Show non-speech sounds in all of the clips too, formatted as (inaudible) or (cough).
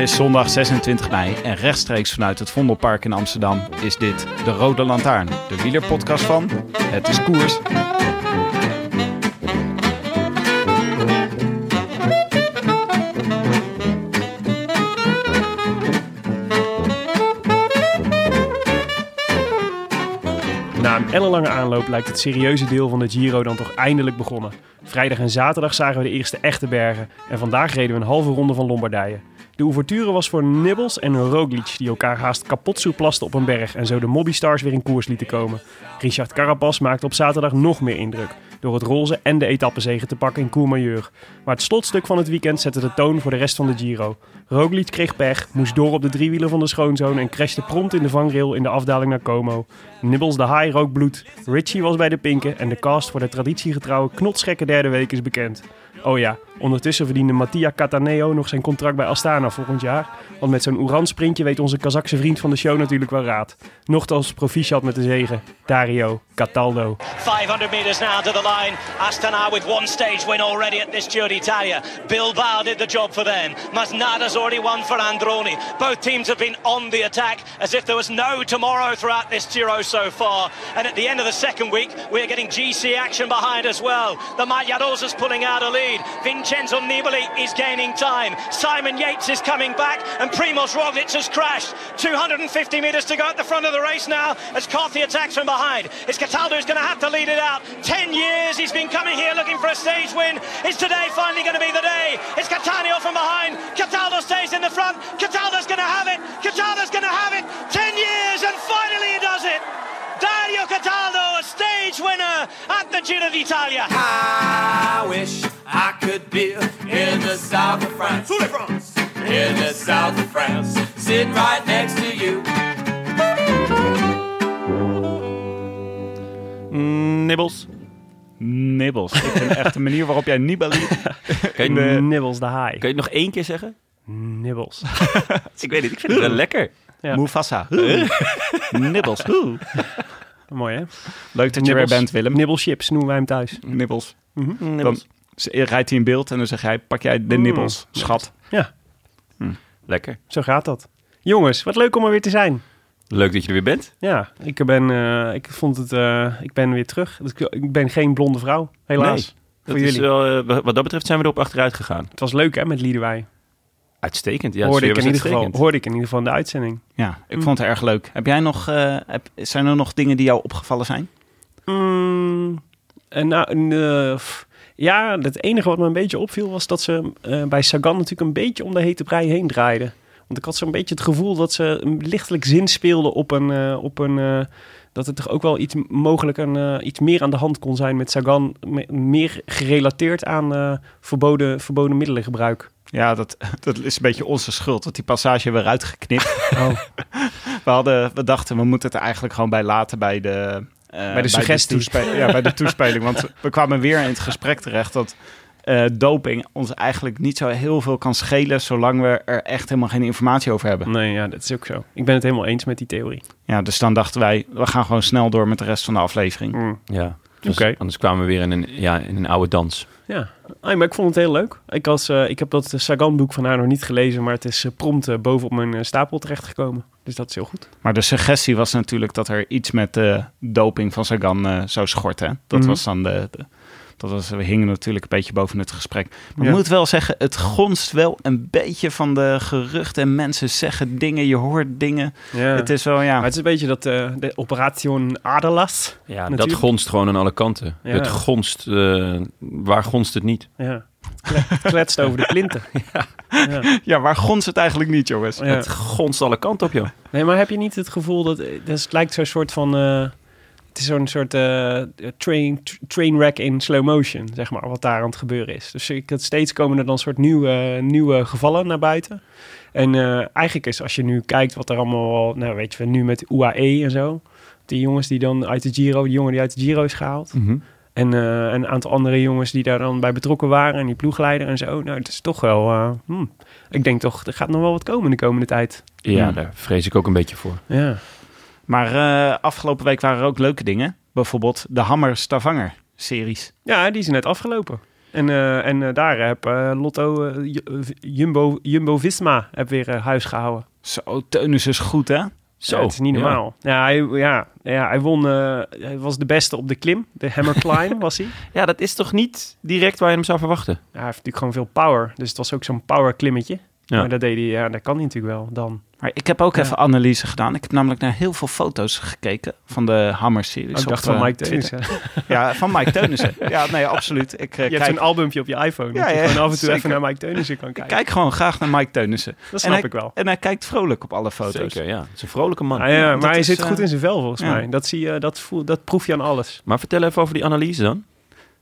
Is zondag 26 mei en rechtstreeks vanuit het Vondelpark in Amsterdam is dit de Rode Lantaarn, de wielerpodcast van Het is Koers. Na een ellenlange aanloop lijkt het serieuze deel van de Giro dan toch eindelijk begonnen. Vrijdag en zaterdag zagen we de eerste echte bergen en vandaag reden we een halve ronde van Lombardije. De ouverture was voor Nibbles en Roglic die elkaar haast kapot soeplasten op een berg en zo de Mobbystars weer in koers lieten komen. Richard Carapaz maakte op zaterdag nog meer indruk door het roze en de etappenzegen te pakken in Courmayeur. Maar het slotstuk van het weekend zette de toon voor de rest van de Giro. Roglic kreeg pech, moest door op de driewieler van de schoonzoon en crashte prompt in de vangrail in de afdaling naar Como. Nibbles de haai rook bloed, Richie was bij de pinken en de cast voor de traditiegetrouwe knotsgekke derde week is bekend. Oh ja, ondertussen verdiende Mattia Cataneo nog zijn contract bij Astana volgend jaar. Want met zo'n Oeran sprintje weet onze Kazakse vriend van de show natuurlijk wel raad. Nochtans proficiat met de zegen, Dario Cataldo. 500 meters now to the line. Astana with one stage win already at this Giro d'Italia. Bilbao did the job for them. Masnada's already won for Androni. Both teams have been on the attack as if there was no tomorrow throughout this Giro so far. And at the end of the second week, we're getting GC action behind as well. The Magliarosas pulling out a lead. Vincenzo Nibali is gaining time. Simon Yates is coming back and Primoz Roglic has crashed. 250 meters to go at the front of the race now as Carthy attacks from behind. It's Cataldo who's going to have to lead it out. 10 years he's been coming here looking for a stage win. Is today finally going to be the day? It's Catania from behind. Cataldo stays in the front. Cataldo's going to have it. Cataldo's going to have it. 10 years and finally he does it. Dario Cataldo, a stage winner at the Giro d'Italia. I wish I could be in the south of France. In the south of France, sitting right next to you. Nibbles. Nibbles. Ik vind echt de manier waarop jij Nibali... (laughs) Kan je, Nibbles de haai. kan je het nog één keer zeggen? Nibbles. (laughs) Ik weet niet, ik vind het wel lekker. Ja. Mufasa. Nibbles. Mooi hè? Leuk dat je weer bent, Willem. Nibbelschips noemen wij hem thuis. Nibbles. Mhm. Dan z- rijdt hij in beeld en dan zeg jij, pak jij de Mm. nibbels, schat. Ja, Lekker. zo gaat dat. Jongens, wat leuk om er weer te zijn. Leuk dat je er weer bent. Ja, ik ben, eh, ik vond het, eh, ik ben weer terug. Ik, ben geen blonde vrouw, helaas. Dat voor is jullie. wel, eh, wat dat betreft zijn we erop achteruit gegaan. Het was leuk hè, met Liedewij. Uitstekend. Ja, hoorde, de ik in ieder geval, hoorde ik in ieder geval in de uitzending. Ja, ik Mm. vond het erg leuk. Heb jij nog, eh, heb, zijn er nog dingen die jou opgevallen zijn? Mm, en nou, eh, ja, het enige wat me een beetje opviel was dat ze eh, bij Sagan natuurlijk een beetje om de hete brei heen draaiden. Want ik had zo'n beetje het gevoel dat ze lichtelijk zin speelden op een, eh, op een eh, dat er toch ook wel iets mogelijk een, iets meer aan de hand kon zijn met Sagan, me- meer gerelateerd aan verboden, verboden middelengebruik. Ja, dat, (laughs) dat is een beetje onze schuld, dat die passage weer uitgeknipt. Oh. (laughs) We, hadden, we dachten, we moeten het er eigenlijk gewoon bij laten bij de... eh, Bij de suggestie. toespe- ja, bij de toespeling. Want we kwamen weer in het gesprek terecht dat eh, doping ons eigenlijk niet zo heel veel kan schelen... zolang we er echt helemaal geen informatie over hebben. Nee, ja, dat is ook zo. Ik ben het helemaal eens met die theorie. Ja, dus dan dachten wij, we gaan gewoon snel door met de rest van de aflevering. Mm. Ja. Dus Oké. Anders kwamen we weer in een, ja, in een oude dans. Ja, maar ik vond het heel leuk. Ik, was, eh, ik heb dat Sagan-boek van haar nog niet gelezen, maar het is eh, prompt eh, boven op mijn eh, stapel terechtgekomen. Dus dat is heel goed. Maar de suggestie was natuurlijk dat er iets met de doping van Sagan eh, zou schorten. hè? Dat Mhm. was dan de, de, Dat was, we hingen natuurlijk een beetje boven het gesprek. Maar Ja. ik moet wel zeggen, het gonst wel een beetje van de geruchten. En mensen zeggen dingen, je hoort dingen. Ja. Het is wel, ja... Maar het is een beetje dat eh, de Operation Aderlas. Ja, dat gonst gewoon aan alle kanten. Ja. Het gonst, eh, waar gonst het niet? Ja. Kle- Kletst over de plinten. (laughs) ja. Ja, waar gonst het eigenlijk niet, jongens? Ja. Het gonst alle kanten op, joh. Nee, maar heb je niet het gevoel dat... dat het lijkt zo'n soort van... eh, het is zo'n soort eh train, tr- trainwreck in slow motion, zeg maar, wat daar aan het gebeuren is. Dus ik, het steeds komen er dan soort nieuwe, nieuwe gevallen naar buiten. En eh, eigenlijk is, als je nu kijkt wat er allemaal... al- Nou, weet je, nu met UAE en zo. Die jongens die dan uit de Giro... Die jongen die uit de Giro is gehaald. En eh, een aantal andere jongens die daar dan bij betrokken waren. En die ploegleider en zo. Nou, het is toch wel... hmm. Ik denk toch, er gaat nog wel wat komen de komende tijd. Ja, Hmm. daar vrees ik ook een beetje voor. Ja. Maar eh, afgelopen week waren er ook leuke dingen. Bijvoorbeeld de Hammer Stavanger series. Ja, die is net afgelopen. En, eh, en eh, daar heb eh, Lotto Ju- Jumbo, Jumbo Visma heb weer huis gehouden. Zo, Teunus is goed, hè? Zo, het is niet ja. normaal. Ja, hij, ja, ja, hij won. eh, hij was de beste op de klim. De Hammer (laughs) Climb was hij. Ja, dat is toch niet direct waar je hem zou verwachten? Ja, hij heeft natuurlijk gewoon veel power. Dus het was ook zo'n power klimmetje. Ja. Maar dat deed hij, ja, dat kan hij natuurlijk wel dan. Maar ik heb ook Ja. even analyse gedaan. Ik heb namelijk naar heel veel foto's gekeken van de Hammer series. Oh, ik op, dacht van eh, Mike. Teunissen. Ja, van Mike (laughs) Teunissen. ja, nee, absoluut. Ik, eh, Je hebt zo'n albumpje op je iPhone. Ja, dat je ja, gewoon af en toe zeker. even naar Mike Teunissen kan ik kijken. kijk gewoon graag naar Mike Teunissen. dat snap hij, ik wel. En hij kijkt vrolijk op alle foto's. Zeker, ja. Het is een vrolijke man. Ah, ja, dat maar hij is, zit eh, goed in zijn vel volgens ja. mij. Dat, zie je, dat, voel, dat proef je aan alles. Maar vertel even over die analyse dan.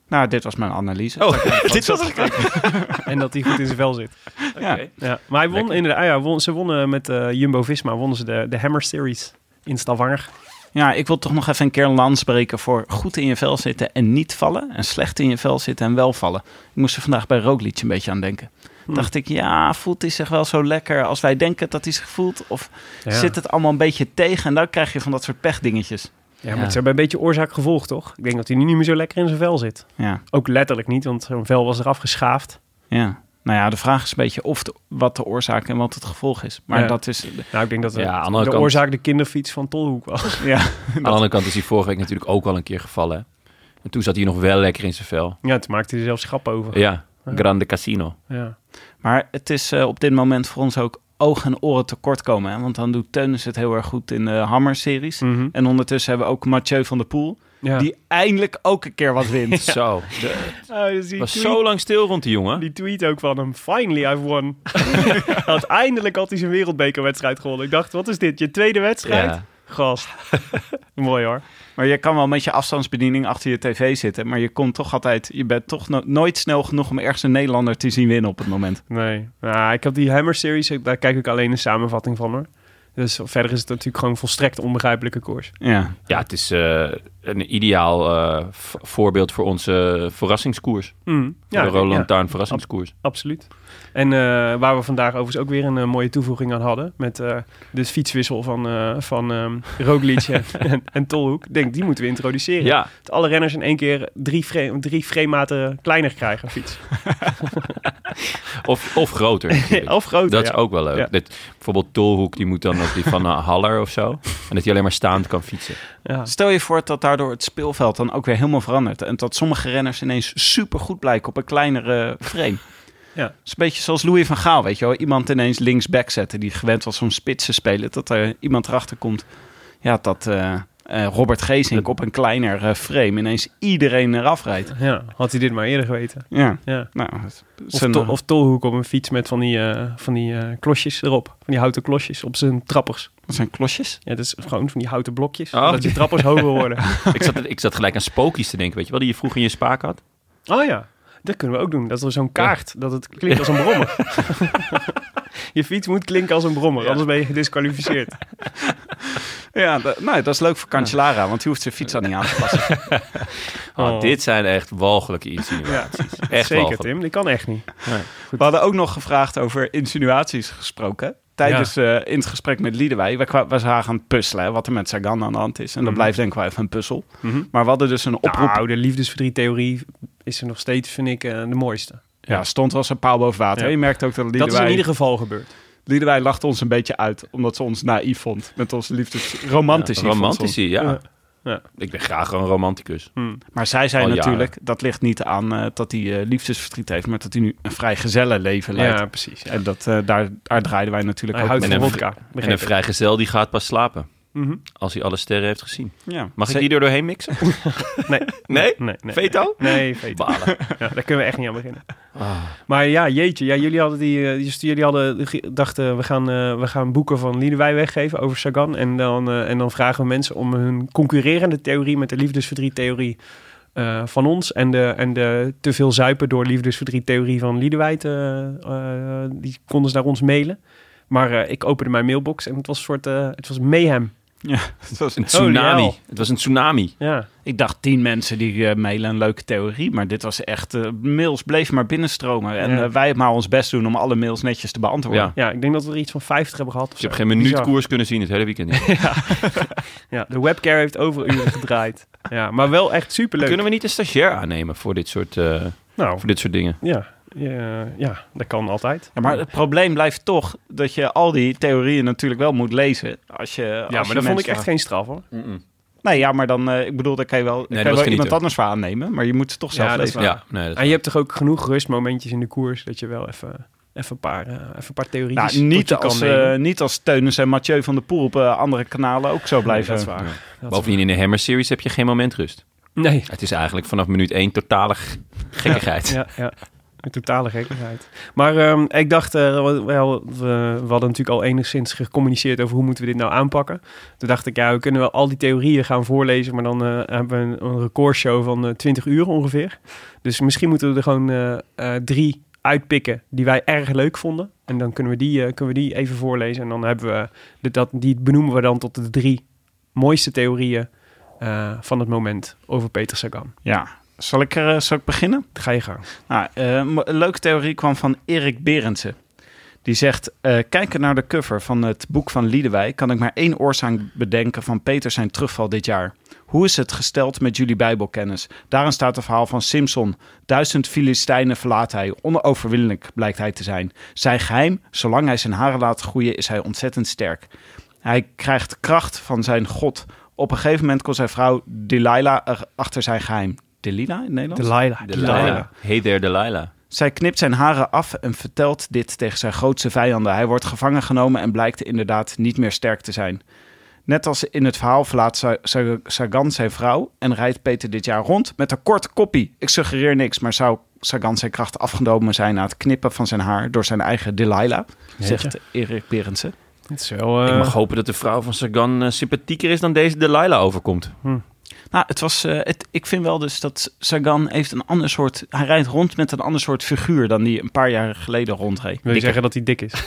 Nou, dit was mijn analyse. Oh, (laughs) dit was het. (laughs) En dat hij goed in zijn vel zit. Ja. Ja, maar hij won Lekker. inderdaad. Ah ja, won, ze wonnen met eh, Jumbo Visma. Wonnen ze de, de Hammer Series in Stavanger. Ja, ik wil toch nog even een keer een lans breken voor goed in je vel zitten en niet vallen. En slecht in je vel zitten en wel vallen. Ik moest er vandaag bij Roglic een beetje aan denken. Hm. Dacht ik, ja, voelt hij zich wel zo lekker als wij denken dat hij zich voelt? Of Ja. zit het allemaal een beetje tegen? En dan krijg je van dat soort pechdingetjes. Ja, maar het is een beetje oorzaak-gevolg, toch? Ik denk dat hij nu niet meer zo lekker in zijn vel zit. Ja, Ook letterlijk niet, want zijn vel was eraf geschaafd. ja. Nou ja, de vraag is een beetje of de, wat de oorzaak en wat het gevolg is. Maar Ja. dat is... Nou, ik denk dat de, Ja, aan de andere de kant- oorzaak de kinderfiets van Tolhoek was. (laughs) Ja, Aan de andere kant is hij vorige week natuurlijk ook al een keer gevallen. hè. En toen zat hij nog wel lekker in zijn vel. Ja, toen maakte hij er zelfs grap over. Ja, Grande Casino. Ja. maar het is eh, op dit moment voor ons ook oog en oren tekort komen. Hè? Want dan doet Teunis het heel erg goed in de Hammer-series. Mhm. En ondertussen hebben we ook Mathieu van der Poel. ja. Die eindelijk ook een keer wat wint. (laughs) Zo, de- Oh, dus was tweet- zo lang stil rond die jongen. Die tweet ook van hem. Finally, I've won. (laughs) Hij had eindelijk had hij zijn wereldbekerwedstrijd gewonnen. Ik dacht, wat is dit? Je tweede wedstrijd? Ja. Gast. (laughs) Mooi hoor. Maar je kan wel met je afstandsbediening achter je tv zitten. Maar je komt toch altijd... Je bent toch no- nooit snel genoeg om ergens een Nederlander te zien winnen op het moment. Nee. Nou, ik heb die Hammer Series, daar kijk ik alleen een samenvatting van hoor. Dus verder is het natuurlijk gewoon volstrekt onbegrijpelijke koers. Ja. Ja, het is eh, een ideaal eh, voorbeeld voor onze verrassingskoers. Mm. Ja, de Roland ja, Tuin verrassingskoers. absoluut. En eh, waar we vandaag overigens ook weer een eh, mooie toevoeging aan hadden. Met eh, de fietswissel van, eh van ehm Roglic en, (laughs) en, en Tolhoek. Ik denk, die moeten we introduceren. Ja, Dat alle renners in één keer drie, frame, drie frame-maten kleiner krijgen, fiets. (laughs) of, of groter. (laughs) of groter, Dat is ja. ook wel leuk. Ja. Dat, bijvoorbeeld Tolhoek, die moet dan op die van uh, Haller of zo. En dat hij alleen maar staand kan fietsen. Ja. Stel je voor dat daardoor het speelveld dan ook weer helemaal verandert. En dat sommige renners ineens super goed blijken op een kleinere frame. Ja. Het is een beetje zoals Louis van Gaal, weet je wel. Iemand ineens linksback zetten die gewend was om spits te spelen. Dat er iemand erachter komt. Ja, dat eh, eh, Robert Geesink op een kleiner eh, frame ineens iedereen eraf rijdt. ja, had hij dit maar eerder geweten. Ja, Ja. nou... het is Of, to, of Tolhoek op een fiets met van die, eh, van die eh, klosjes erop. Van die houten klosjes op zijn trappers. dat zijn klosjes. Ja, dat is gewoon van die houten blokjes. Oh. Dat je trappers hoger worden. (laughs) ik, zat, ik zat gelijk aan spookies te denken, weet je wel, die je vroeger in je spaak had. Oh ja, dat kunnen we ook doen. Dat er zo'n kaart, dat het klinkt als een brommer. (laughs) je fiets moet klinken als een brommer, anders ben je gedisqualificeerd. (laughs) Ja, dat, nou, dat is leuk voor Cancellara, want die hoeft zijn fiets dan niet aan te passen. (laughs) Oh, Oh. Dit zijn echt walgelijke insinuaties. Ja, Echt zeker walgelijk. Tim, die kan echt niet. We hadden ook nog gevraagd over insinuaties gesproken. Tijdens eh, in het gesprek met Liedewij. We, we zagen aan het puzzelen hè, wat er met Sagan aan de hand is. En dat Mhm. blijft denk ik wel even een puzzel. Mhm. Maar we hadden dus een oproep. Nou, de liefdesverdriet-theorie is er nog steeds, vind ik, eh, de mooiste. ja, stond wel zijn paal boven water. Ja. Je merkt ook dat Dat is Liedewij... in ieder geval gebeurd. Liedewij lachte ons een beetje uit. Omdat ze ons naïef vond. Met onze liefdes... Romantici. ons. Romantici, ja. Ja. Ik ben graag een romanticus. Maar zij zei Al jaren. natuurlijk, dat ligt niet aan eh, dat hij eh, liefdesverdriet heeft, maar dat hij nu een vrij gezellenleven leidt. Ja, precies. Ja. En dat, eh, daar, daar draaiden wij natuurlijk Hij ook houdt En van een vodka. En een vrijgezel die gaat pas slapen. Mhm. Als hij alle sterren heeft gezien. Ja. Mag Ze- ik die er doorheen mixen? (laughs) Nee. Nee? Nee, nee. Veto? Nee, veto. Balen. (laughs) Ja, daar kunnen we echt niet aan beginnen. Ah. Maar ja, jeetje. Ja, jullie hadden die, eh, jullie hadden dachten, we gaan, eh, we gaan boeken van Liedewij weggeven over Sagan. En dan, eh, en dan vragen we mensen om hun concurrerende theorie met de liefdesverdriet-theorie van ons. En de, en de te veel zuipen door liefdesverdriet-theorie van Liedewij. die konden ze naar ons mailen. Maar ik opende mijn mailbox en het was een soort, het was mayhem. Ja, (laughs) het was Een tsunami. Het was een tsunami. Ja, ik dacht tien mensen die eh, mailen een leuke theorie, maar dit was echt, eh, mails bleven maar binnenstromen. En Ja. eh, wij maar ons best doen om alle mails netjes te beantwoorden. Ja. ja, ik denk dat we er iets van 50 hebben gehad. Dus je hebt geen minuut Bizar. koers kunnen zien het hele weekend. (laughs) niet. (laughs) Ja, de webcare heeft overuren gedraaid. Ja, maar wel echt superleuk. Kunnen we niet een stagiair aannemen voor dit soort, Nou, voor dit soort dingen? ja, ja, ja, dat kan altijd. Ja, maar het probleem blijft toch dat je al die theorieën natuurlijk wel moet lezen. Als je, Ja, als maar je dat vond ik echt geen straf hoor. Nee, ja, maar dan, eh, ik bedoel, daar kan je wel, dat kan wel iemand anders voor aannemen. Maar je moet ze toch zelf Ja, dat is lezen. waar. Ja, nee, dat En je hebt toch ook genoeg rustmomentjes in de koers dat je wel even, even, een, paar, eh, even een paar theorieën Nou, niet, tot je als, eh, niet als Teunus en Mathieu van der Poel op eh, andere kanalen ook zo Nee, blijven. dat is waar. Ja. Dat is Bovendien in de Hammer Series heb je geen moment rust. Nee, Het is eigenlijk vanaf minuut één totale gekkigheid. ja, ja. Een totale gekkigheid. Maar ehm, ik dacht, eh, we, we hadden natuurlijk al enigszins gecommuniceerd over hoe moeten we dit nou aanpakken. Toen dacht ik, ja, we kunnen wel al die theorieën gaan voorlezen, maar dan eh, hebben we een, een recordshow van eh 20 uur ongeveer. Dus misschien moeten we er gewoon eh, eh, drie uitpikken die wij erg leuk vonden. En dan kunnen we die, eh, kunnen we die even voorlezen. En dan hebben we, dat, die benoemen we dan tot de drie mooiste theorieën eh, van het moment over Peter Sagan. Ja. Zal ik, er, eh, zal ik beginnen? Ga je gang. Nou, eh, een leuke theorie kwam van Erik Berendsen. Die zegt, eh kijkend naar de cover van het boek van Liedewij... kan ik maar één oorzaak bedenken van Peter zijn terugval dit jaar. Hoe is het gesteld met jullie bijbelkennis? Daarin staat het verhaal van Simson. Duizend Filistijnen verlaat hij. Onoverwinnelijk blijkt hij te zijn. Zijn geheim, zolang hij zijn haren laat groeien, is hij ontzettend sterk. Hij krijgt kracht van zijn God. Op een gegeven moment komt zijn vrouw Delilah er achter zijn geheim. Delilah in het Nederlands? Delilah. Delilah. Hey there, Delilah. Zij knipt zijn haren af en vertelt dit tegen zijn grootste vijanden. Hij wordt gevangen genomen en blijkt inderdaad niet meer sterk te zijn. Net als in het verhaal verlaat Sa- Sa- Sagan zijn vrouw en rijdt Peter dit jaar rond met een korte koppie. Ik suggereer niks, maar zou Sagan zijn kracht afgenomen zijn na het knippen van zijn haar door zijn eigen Delilah, zegt Erik Berendsen. Het is wel... Ik mag hopen dat de vrouw van Sagan eh, sympathieker is dan deze Delilah overkomt. Nou, het was, eh, het, ik vind wel dus dat Sagan heeft een ander soort, hij rijdt rond met een ander soort figuur dan die een paar jaar geleden rondreed. wil je Dikker. zeggen dat hij dik is? (laughs)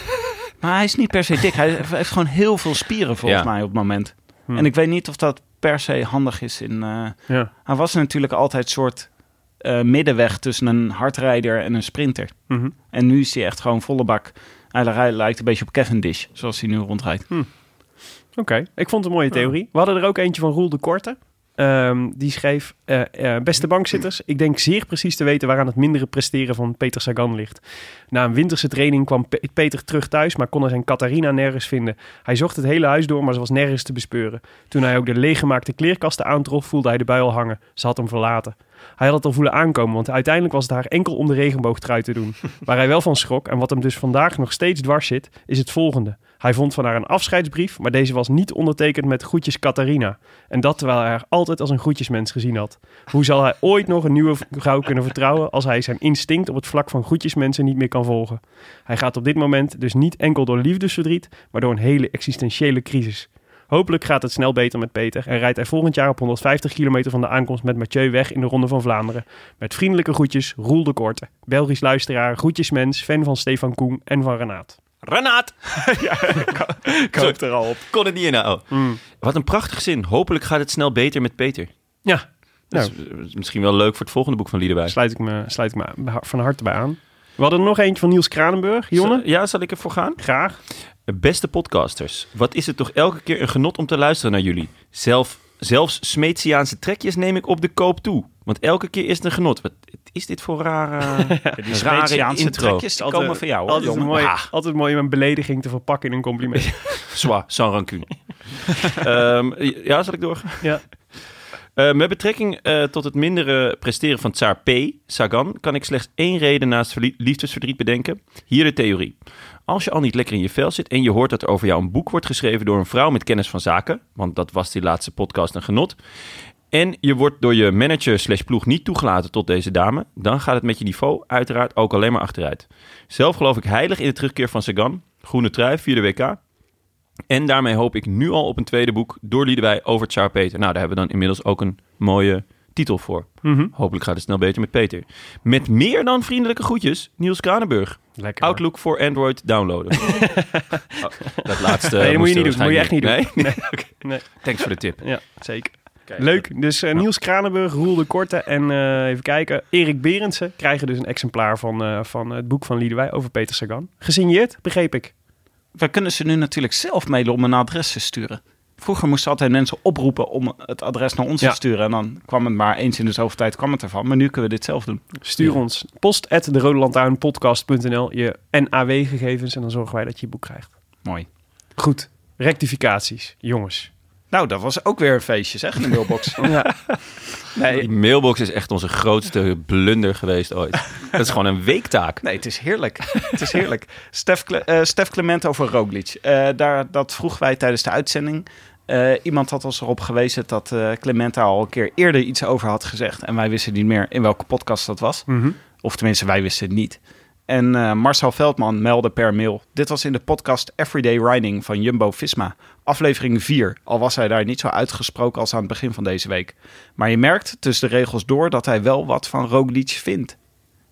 Maar hij is niet per se dik. Hij heeft gewoon heel veel spieren volgens Ja. mij op het moment. Hm. En ik weet niet of dat per se handig is. In, eh, Ja. hij was natuurlijk altijd een soort eh, middenweg tussen een hardrijder en een sprinter. Mhm. En nu is hij echt gewoon volle bak. Hij li- lijkt een beetje op Cavendish, zoals hij nu rondrijdt. Oké, ik vond het een mooie theorie. We hadden er ook eentje van Roel de Korte. Ehm, die schreef, eh, eh, beste bankzitters, ik denk zeer precies te weten waaraan het mindere presteren van Peter Sagan ligt. Na een winterse training kwam Pe- Peter terug thuis, maar kon er zijn Catharina nergens vinden. Hij zocht het hele huis door, maar ze was nergens te bespeuren. Toen hij ook de leeggemaakte kleerkasten aantrof, voelde hij de bui al hangen. Ze had hem verlaten. Hij had het al voelen aankomen, want uiteindelijk was het haar enkel om de regenboogtrui te doen. (laughs) Waar hij wel van schrok en wat hem dus vandaag nog steeds dwars zit, is het volgende. Hij vond van haar een afscheidsbrief, maar deze was niet ondertekend met groetjes Catharina. En dat terwijl hij haar altijd als een groetjesmens gezien had. Hoe zal hij ooit nog een nieuwe vrouw kunnen vertrouwen als hij zijn instinct op het vlak van groetjesmensen niet meer kan volgen? Hij gaat op dit moment dus niet enkel door liefdesverdriet, maar door een hele existentiële crisis. Hopelijk gaat het snel beter met Peter en rijdt hij volgend jaar op 150 kilometer van de aankomst met Mathieu weg in de Ronde van Vlaanderen. Met vriendelijke groetjes, Roel de Korte. Belgisch luisteraar, groetjesmens, fan van Stefan Koen en van Renaat. Renaat! (laughs) Ik hoop er al op. Kon het niet inhouden. Wat een prachtig zin. Hopelijk gaat het snel beter met Peter. Ja, Dat is, eh, is misschien wel leuk voor het volgende boek van Liederwij. sluit ik me, sluit ik me van harte bij aan. We hadden er nog eentje van Niels Kranenburg. Jonne, Ja, zal ik ervoor gaan? graag. Beste podcasters, wat is het toch elke keer een genot om te luisteren naar jullie. Zelf, zelfs Smeetsiaanse trekjes neem ik op de koop toe. Want elke keer is het een genot. Wat is dit voor rare, (laughs) Die rare intro? trekjes die komen van jou, hoor, altijd, jongen. mooi, altijd mooi om een belediging te verpakken in een compliment. (laughs) Zwa, sans rancune. (laughs) Ehm, ja, zal ik doorgaan? ja. Eh, met betrekking eh, tot het mindere presteren van Tsar P, Sagan, kan ik slechts één reden naast liefdesverdriet bedenken. Hier de theorie. Als je al niet lekker in je vel zit en je hoort dat er over jou een boek wordt geschreven door een vrouw met kennis van zaken, want dat was die laatste podcast een genot, en je wordt door je manager slash ploeg niet toegelaten tot deze dame, dan gaat het met je niveau uiteraard ook alleen maar achteruit. Zelf geloof ik heilig in de terugkeer van Sagan, groene trui, vierde WK. En daarmee hoop ik nu al op een tweede boek door Liedewij over Tsar Peter. Nou, daar hebben we dan inmiddels ook een mooie titel voor. Mhm. Hopelijk gaat het snel beter met Peter. Met meer dan vriendelijke groetjes, Niels Kranenburg. Lekker. Outlook voor Android downloaden. (laughs) Oh, dat laatste. Nee, dat moet je niet doen. Moet je echt niet doen. Nee? (laughs) Nee? Oké. Nee. Thanks voor de tip. Ja, zeker. Leuk. Dus eh, Niels Kranenburg, Roel de Korte en eh, even kijken. Erik Berendsen krijgen dus een exemplaar van, eh, van het boek van Liedewij over Peter Sagan. Gesigneerd, begreep ik. We kunnen ze nu natuurlijk zelf mailen om een adres te sturen. Vroeger moesten altijd mensen oproepen om het adres naar ons Ja. te sturen. En dan kwam het maar eens in de zoveel tijd kwam het ervan. Maar nu kunnen we dit zelf doen. Stuur ons post at de Rode je NAW-gegevens en dan zorgen wij dat je je boek krijgt. Mooi. Goed. Rectificaties, jongens. Nou, dat was ook weer een feestje, zeg, in de mailbox. (laughs) Ja. Die mailbox is echt onze grootste blunder geweest ooit. (laughs) Dat is gewoon een weektaak. Nee, het is heerlijk. het is heerlijk. Stef, Cle- eh, Stef Clement over Roglic. Eh, daar, dat vroegen wij tijdens de uitzending. Eh, iemand had ons erop gewezen dat eh Clement daar al een keer eerder iets over had gezegd. En wij wisten niet meer in welke podcast dat was. Mhm. Of tenminste, wij wisten het niet. En eh, Marcel Veldman meldde per mail. Dit was in de podcast Everyday Riding van Jumbo-Visma. Aflevering 4. Al was hij daar niet zo uitgesproken als aan het begin van deze week. Maar je merkt tussen de regels door dat hij wel wat van Roglic vindt.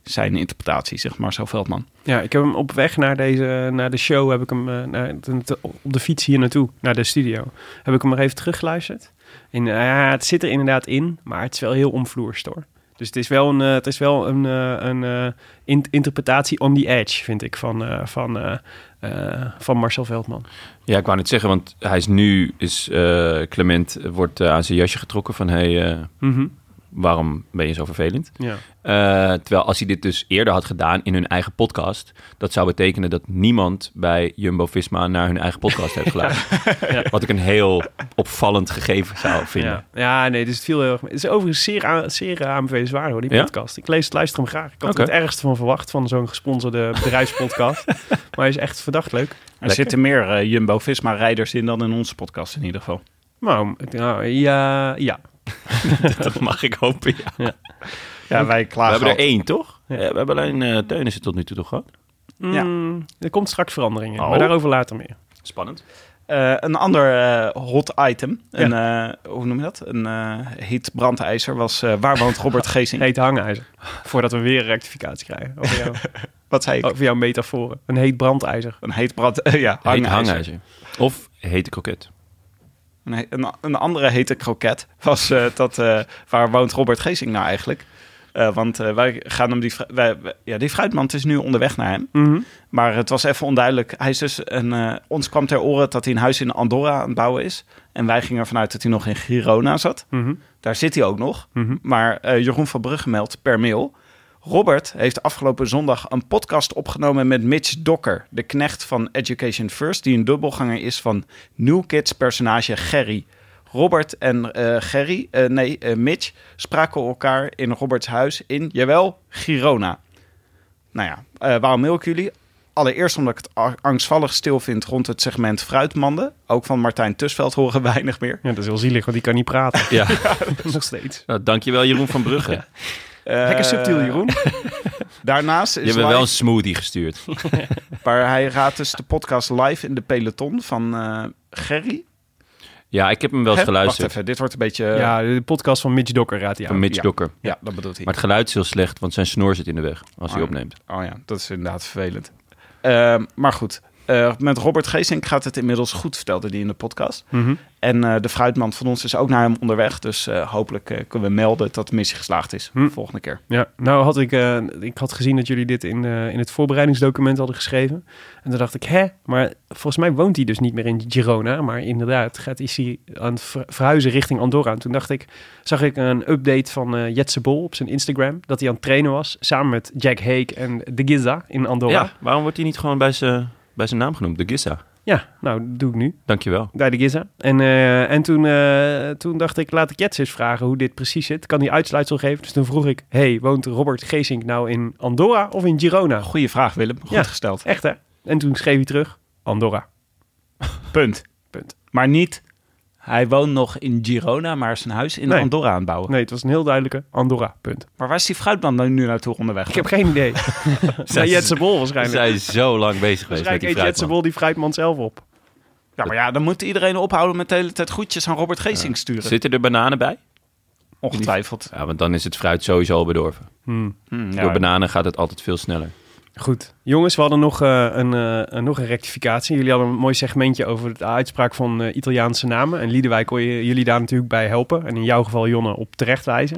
Zijn interpretatie, zegt Marcel Veldman. Ja, ik heb hem op weg naar, deze, naar de show, heb ik hem eh, naar, op de fiets hier naartoe, naar de studio, heb ik hem nog even teruggeluisterd. En eh, ja, het zit er inderdaad in, maar het is wel heel omvloerst hoor. Dus het is wel een, eh, het is wel een, een in- interpretatie on the edge, vind ik, van, eh, van, eh, eh, van Marcel Veldman. Ja, ik wou net zeggen, want hij is nu, is eh, Clement, wordt aan zijn jasje getrokken van, hey, Mhm. Waarom ben je zo vervelend? Ja. Eh, terwijl als hij dit dus eerder had gedaan in hun eigen podcast, dat zou betekenen dat niemand bij Jumbo-Visma naar hun eigen podcast heeft geluisterd. (laughs) Wat ik een heel opvallend gegeven zou vinden. Ja. ja, nee, dus het viel heel erg. Het is overigens zeer, aan, zeer aanbevelenswaardig hoor, die Ja? podcast. Ik lees het, luister hem graag. Ik had er het ergste van verwacht, van zo'n gesponsorde (laughs) bedrijfspodcast. maar hij is echt verdacht leuk. Er zitten meer eh, Jumbo-Visma-rijders in dan in onze podcast in ieder geval. Nou, nou ja, ja. (laughs) Dat mag ik hopen, ja. Ja, wij We klagen hebben er één, toch? Ja, we hebben alleen uh, Teunissen tot nu toe toch gehad? Ja. Mm, er komt straks verandering in, Oh. maar daarover later meer. Spannend. Eh, een ander eh, hot item, een, eh, hoe noem je dat? Een eh heet brandijzer was eh, waar woont (laughs) Robert Geesing? Heet hangijzer. Voordat we weer een rectificatie krijgen over, jou, (laughs) Wat zei ik? over jouw metaforen. Een heet brandijzer. Een heet brand, eh, ja, Heet hangijzer. hangijzer. Of hete kroket. Een, een, een andere hete kroket was eh, dat eh, waar woont Robert Geesing nou eigenlijk? Eh, want wij gaan hem die, wij, wij- ja, die fruitmand is nu onderweg naar hem. Mhm. Maar het was even onduidelijk. Hij is dus een, ons kwam ter oren dat hij een huis in Andorra aan het bouwen is. En wij gingen ervan uit dat hij nog in Girona zat. Mhm. Daar zit hij ook nog. Mhm. Maar Jeroen van Brugge meldt per mail. Robert heeft afgelopen zondag een podcast opgenomen met Mitch Dokker, de knecht van Education First, die een dubbelganger is van New Kids personage Gerry. Robert en eh, Gerry, eh, nee, eh, Mitch, spraken elkaar in Roberts huis in, jawel, Girona. Nou ja, eh, waarom mail ik jullie? Allereerst omdat ik het angstvallig stil vind rond het segment fruitmanden. Ook van Martijn Tusveld horen we weinig meer. Ja, dat is heel zielig, want die kan niet praten. Ja, (laughs) Nog steeds. nou, dankjewel Jeroen van Brugge. (laughs) Lekker subtiel, Jeroen. (laughs) Daarnaast Je is hebt me live- wel een smoothie gestuurd. (laughs) Maar hij raadt dus de podcast live in de peloton van eh Gerry. Ja, ik heb hem wel eens Hè? Wacht geluisterd. even, dit wordt een beetje... Ja, de podcast van Mitch Dokker raadt hij Van aan. Mitch ja. Dokker. Ja, dat bedoelt hij. Maar het geluid is heel slecht, want zijn snor zit in de weg als hij Oh, opneemt. Oh ja, dat is inderdaad vervelend. Ehm, maar goed, eh, met Robert Geesink gaat het inmiddels goed, vertelde hij in de podcast. Mhm. En eh, de fruitmand van ons is ook naar hem onderweg. Dus eh, hopelijk kunnen we melden dat de missie geslaagd is. Hm. Volgende keer. Ja, nou had ik, eh, ik had gezien dat jullie dit in, eh, in het voorbereidingsdocument hadden geschreven. En toen dacht ik, hè, maar volgens mij woont hij dus niet meer in Girona. Maar inderdaad, gaat, is hij aan het ver- verhuizen richting Andorra. En toen dacht ik, zag ik een update van eh Jetse Bol op zijn Instagram. Dat hij aan het trainen was, samen met Jack Hake en De Giza in Andorra. Ja, waarom wordt hij niet gewoon bij zijn bij zijn naam genoemd? De Gissa. Ja, nou, dat doe ik nu. Dankjewel. Bij de Giza. En, eh, en toen, eh, toen dacht ik, laat ik Jets eens vragen hoe dit precies zit. Kan die uitsluitsel geven? Dus toen vroeg ik, hey, woont Robert Geesink nou in Andorra of in Girona? Goeie vraag, Willem. Goed Ja. gesteld. Echt hè? En toen schreef hij terug, Andorra. Punt. Punt. Maar niet, hij woont nog in Girona, maar zijn huis in Nee. Andorra aan het bouwen. Nee, het was een heel duidelijke Andorra, punt. Maar waar is die fruitman dan nu naartoe onderweg? Ik heb geen idee. (laughs) Zij Jetse Bol waarschijnlijk. zijn zo lang bezig geweest met Waarschijnlijk die eet Jetse fruitman. Bol die fruitman zelf op. Ja, maar ja, dan moet iedereen ophouden met de hele tijd groetjes aan Robert Geesink sturen. Zitten er bananen bij? Ongetwijfeld. Ja, want dan is het fruit sowieso al bedorven. Hmm, ja. Door bananen gaat het altijd veel sneller. Goed. Jongens, we hadden nog, eh, een, eh, een- nog een rectificatie. Jullie hadden een mooi segmentje over de uitspraak van eh, Italiaanse namen. En Liedewijk kon je, jullie daar natuurlijk bij helpen. En in jouw geval Jonne op terecht wijzen.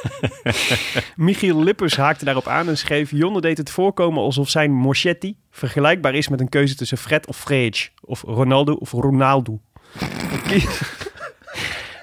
(laughs) Michiel Lippers haakte daarop aan en schreef... Jonne deed het voorkomen alsof zijn Moschetti vergelijkbaar is met een keuze tussen Fred of Frege. Of Ronaldo of Ronaldo. (laughs)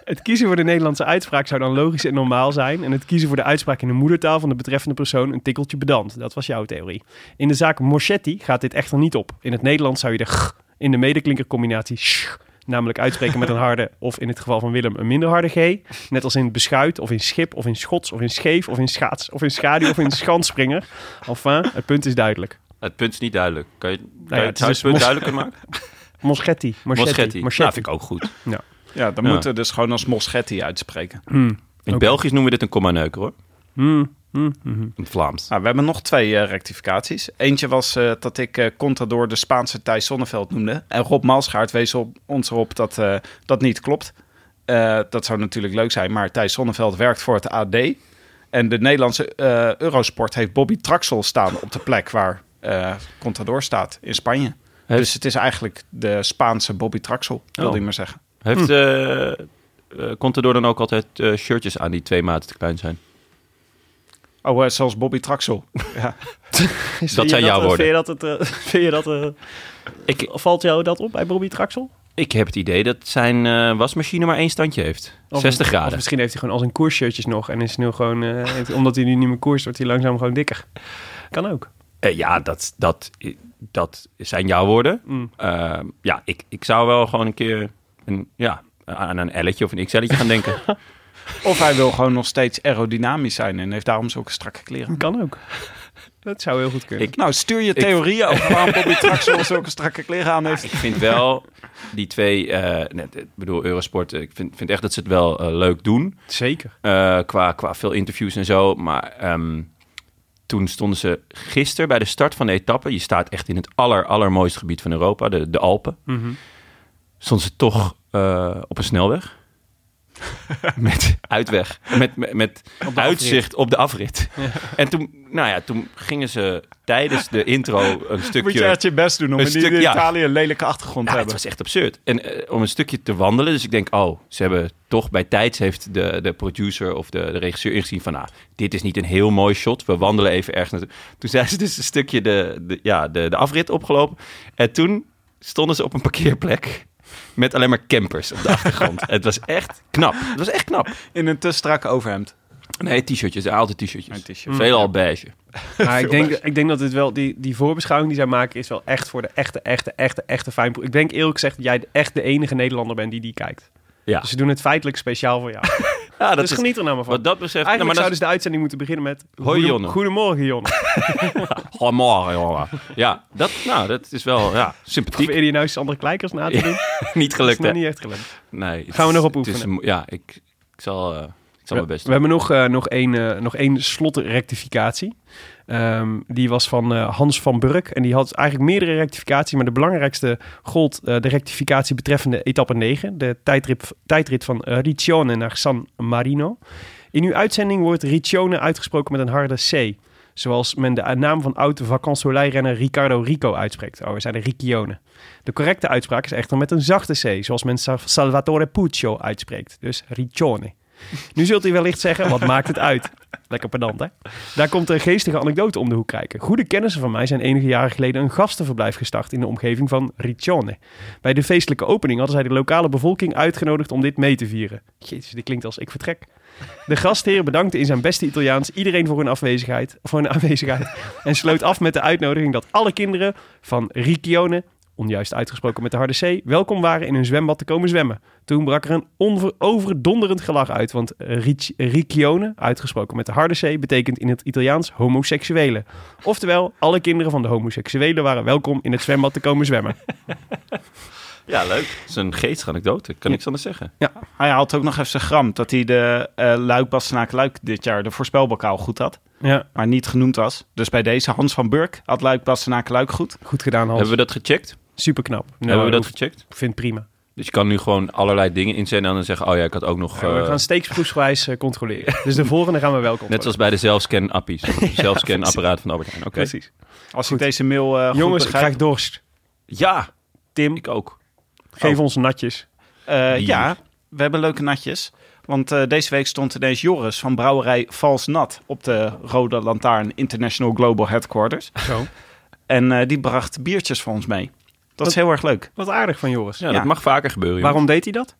Het kie- Het kiezen voor de Nederlandse uitspraak zou dan logisch en normaal zijn. En het kiezen voor de uitspraak in de moedertaal van de betreffende persoon een tikkeltje pedant. Dat was jouw theorie. In de zaak Moschetti gaat dit echter niet op. In het Nederlands zou je de g in de medeklinkercombinatie sch, namelijk uitspreken met een harde (laughs) of in het geval van Willem een minder harde g. Net als in beschuit of in schip of in schots of in scheef of in schaats of in schaduw of in schansspringer. Enfin, het punt is duidelijk. Het punt is niet duidelijk. Kan je, kan ja, je het het, dus punt duidelijker maken? Moschetti. (laughs) Moschetti. Moschetti. Moschetti. Nou, vind ik ook goed. Ja, dan Ja. moeten we dus gewoon als Moschetti uitspreken. Hmm. In. Belgisch noemen we dit een komma-neuker, hoor. Hmm. Hmm. Hmm. In het Vlaams. Nou, we hebben nog twee eh, rectificaties. Eentje was eh, dat ik eh Contador de Spaanse Thijs Sonneveld noemde. En Rob Malschaert wees op, ons erop dat eh, dat niet klopt. Eh, dat zou natuurlijk leuk zijn, maar Thijs Sonneveld werkt voor het AD. En de Nederlandse eh, Eurosport heeft Bobby Traxel staan op de plek waar eh, Contador staat in Spanje. Dus het is eigenlijk de Spaanse Bobby Traxel, wil Oh. ik maar zeggen. Heeft eh eh, Contador dan ook altijd eh, shirtjes aan die twee maten te klein zijn? Oh, eh, zoals Bobby Traxel. (laughs) ja. Dat zijn jouw eh, woorden. Vind je dat, het, eh, (laughs) vind je dat eh, Ik, valt jou dat op bij Bobby Traxel? ik heb het idee dat zijn eh, wasmachine maar één standje heeft. Of- 60 Of graden. misschien heeft hij gewoon al zijn koersshirtjes nog en is nu gewoon, eh, heeft- omdat hij nu niet meer koers, wordt hij langzaam gewoon dikker. Kan ook. Eh, ja, dat, dat, dat zijn jouw woorden. Mm. Eh, ja, ik, ik zou wel gewoon een keer een, ja, aan een L'tje of een XL'tje gaan denken. (laughs) Of hij wil gewoon nog steeds aerodynamisch zijn en heeft daarom zulke strakke kleren. Kan ook. Dat zou heel goed kunnen. Ik- Nou, stuur je theorieën (laughs) over waarom Bobby Traxel zulke strakke kleren aan heeft. Ik vind wel die twee, eh, net, ik bedoel Eurosport, ik vind, vind echt dat ze het wel eh, leuk doen. Zeker. eh, qua, qua veel interviews en zo. Maar ehm, toen stonden ze gisteren bij de start van de etappe. Je staat echt in het aller, allermooiste gebied van Europa, de, de Alpen. Mhm. Stonden ze toch eh, op een snelweg. (laughs) met uitweg. Met, met, uitzicht op de afrit. En toen, nou ja, toen gingen ze tijdens de intro een (laughs) stukje... Moet je echt je best doen om Een in stuk- in ja. Italië een lelijke achtergrond Ja, te het hebben. was echt absurd. En eh, om een stukje te wandelen. Dus ik denk, oh, ze hebben toch bij tijds heeft de, de producer of de, de regisseur ingezien van, nou, dit is niet een heel mooi shot. We wandelen even ergens naartoe. Toen zijn ze dus een stukje de, de, ja, de, de afrit opgelopen. En toen stonden ze op een parkeerplek met alleen maar campers op de achtergrond. (laughs) het was echt knap. Het was echt knap. In een te strakke overhemd. Nee, t-shirtjes, altijd t-shirtjes. Een t-shirt. Veelal beige. (laughs) Maar ik denk, ik denk dat dit wel, die, die voorbeschouwing die zij maken, is wel echt voor de echte, echte, echte, echte fijn. Ik denk eerlijk gezegd dat jij echt de enige Nederlander bent die die kijkt. Ja, Dus ze doen het feitelijk speciaal voor jou. (laughs) ja dat dus is, geniet er nou maar van. wat dat betreft... Eigenlijk nou, maar zouden ze de uitzending moeten beginnen met... Hoi, Jonne. Goedemorgen, Jonne. (laughs) Goedemorgen, jongen. Ja, dat, nou, dat is wel ja, sympathiek. Probeer je nou eens andere kijkers na te (laughs) doen? niet gelukt, is nog hè? niet echt gelukt. Nee. Gaan we is- nog op is oefenen? mo- ja, ik, ik zal, eh, zal mijn best We hebben nog, eh, nog één, eh, nog één slotrectificatie. Ehm, die was van eh, Hans van Burk. En die had eigenlijk meerdere rectificaties. Maar de belangrijkste gold de rectificatie betreffende etappe 9. De tijdrit, tijdrit van Riccione naar San Marino. In uw uitzending wordt Riccione uitgesproken met een harde C. Zoals men de naam van oud-vacansoleilrenner Ricardo Rico uitspreekt. Oh, we zijn de Riccione. De correcte uitspraak is echter met een zachte C. Zoals men Sa- Salvatore Puccio uitspreekt. Dus Riccione. Nu zult u wellicht zeggen, wat maakt het uit? Lekker pedant, hè? Daar komt een geestige anekdote om de hoek kijken. Goede kennissen van mij zijn enige jaren geleden een gastenverblijf gestart in de omgeving van Riccione. Bij de feestelijke opening hadden zij de lokale bevolking uitgenodigd om dit mee te vieren. Jezus, dit klinkt als ik vertrek. De gastheer bedankte in zijn beste Italiaans iedereen voor hun afwezigheid, voor hun aanwezigheid en sloot af met de uitnodiging dat alle kinderen van Riccione onjuist uitgesproken met de harde C, welkom waren in hun zwembad te komen zwemmen. Toen brak er een onver- overdonderend gelach uit, want eh, Ric- Riccione, uitgesproken met de harde C, betekent in het Italiaans homoseksuele. Oftewel, alle kinderen van de homoseksuelen waren welkom in het zwembad te komen zwemmen. (laughs) Ja, leuk. Dat is een geestige anekdote. Kan niks anders zeggen. Hij had ook nog even zijn gram dat hij de eh Luik Bastenaak Luik dit jaar de voorspelbokaal goed had. Ja, Maar niet genoemd was. Dus bij deze Hans van Burk had Luik Bastenaak Luik goed. goed gedaan Hans. Hebben we dat gecheckt? Super knap. Hebben we dat gecheckt? Ik vind het prima. Dus je kan nu gewoon allerlei dingen inzenden en dan zeggen... oh ja, ik had ook nog... Ja, we eh, gaan eh, controleren. (laughs) Dus de volgende gaan we welkom. net zoals bij de zelfscan-appies. (laughs) zelfscan-apparaat van Albert Heijn. Oké. Precies. Als ik deze mail eh Jongens, ik begrijp. krijg dorst. Ja, Tim, ik ook. geef Oh. ons natjes. Eh, ja, we hebben leuke natjes. Want eh, deze week stond ineens Joris van brouwerij Vals Nat op de Rode Lantaarn International Global Headquarters. Zo. En eh, die bracht biertjes voor ons mee. Dat is heel erg leuk. Wat aardig van Joris. Ja, Ja. dat mag vaker gebeuren. jongens. Waarom deed hij dat?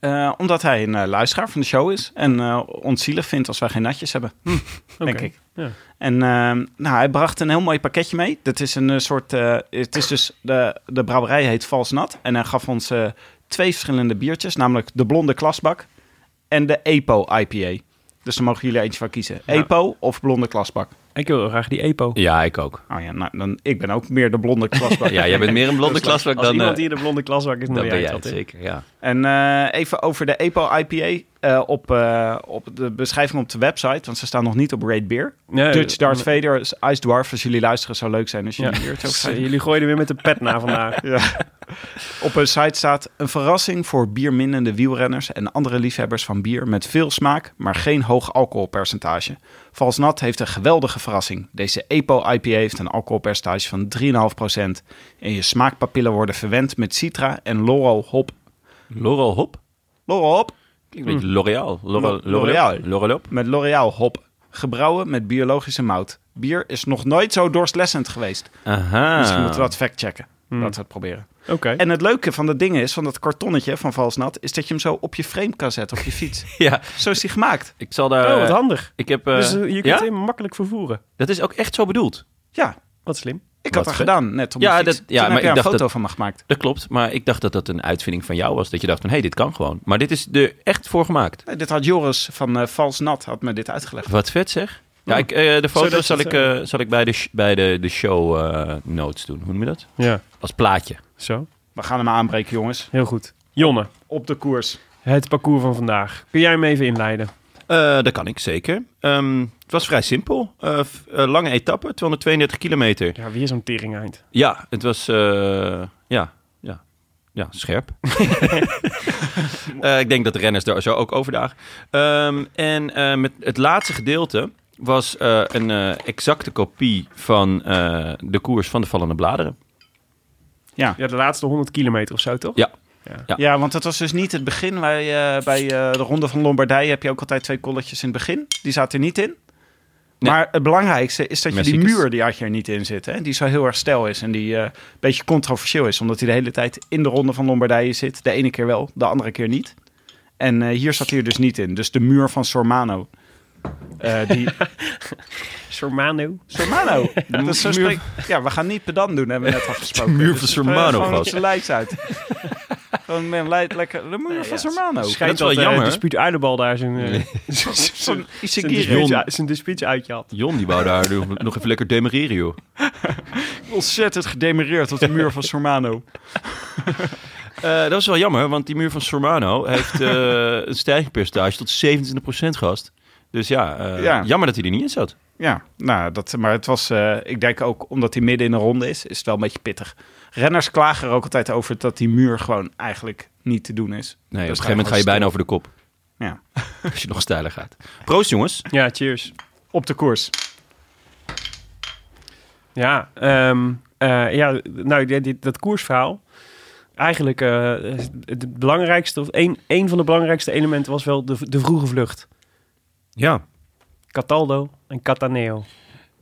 Eh, omdat hij een eh, luisteraar van de show is. En eh ons zielig vindt als wij geen natjes hebben. (laughs) Denk Oké. ik. Ja. En ehm, nou, hij bracht een heel mooi pakketje mee. Dat is een soort. eh, het is dus. De, de brouwerij heet Vals Nat. En hij gaf ons eh, twee verschillende biertjes. Namelijk de blonde klasbak. En de EPO IPA. Dus dan mogen jullie eentje van kiezen. Ja. EPO of blonde klasbak. Ik wil graag die EPO. Ja, ik ook. Oh ja, nou, dan, ik ben ook meer de blonde klasbak. (laughs) Ja, jij bent meer een blonde klasbak Als dan... iemand eh, die in de blonde klasbak is, dan, dan ben jij het altijd. zeker, ja. En eh, even over de EPO IPA. eh, op, eh, op de beschrijving op de website. Want ze staan nog niet op Rate Beer. Nee, Dutch Darth Vader, Ice Dwarf. Als jullie luisteren, zou leuk zijn als jullie Ja. hier het ook Dus, zijn. jullie gooien er weer met de pet na vandaag. (laughs) Op hun site staat een verrassing voor bierminnende wielrenners en andere liefhebbers van bier met veel smaak, maar geen hoog alcoholpercentage. Vals Nat heeft een geweldige verrassing. Deze EPO IPA heeft een alcoholpercentage van 3,5% en je smaakpapillen worden verwend met Citra en Laurel hop. Laurel Hop? Laurel hop? Klinkt een beetje L'Oreal. L'Oreal. Lo- L'Oreal. L'Oreal Hop? Met L'Oreal hop. Gebrouwen met biologische mout. Bier is nog nooit zo dorstlessend geweest. Aha. Misschien moeten we dat factchecken. Hmm. Laten we het proberen. Oké. En het leuke van dat ding is, van dat kartonnetje van Valsnat, is dat je hem zo op je frame kan zetten, op je (laughs) fiets. Ja, zo is hij gemaakt. ik zal daar... Oh, wat handig. ik heb... eh, dus eh, je kunt ja? hem makkelijk vervoeren. Dat is ook echt zo bedoeld. Ja, Wat slim. ik had dat gedaan, net op Ja, mijn fiets. dat- ja, Toen maar heb je ik een dacht foto dat- van me gemaakt. Dat klopt, maar ik dacht dat dat een uitvinding van jou was. Dat je dacht van, hé, hey, dit kan gewoon. Maar dit is er echt voor gemaakt. Nee, dit had Joris van eh Vals Nat had me dit uitgelegd. Wat vet zeg. Ja, ik, eh, de foto's zal ik, eh, zal ik bij de, sh- bij de, de show eh, notes doen. Hoe noem je dat? Ja. Als plaatje. Zo. We gaan hem aanbreken, jongens. Heel goed. Jonne, Op de koers. het parcours van vandaag. Kun jij hem even inleiden? Eh, dat kan ik zeker. Ehm, het was vrij simpel. Eh, f- eh, lange etappe, 232 kilometer. Ja, weer zo'n tering eind. Ja, het was eh, ja, ja, ja, scherp. (laughs) Eh, ik denk dat de renners daar zo ook overdagen. Ehm, en eh, met het laatste gedeelte was eh, een eh, exacte kopie van eh, de koers van de vallende bladeren. Ja. Ja, de laatste 100 kilometer of zo, toch? Ja. Ja. Ja. Ja, want het was dus niet het begin. Bij, eh, bij eh, de Ronde van Lombardije heb je ook altijd twee kolletjes in het begin. Die zaten er niet in. Nee. Maar het belangrijkste is dat je die muur, die had je er niet in zitten. Hè? Die zo heel erg stijl is en die eh, een beetje controversieel is. Omdat hij de hele tijd in de Ronde van Lombardije zit. De ene keer wel, de andere keer niet. En eh, hier zat hij er dus niet in. Dus de muur van Sormano. Eh, die... (laughs) Sormano. Sormano. (laughs) Dat is zo muur- spreek- Ja, we gaan niet pedant doen, hebben we net afgesproken. (laughs) muur Dus van we Sormano, Gewoon gast. zijn lijst uit. Gewoon met een lei- lekker de muur van Sormano. Schijnt Dat is wel dat, eh, jammer. dispuut Uilenbal daar zijn, eh. Zo'n zijn, zijn dispuut uitje had. Jon, die wou daar nog- nog even lekker demereren, joh. Ontzettend gedemereerd op de muur van Sormano. Eh, dat was wel jammer, want die muur van Sormano heeft eh, een stijgingspercentage tot 27% gast. Dus ja, eh, Ja. jammer dat hij er niet in zat. Ja, nou, dat, maar het was, eh, ik denk ook omdat hij midden in een ronde is, is het wel een beetje pittig. Renners klagen er ook altijd over dat die muur gewoon eigenlijk niet te doen is. Nee, Dus op een gegeven ga moment ga je bijna over de kop. Ja. (laughs) Als je nog steiler gaat. Proost jongens. Ja, cheers. Op de koers. Ja, ehm, eh, ja nou, dit, dit- dat koersverhaal. Eigenlijk eh, het belangrijkste, of een, een van de belangrijkste elementen was wel de, de vroege vlucht. Ja. Cataldo en Cataneo.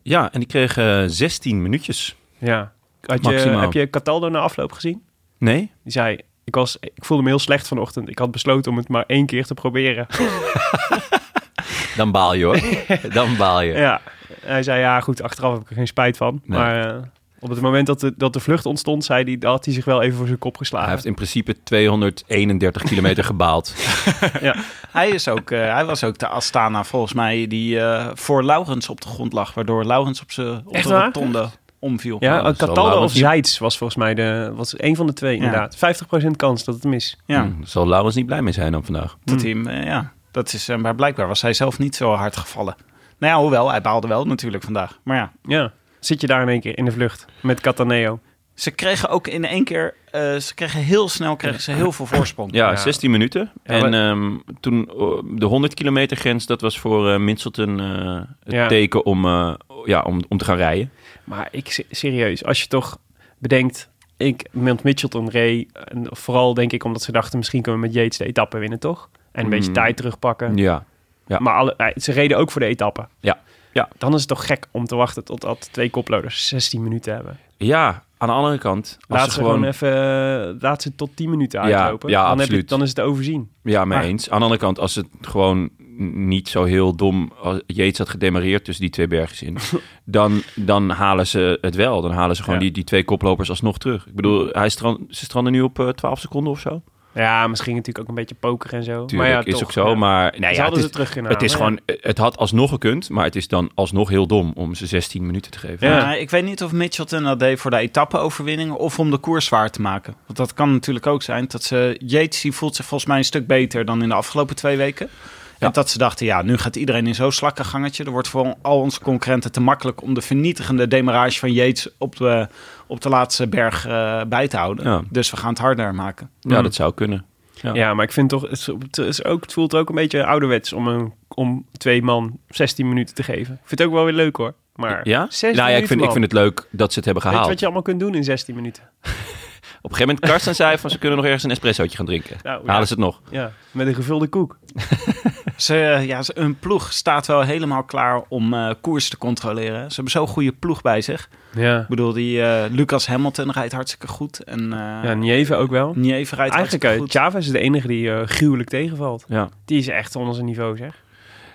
Ja, en die kregen 16 minuutjes. Ja. Had je, Maximaal. heb je Cataldo na afloop gezien? Nee? Die zei, ik, was, ik voelde me heel slecht vanochtend. Ik had besloten om het maar één keer te proberen. (laughs) Dan baal je hoor. (laughs) Dan baal je. ja. Hij zei, ja goed, achteraf heb ik er geen spijt van. Nee. Maar eh, Op het moment dat de, dat de vlucht ontstond, zei hij, had hij zich wel even voor zijn kop geslagen. Hij heeft in principe 231 kilometer gebaald. (laughs) Hij, is ook, eh, hij was ook de Astana volgens mij die eh, voor Laurens op de grond lag. Waardoor Laurens op, zijn op Echt de waar? rotonde omviel. ja, dat Cataldo Laurens of Zeitz was volgens mij de, was een van de twee inderdaad. 50% kans dat het mis. Ja, Hm, zal Laurens niet blij mee zijn dan vandaag. dat hij hem, eh, ja, dat is, eh, maar blijkbaar was hij zelf niet zo hard gevallen. Nou ja, hoewel, hij baalde wel natuurlijk vandaag. Maar ja, Ja. Zit je daar in één keer in de vlucht met Cataneo? ze kregen ook in één keer, eh, ze kregen heel snel kregen ze heel veel voorsprong. Ja, Ja. 16 minuten. Ja, en maar- ehm, toen eh, de 100 kilometer grens, dat was voor eh Minselton eh, het Ja. teken om, eh, ja, om, om te gaan rijden. Maar ik, se- serieus, als je toch bedenkt... Ik, met Mitchelton reed, en vooral denk ik omdat ze dachten... misschien kunnen we met Yates de etappe winnen, toch? En een beetje Mm. tijd terugpakken. Ja. Ja. Maar alle, ze reden ook voor de etappe. Ja. Ja. Dan is het toch gek om te wachten totdat twee koplopers 16 minuten hebben. ja, aan de andere kant, als Laat ze gewoon even eh, laat ze tot 10 minuten uitlopen. ja, dan, heb je, absoluut. dan is het overzien. Ja, mee Maar- eens. Aan de andere kant, als het gewoon niet zo heel dom... Als Yates had gedemareerd tussen die twee bergjes in... (laughs) dan, dan halen ze het wel. Dan halen ze gewoon Ja. die, die twee koplopers alsnog terug. Ik bedoel, hij strand, ze stranden nu op eh, 12 seconden of zo. Ja, misschien natuurlijk ook een beetje poker en zo. Tuurlijk, maar ja, is toch, ook zo. ja. Maar nee, Ze ja, hadden het ze is, terug kunnen het is gewoon... Het had alsnog gekund, maar het is dan alsnog heel dom... om ze 16 minuten te geven. Ja. Ja, ik weet niet of Mitchelton dat deed voor de etappe-overwinning of om de koers zwaar te maken. Want dat kan natuurlijk ook zijn dat ze... Yates die voelt zich volgens mij een stuk beter dan in de afgelopen twee weken. Ja. En dat ze dachten, ja, nu gaat iedereen in zo'n slakkengangetje. Er wordt voor al onze concurrenten te makkelijk om de vernietigende demarage van Yates op de, op de laatste berg eh, bij te houden. Ja. Dus we gaan het harder maken. Ja, dat zou kunnen. Ja. Ja, maar ik vind toch, het, is- ook, het voelt ook een beetje ouderwets om, een, om twee man 16 minuten te geven. Ik vind het ook wel weer leuk hoor. Maar Ja? 16 Nou ja, ik vind, ik vind het leuk dat ze het hebben Weet je gehaald. wat je allemaal kunt doen in 16 minuten? (laughs) Op een gegeven moment, Karsten zei van... ze kunnen nog ergens een espressootje gaan drinken. Nou, Halen ja. ze het nog? Ja, met een gevulde koek. (laughs) Ze, eh, ja, ze- hun ploeg staat wel helemaal klaar om eh, koers te controleren. Ze hebben zo'n goede ploeg bij zich. Ja. Ik bedoel, die eh, Lucas Hamilton rijdt hartstikke goed. En eh Ja, Nieve ook wel. Nieve rijdt Eigenlijk, hartstikke goed. Chavez is de enige die gruwelijk tegenvalt. Ja. Die is echt onder zijn niveau, zeg.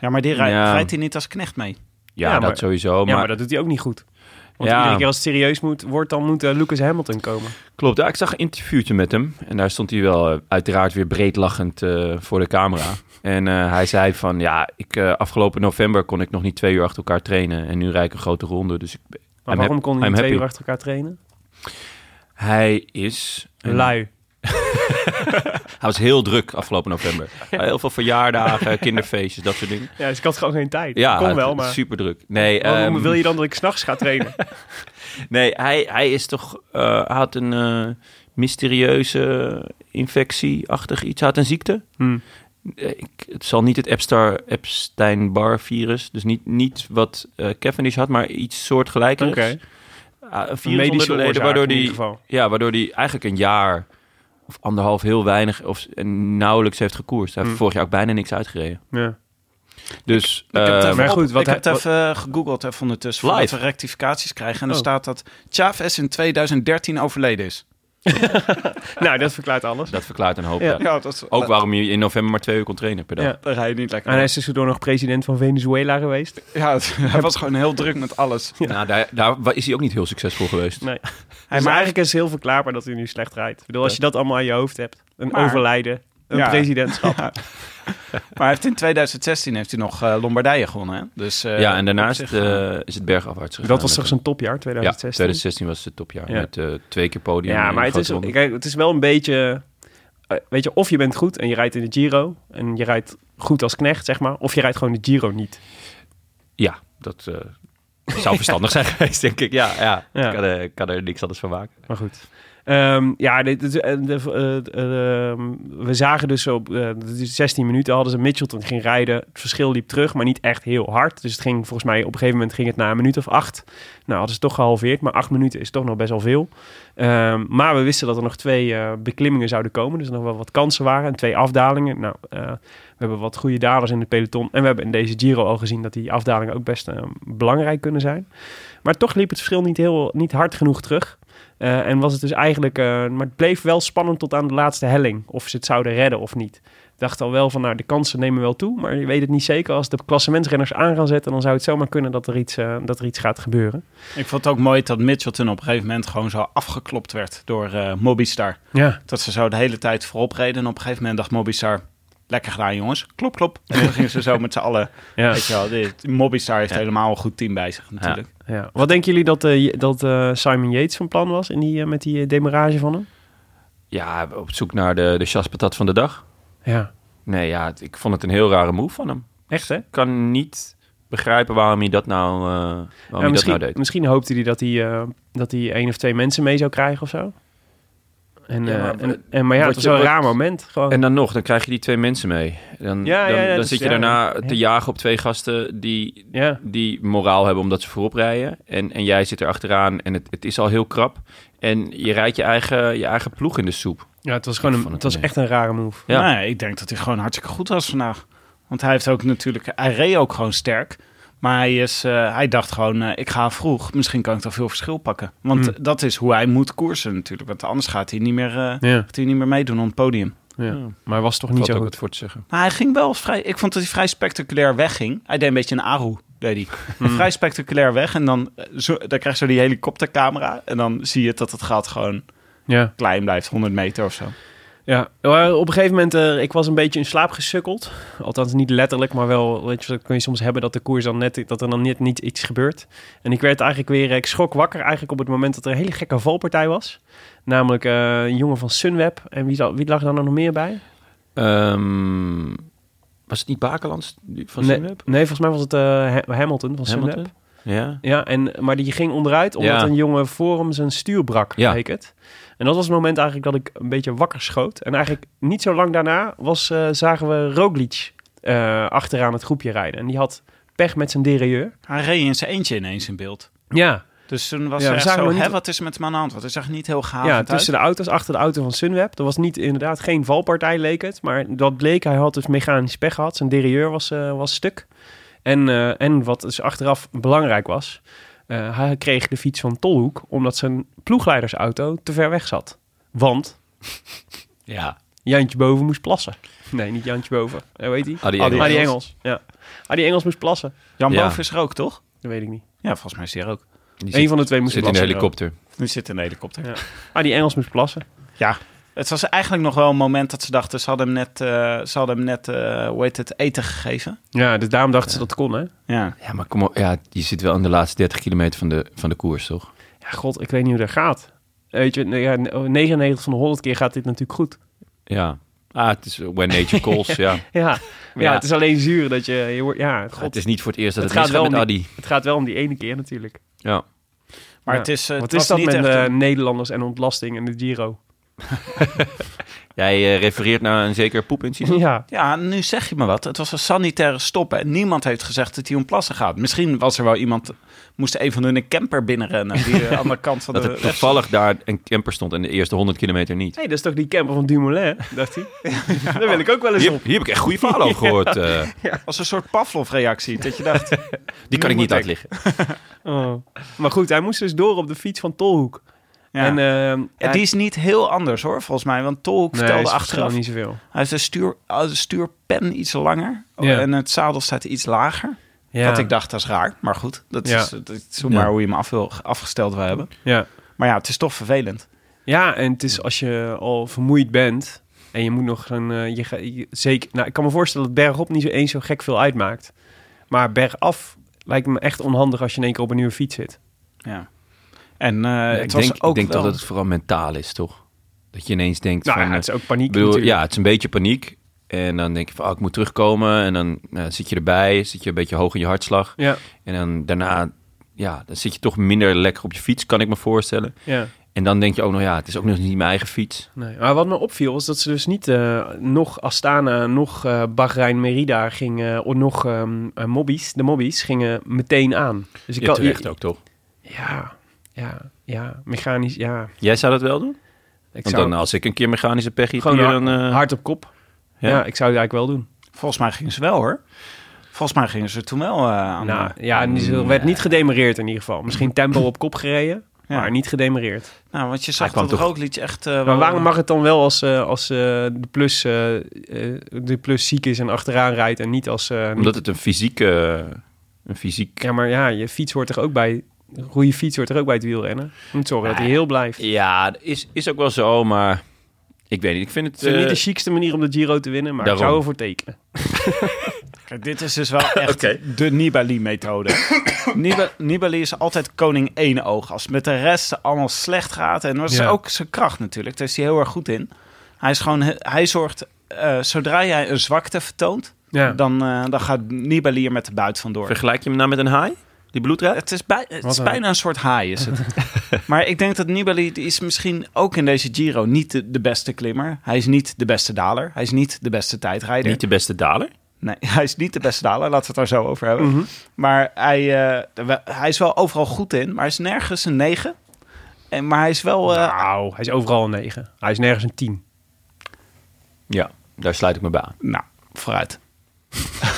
Ja, maar die rij- Ja. rijdt hij niet als knecht mee. Ja, Ja, dat maar- sowieso. ja, Maar, maar dat doet hij ook niet goed. Want Ja. iedere keer als het serieus moet, wordt, dan moet eh, Lucas Hamilton komen. Klopt, ja, ik zag een interviewtje met hem. En daar stond hij wel eh, uiteraard weer breed lachend eh, voor de camera. (laughs) En hij zei van, ja, ik, afgelopen november kon ik nog niet twee uur achter elkaar trainen. En nu rijd ik een grote ronde. Dus ik, Maar I'm waarom hap- kon hij I'm twee happy. uur achter elkaar trainen? Hij is... een- Lui. (laughs) Hij was heel druk afgelopen november. (laughs) Heel veel verjaardagen, kinderfeestjes, dat soort dingen. Ja, dus ik had gewoon geen tijd. Ja, kon wel, maar... super druk. Nee, Waarom ehm, wil je dan dat ik s'nachts ga trainen? (laughs) Nee, hij, hij is toch. hij had een eh, mysterieuze infectie-achtig iets. Hij had een ziekte. Hm. Eh, Ik, het zal niet het Epstein-Barr-virus. Dus niet, niet wat eh Cavendish had, maar iets soortgelijkers. Oké. Ah, een Een virus medische leden, oorzaak waardoor die, ja, waardoor die eigenlijk een jaar of anderhalf heel weinig of en nauwelijks heeft gekoerst. Hij heeft Hm. vorig jaar ook bijna niks uitgereden. Ja. Dus Ik heb het eh, even, maar goed, wat ik heb het even eh, gegoogeld even ondertussen, Live. voordat we rectificaties krijgen. En er Oh. staat dat Chavez in 2013 overleden is. (laughs) Nou, dat verklaart alles. dat verklaart een hoop. Ja. ja. dat is, Ook waarom je in november maar twee uur kon trainen per dag. Ja. Daar rij je niet lekker En hij is tussendoor nog president van Venezuela geweest. Ja, het- (laughs) hij was gewoon heel druk met alles. Nou, daar, daar is hij ook niet heel succesvul geweest. Nee. Hij Dus maar eigenlijk is het heel verklaarbaar dat hij nu slecht rijdt. Ik bedoel, als je dat allemaal aan je hoofd hebt. Een Maar- overlijden, een Ja. presidentschap. (laughs) Maar heeft in 2016 heeft hij nog eh, Lombardije gewonnen. Hè? Dus, eh, ja, en daarna op is zich, het, eh, is het bergafwaarts gegaan. Dat was toch zijn topjaar, een- 2016? Ja, 2016 was het topjaar. Ja. Met eh, twee keer podium. Ja, en maar een het is, ronde. kijk, het is wel een beetje... weet je, of je bent goed en je rijdt in de Giro... en je rijdt goed als knecht, zeg maar... of je rijdt gewoon de Giro niet. Ja, dat eh, zou verstandig (laughs) zijn geweest, denk ik. Ja, ja. Ja. Ik, kan, er- ik kan er niks anders van maken. Maar goed. Ehm, ja, dit, eh, eh, eh, ehm, we zagen dus op eh, dit is 16 minuten hadden ze Mitchelton ging rijden. Het verschil liep terug, maar niet echt heel hard. Dus het ging volgens mij op een gegeven moment ging het na een minuut of acht. Nou, hadden ze toch gehalveerd, maar acht minuten is toch nog best wel veel. Ehm, maar we wisten dat er nog twee beklimmingen zouden komen. Dus er nog wel wat kansen waren en twee afdalingen. Nou, we hebben wat goede dalers in de peloton. En we hebben in deze Giro al gezien dat die afdalingen ook best belangrijk kunnen zijn. Maar toch liep het verschil niet, heel, niet hard genoeg terug. Eh, en was het dus eigenlijk... eh, maar het bleef wel spannend tot aan de laatste helling. Of ze het zouden redden of niet. Ik dacht al wel van, nou, de kansen nemen wel toe. Maar je weet het niet zeker. Als de klassementsrenners aan gaan zetten... dan zou het zomaar kunnen dat er iets, eh, dat er iets gaat gebeuren. Ik vond het ook mooi dat Mitchelton op een gegeven moment gewoon zo afgeklopt werd door Mobistar. Ja, Dat ze zo de hele tijd voorop reden. En op een gegeven moment dacht Mobistar, lekker gedaan jongens, klop klop. En dan gingen ze zo met z'n allen, (laughs) ja. weet je wel, dit, Mobistar heeft helemaal een goed team bij zich natuurlijk. ja. Wat denken jullie dat, eh, dat eh, Simon Yates van plan was in die, eh, met die demarrage van hem? Ja, op zoek naar de, de chaspatat van de dag. Ja, Nee, ja, ik vond het een heel rare move van hem. echt hè? Ik kan niet begrijpen waarom hij dat nou, eh, waarom hij dat nou deed. misschien hoopte hij dat hij, eh, dat hij één of twee mensen mee zou krijgen of zo. En, Ja, eh, maar- en, en, maar ja, het was een raar moment. Gewoon. En dan nog, dan krijg je die twee mensen mee. Dan, Ja, ja, dan, ja, dan dat zit je ja, daarna ja. te jagen op twee gasten die, ja, die moraal hebben omdat ze voorop rijden. En, en jij zit er achteraan en het, het is al heel krap. En je rijdt je eigen, je eigen ploeg in de soep. ja, het was gewoon een, het het was echt een rare move. Ja. Ja. ik denk dat hij gewoon hartstikke goed was vandaag. Want hij heeft ook natuurlijk, hij reed ook gewoon sterk. Maar hij, is, eh, hij dacht gewoon, eh, ik ga vroeg, misschien kan ik toch veel verschil pakken. Want Hm. eh, dat is hoe hij moet koersen natuurlijk. Want anders gaat hij niet meer, eh, Ja, gaat hij niet meer meedoen op het podium. ja. Ja. Maar hij was toch niet zo ook goed. wat voor te zeggen. Maar hij ging wel vrij, ik vond dat hij vrij spectaculair wegging. Hij deed een beetje een Aru, deed hij. (laughs) Hmm. Vrij spectaculair weg en dan, zo, dan krijg je zo die helikoptercamera. En dan zie je dat het gat gewoon Ja, klein blijft, 100 meter of zo. Ja. Maar op een gegeven moment, eh, ik was een beetje in slaap gesukkeld. Althans niet letterlijk, maar wel, weet je, dat kun je soms hebben dat de koers dan net, dat er dan net niet iets gebeurt. En ik werd eigenlijk weer, ik schrok wakker eigenlijk op het moment dat er een hele gekke valpartij was. Namelijk eh, een jongen van Sunweb. En wie, wie lag daar nog meer bij? Ehm, was het niet Bakelands van Sunweb? nee, volgens mij was het eh, Ha- Hamilton van Sunweb. Ja. Ja, en, maar die ging onderuit omdat Ja. een jongen voor hem zijn stuur brak, Ja. leek het. En dat was het moment eigenlijk dat ik een beetje wakker schoot. En eigenlijk niet zo lang daarna was, eh, zagen we Roglic eh, achteraan het groepje rijden. En die had pech met zijn derailleur. Hij reed in zijn eentje ineens in beeld. Ja, Dus toen was Ja, er echt zagen zo, nog niet- hè, wat is er met hem aan de hand? Want hij zag er niet heel gaaf ja uit. tussen de auto's, achter de auto van Sunweb. Er was niet inderdaad geen valpartij, leek het. Maar dat bleek, hij had dus mechanisch pech gehad. Zijn derailleur was, eh, was stuk. En, eh, en wat dus achteraf belangrijk was... eh, hij kreeg de fiets van Tolhoek... omdat zijn ploegleidersauto te ver weg zat. Want (laughs) Ja. Jantje Boven moest plassen. Nee, niet Jantje Boven. Hoe heet hij? Adi Adi Engels. Adi Engels. Ja. Adi Engels moest plassen. Jan Ja. Boven is er ook, toch? Dat weet ik niet. Ja, volgens mij is hij er ook. Die Eén van de twee moest zit in de plassen. helikopter. Nu zit in de helikopter. Ja. Adi Engels moest plassen. Ja, het was eigenlijk nog wel een moment dat ze dachten... ze hadden hem net, eh, ze hadden hem net eh, hoe heet het, eten gegeven. Ja, dus daarom dachten ze dat het kon, hè? Ja. Ja, maar kom op. Ja, die zit wel in de laatste 30 kilometer van de, van de koers, toch? Ja, god, ik weet niet hoe dat gaat. Weet je, nee, ja, 99 van de 100 keer gaat dit natuurlijk goed. Ja. Ah, het is when nature calls, (laughs) ja. Ja, ja, Ja. het is alleen zuur dat je... je wordt, ja, god, Het is niet voor het eerst dat Het het, gaat wel met om Adi. het gaat wel om die ene keer natuurlijk. Ja. Maar Ja. het is, eh, Wat het is was dat niet met echt eh, een- Nederlanders en ontlasting en de Giro? (laughs) Jij eh, refereert naar een zeker poepincident. Ja, Ja, nu zeg je me wat. Het was een sanitaire stop en niemand heeft gezegd dat hij om plassen gaat. Misschien was er wel iemand, moest een van hun een camper binnenrennen die (laughs) aan de andere kant van Dat de weg toevallig daar een camper stond en de eerste 100 kilometer niet. hey, dat is toch die camper van Dumoulin, dacht hij. (laughs) Daar wil ik ook wel eens Hier, op. hier heb ik echt goede verhalen over gehoord. eh. Als een soort Pavlov-reactie. Dat je dacht, die kan ik niet uitleggen. Oh. Maar goed, hij moest dus door op de fiets van Tolhoek. Ja. En, ehm, ja, die is niet heel anders hoor, volgens mij. Want Tolhoek nee, vertelde achteraf, niet zoveel. hij heeft de, stuur, de stuurpen iets langer. Ja. En het zadel staat iets lager. Ja. Wat ik dacht, dat is raar. Maar goed, dat Ja. is, dat is zomaar hoe je hem af wil, afgesteld wil hebben. Ja. Maar ja, het is toch vervelend. Ja, en het is als je al vermoeid bent en je moet nog een... eh, je, ga- je- zeker, nou, ik kan me voorstellen dat bergop niet zo eens zo gek veel uitmaakt. Maar bergaf lijkt me echt onhandig als je in één keer op een nieuwe fiets zit. Ja. En eh, Ja, het ik was denk, ook ik denk wel... dat het vooral mentaal is, toch? Dat je ineens denkt Nou van... ja, het is ook paniek bedoel, ja, het is een beetje paniek. En dan denk je van, oh, ik moet terugkomen. En dan zit je erbij, zit je een beetje hoog in je hartslag. Ja, En dan daarna, ja, dan zit je toch minder lekker op je fiets, kan ik me voorstellen. ja. En dan denk je ook nog, ja, het is ook nog niet mijn eigen fiets. Nee. Maar wat me opviel was dat ze dus niet eh, nog Astana, nog eh Bahrein Merida gingen, of nog eh, Mobbies, de Mobbies gingen meteen aan. Dus ik Ja, had- terecht ook, toch? Ja, ja, ja, mechanisch, ja. Jij zou dat wel doen? Ik Want zou dan, als ik een keer mechanische pech heb gewoon hier, hard, dan... eh, hard op kop. Ja. ja. ik zou het eigenlijk wel doen. Volgens mij gingen ze wel hoor. Volgens mij gingen ze toen wel eh, aan Nou, de- ja, en ze werd niet gedemereerd in ieder geval. Misschien tempo op kop gereden, Ja. maar niet gedemereerd. Nou, want je zag dat toch- Roglic echt... eh, Maar wel- waarom mag het dan wel als, als eh, de, plus, de plus ziek is en achteraan rijdt en niet als... eh, niet- Omdat het een fysieke... Een fysiek... Ja, maar ja, je fiets hoort er ook bij. Een goede fiets hoort er ook bij het wielrennen. Je moet zorgen dat hij heel blijft. Ja, is, is ook wel zo, maar... Ik weet niet, ik vind het... Het is niet eh, de chicste manier om de Giro te winnen, maar Daarom. ik zou ervoor tekenen. (laughs) Kijk, dit is dus wel (laughs) echt de Nibali-methode. (coughs) Niba- Nibali is altijd koning één oog. Als het met de rest allemaal slecht gaat. En dat is Ja. ook zijn kracht natuurlijk. Daar is hij heel erg goed in. Hij, is gewoon, hij zorgt, eh, zodra jij een zwakte vertoont, Ja. dan, eh, dan gaat Nibali er met de buit vandoor. Vergelijk je hem nou met een haai? Die? Het is, bij, het Wat is een- bijna een soort haai, is het. (laughs) maar ik denk dat Nibali die is misschien ook in deze Giro niet de, de beste klimmer. Hij is niet de beste daler. Hij is niet de beste tijdrijder. Niet de beste daler? Nee, (laughs) hij is niet de beste daler. Laten we het daar zo over hebben. Mhm. Maar hij, eh, hij is wel overal goed in. Maar hij is nergens een 9. En, maar hij is wel... eh, nou, hij is overal een 9. Hij is nergens een 10. Ja, daar sluit ik me bij aan. nou, vooruit.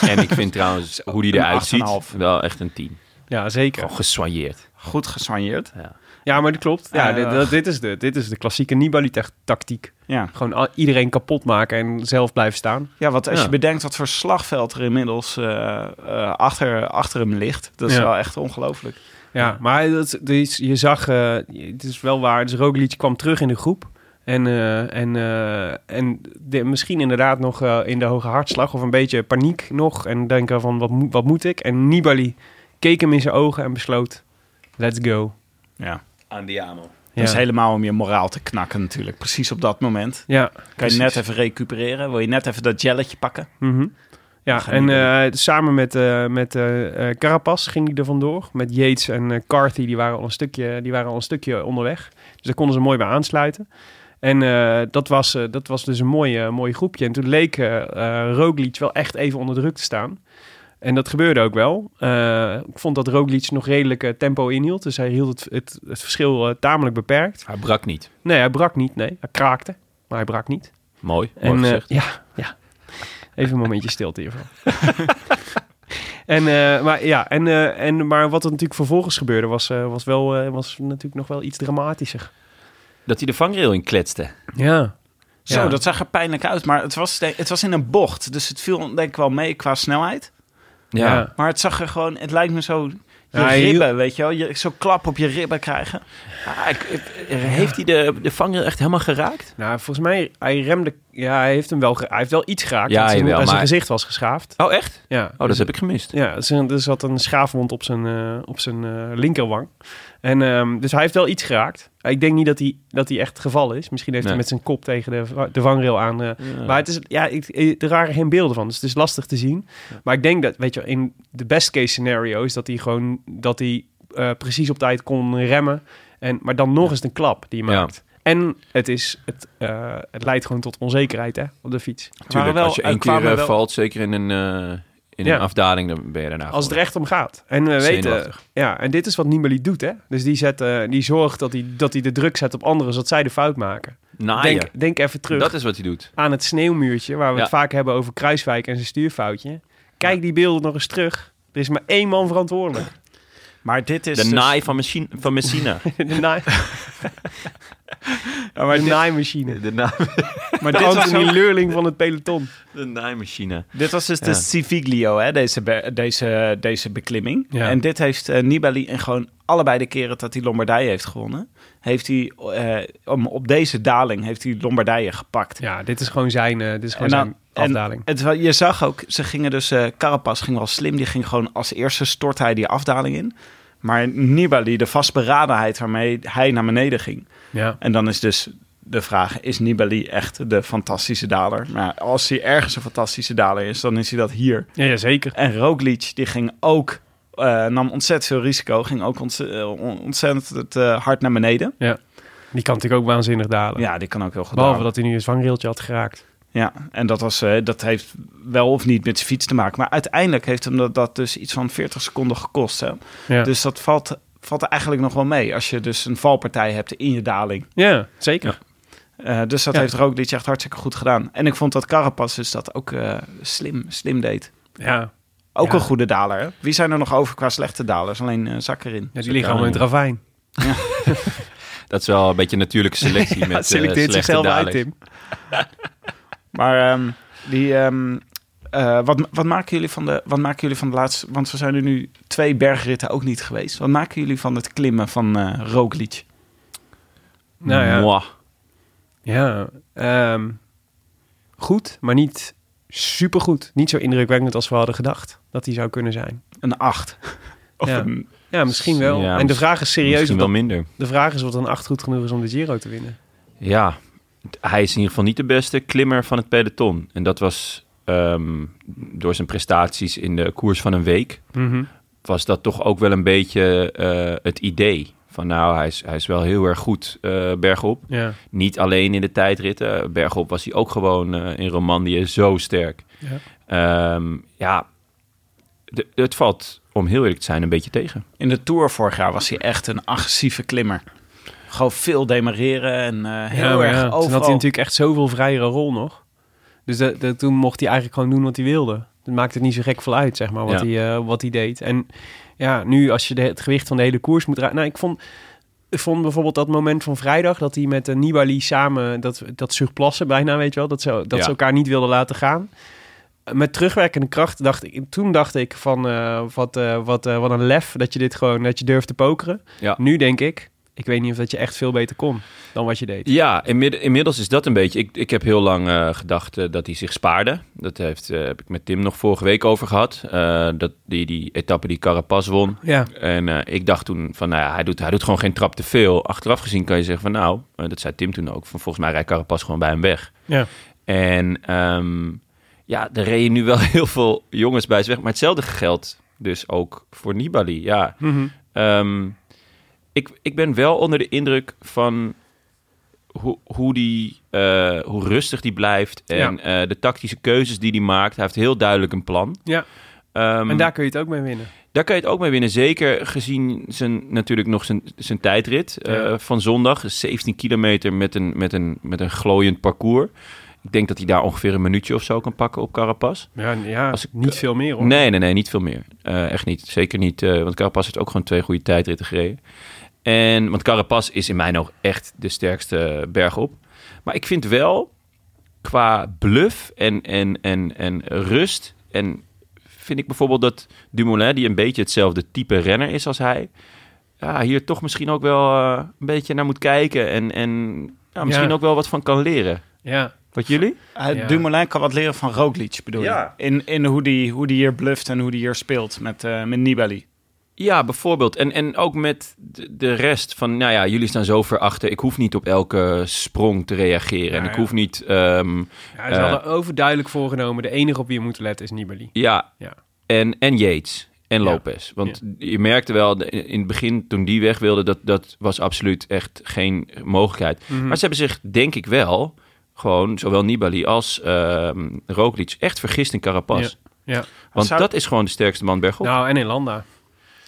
En ik vind trouwens hoe die eruit ziet 8,5. wel echt een 10. Ja, zeker. Gewoon gesoigneerd. Goed gesoigneerd. Ja. Ja, maar dat klopt. Ja, Eh, dit, dat- dit, is de, dit is de klassieke Nibali-tactiek. Ja. Gewoon al- iedereen kapot maken en zelf blijven staan. ja, want als Ja. je bedenkt wat voor slagveld er inmiddels eh, eh, achter, achter hem ligt. Dat is Ja. wel echt ongelooflijk. Ja, maar dat, je zag, eh, het is wel waar, dus Roglic kwam terug in de groep. En, eh, en, eh, en de- misschien inderdaad nog eh, in de hoge hartslag of een beetje paniek nog. En denken van, wat, moet- wat moet ik? En Nibali keek hem in zijn ogen en besloot, let's go. Ja. Andiamo. Ja, Dat is helemaal om je moraal te knakken natuurlijk. Precies op dat moment. ja Kan je precies. net even recupereren? Wil je net even dat jelletje pakken? Mhm. Ja, en eh, samen met, eh met eh, eh, Carapaz ging hij er vandoor. Met Yates en eh, Carthy, die waren, al een stukje, die waren al een stukje onderweg. Dus daar konden ze mooi bij aansluiten. En eh, dat, was, eh, dat was dus een mooi, mooi groepje. En toen leek eh eh, Roglic wel echt even onder druk te staan. En dat gebeurde ook wel. Eh, ik vond dat Roglic nog redelijk eh, tempo inhield. Dus hij hield het, het, het verschil eh, tamelijk beperkt. Hij brak niet. Nee, hij brak niet. Nee, hij kraakte. Maar hij brak niet. Mooi, mooi En, gezegd. ja, ja. Even een momentje stilte hiervan. (laughs) en, eh, maar, ja, en, eh, en, maar wat er natuurlijk vervolgens gebeurde was, eh, was, wel, eh, was natuurlijk nog wel iets dramatischer. Dat hij de vangrail in kletste. Ja. Zo, Ja. dat zag er pijnlijk uit. Maar het was, het was in een bocht. Dus het viel denk ik wel mee qua snelheid. Ja. Maar het zag er gewoon... Het lijkt me zo... Je Ja, ribben, weet je wel? Je, zo klap op je ribben krijgen. Ah, ik- ik- heeft hij de, de vangrail echt helemaal geraakt? Nou, volgens mij, hij remde... Ja, hij heeft hem wel, hij heeft wel iets geraakt. Ja, zijn, jawel, zijn maar- gezicht was geschaafd. Oh, echt? Ja, Oh, dat heb ik gemist. Ja, er zat- een schaafwond op zijn, eh, op zijn eh, linkerwang. En, ehm, dus hij heeft wel iets geraakt. Ik denk niet dat hij, dat hij echt gevallen is. Misschien heeft Nee. hij met zijn kop tegen de, de vangrail aan. eh, Ja. Maar het is, ja, ik, er waren geen beelden van, dus het is lastig te zien. Maar ik denk dat, weet je, in de best case scenario is dat hij gewoon, dat hij precies op tijd kon remmen. En, maar dan nog eens een klap die hij Ja. maakt. En het, is, het, eh, het leidt gewoon tot onzekerheid hè, op de fiets. Tuurlijk, wel- als je één keer eh, wel- valt, zeker in een, eh, in Ja. een afdaling, dan ben je daarna Als het er gewoon echt om gaat. En we weten, ja, en dit is wat Nibali doet, hè? Dus die, zet, die zorgt dat hij, dat hij de druk zet op anderen, zodat zij de fout maken. Naaien. Denk, denk even terug Dat is wat hij doet. aan het sneeuwmuurtje, waar we het vaak hebben over Kruiswijk en zijn stuurfoutje. Kijk die beelden nog eens terug. Er is maar één man verantwoordelijk. Maar dit is... De dus- naai van, machine, van Messina. (laughs) De, naai, Ja, maar de dit, naaimachine. de, naai, maar (laughs) De dit was, ook- Leurling van het peloton. de naaimachine. dit was dus de. Civiglio, hè, deze, be- deze, deze beklimming. Ja. En dit heeft eh, Nibali in gewoon allebei de keren dat hij Lombardije heeft gewonnen... heeft hij eh, om, op deze daling heeft hij Lombardije gepakt. Ja, dit is gewoon zijn, eh, dit is gewoon En dan- zijn en afdaling. Het, wa- je zag ook, ze gingen dus, eh Carapaz ging wel slim, die ging gewoon als eerste stort hij die afdaling in. Maar Nibali, de vastberadenheid waarmee hij naar beneden ging. Ja. En dan is dus de vraag, is Nibali echt de fantastische daler? Maar als hij ergens een fantastische daler is, dan is hij dat hier. Ja, ja, zeker. En Roglic, die ging ook, eh, nam ontzettend veel risico, ging ook eh, on- ontzettend eh, hard naar beneden. Die kan natuurlijk ook waanzinnig dalen. Ja, die kan ook heel goed Behalve dalen. dat hij nu een vangrailtje had geraakt. Ja, en dat, was, eh, dat heeft wel of niet met zijn fiets te maken. Maar uiteindelijk heeft hem dat, dat dus iets van 40 seconden gekost. Hè? Ja, Dus dat valt, valt er eigenlijk nog wel mee als je dus een valpartij hebt in je daling. ja zeker. Eh, dus dat Ja. heeft Roglic echt hartstikke goed gedaan. En ik vond dat Carapaz dus dat ook eh, slim, slim deed. Ja, Ook Ja. een goede daler. Hè? Wie zijn er nog over qua slechte dalers? Alleen eh Zakkerin. Ja, die liggen allemaal in het ravijn. (laughs) Dat is wel een beetje een natuurlijke selectie (laughs) met Ja, selecteert slechte zichzelf uit. Tim. (laughs) Maar ehm, die, ehm, eh, wat, wat, maken jullie van de, wat maken jullie van de laatste... Want we zijn er nu twee bergritten ook niet geweest. Wat maken jullie van het klimmen van eh Roglic? Nou ja, Mwah. ja ehm, goed, maar niet supergoed. Niet zo indrukwekkend als we hadden gedacht dat hij zou kunnen zijn. Een acht. (laughs) Of Ja. een, Ja, misschien wel. Ja, en de vraag is serieus. Misschien wel dat, minder. de vraag is of een 8 goed genoeg is om de Giro te winnen. Ja, hij is in ieder geval niet de beste klimmer van het peloton. En dat was ehm, door zijn prestaties in de koers van een week... was dat toch ook wel een beetje eh, het idee. Van nou, hij is, hij is wel heel erg goed eh, bergop. Ja. Niet alleen in de tijdritten. Bergop was hij ook gewoon eh, in Romandie zo sterk. Ja. Ehm, ja, de- het valt, om heel eerlijk te zijn, een beetje tegen. in de Tour vorig jaar was hij echt een agressieve klimmer. Gewoon veel demareren en eh, heel Ja, erg ja, overal. Toen had hij natuurlijk echt zoveel vrijere rol nog. Dus dat, dat- toen mocht hij eigenlijk gewoon doen wat hij wilde. Het maakt het niet zo gek veel uit, zeg maar, wat, Ja. hij, eh, wat hij deed. En ja, nu als je de, het gewicht van de hele koers moet draaien... Nou, ik vond, ik vond bijvoorbeeld dat moment van vrijdag... dat hij met de Nibali samen dat, dat surplassen bijna, weet je wel... dat, ze, dat Ja. ze elkaar niet wilden laten gaan. Met terugwerkende kracht dacht ik... Toen dacht ik van, eh, wat, eh, wat, wat een lef dat je dit gewoon... dat je durft te pokeren. Ja. Nu denk ik... Ik weet niet of dat je echt veel beter kon dan wat je deed. Ja, inmid- inmiddels is dat een beetje. Ik, ik heb heel lang eh, gedacht eh, dat hij zich spaarde. Dat heeft, eh, heb ik met Tim nog vorige week over gehad. Eh, dat die, die etappe die Carapaz won. Ja, En ik dacht toen van, nou ja, hij doet, hij doet gewoon geen trap te veel. Achteraf gezien kan je zeggen van, nou, dat zei Tim toen ook. Van, volgens mij rijdt Carapaz gewoon bij hem weg. ja. En ehm, ja, er reden nu wel (laughs) heel veel jongens bij zijn weg. Maar hetzelfde geldt dus ook voor Nibali. Ja, Mhm. Ehm, ik, ik ben wel onder de indruk van hoe, hoe, die, eh, hoe rustig die blijft en eh, de tactische keuzes die hij maakt. Hij heeft heel duidelijk een plan. Ja. Ehm, En daar kun je het ook mee winnen. daar kan je het ook mee winnen. Zeker gezien zijn, natuurlijk nog zijn, zijn tijdrit eh, van zondag. 17 kilometer met een, met, een, met een glooiend parcours. Ik denk dat hij daar ongeveer een minuutje of zo kan pakken op Carapaz. Ja, ja Als ik- niet veel meer hoor. Nee, nee, nee, niet veel meer. Echt niet. Zeker niet, want Carapaz heeft ook gewoon twee goede tijdritten gereden. En, want Carapaz is in mijn oog echt de sterkste berg op. Maar ik vind wel, qua bluff en, en, en, en rust... en vind ik bijvoorbeeld dat Dumoulin, die een beetje hetzelfde type renner is als hij... Ja, hier toch misschien ook wel eh, een beetje naar moet kijken... en, en ja, misschien Ja. ook wel wat van kan leren. Ja, Wat jullie? Uh, Ja. Dumoulin kan wat leren van Roglic, bedoel Ja. je? In, in hoe die, hoe die hier bluft en hoe die hier speelt met, eh, met Nibali. Ja, bijvoorbeeld. En, en ook met de, rest van, nou ja, jullie staan zo ver achter. Ik hoef niet op elke sprong te reageren. en ik ja. hoef niet, ehm, ja ze Eh. hadden overduidelijk voorgenomen. De enige op wie je moet letten is Nibali. ja, Ja. En, en Yates en. Lopez. Want je merkte wel in het begin, toen die weg wilde, dat, dat was absoluut echt geen mogelijkheid. Mhm. Maar ze hebben zich, denk ik wel, gewoon, zowel Nibali als ehm Roglic, echt vergist in Carapaz. Ja. Want Zou- dat is gewoon de sterkste man bergop. Nou, en in Landa.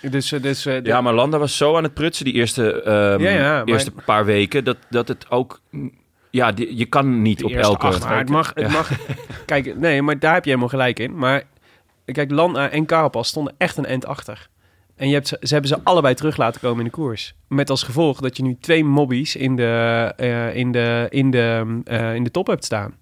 Dus, eh, dus, eh, Ja, maar Landa was zo aan het prutsen die eerste, ehm, Ja, ja, maar- eerste paar weken. Dat, dat het ook. Ja, die- je kan niet op elke. acht maar het mag, het mag... (laughs) Kijk, nee, maar daar heb je helemaal gelijk in. Maar kijk, Landa en Carapaz stonden echt een end achter. En je hebt ze, ze hebben ze allebei terug laten komen in de koers. Met als gevolg dat je nu twee mobbies in de, eh, in de, in de, eh, in de top hebt staan.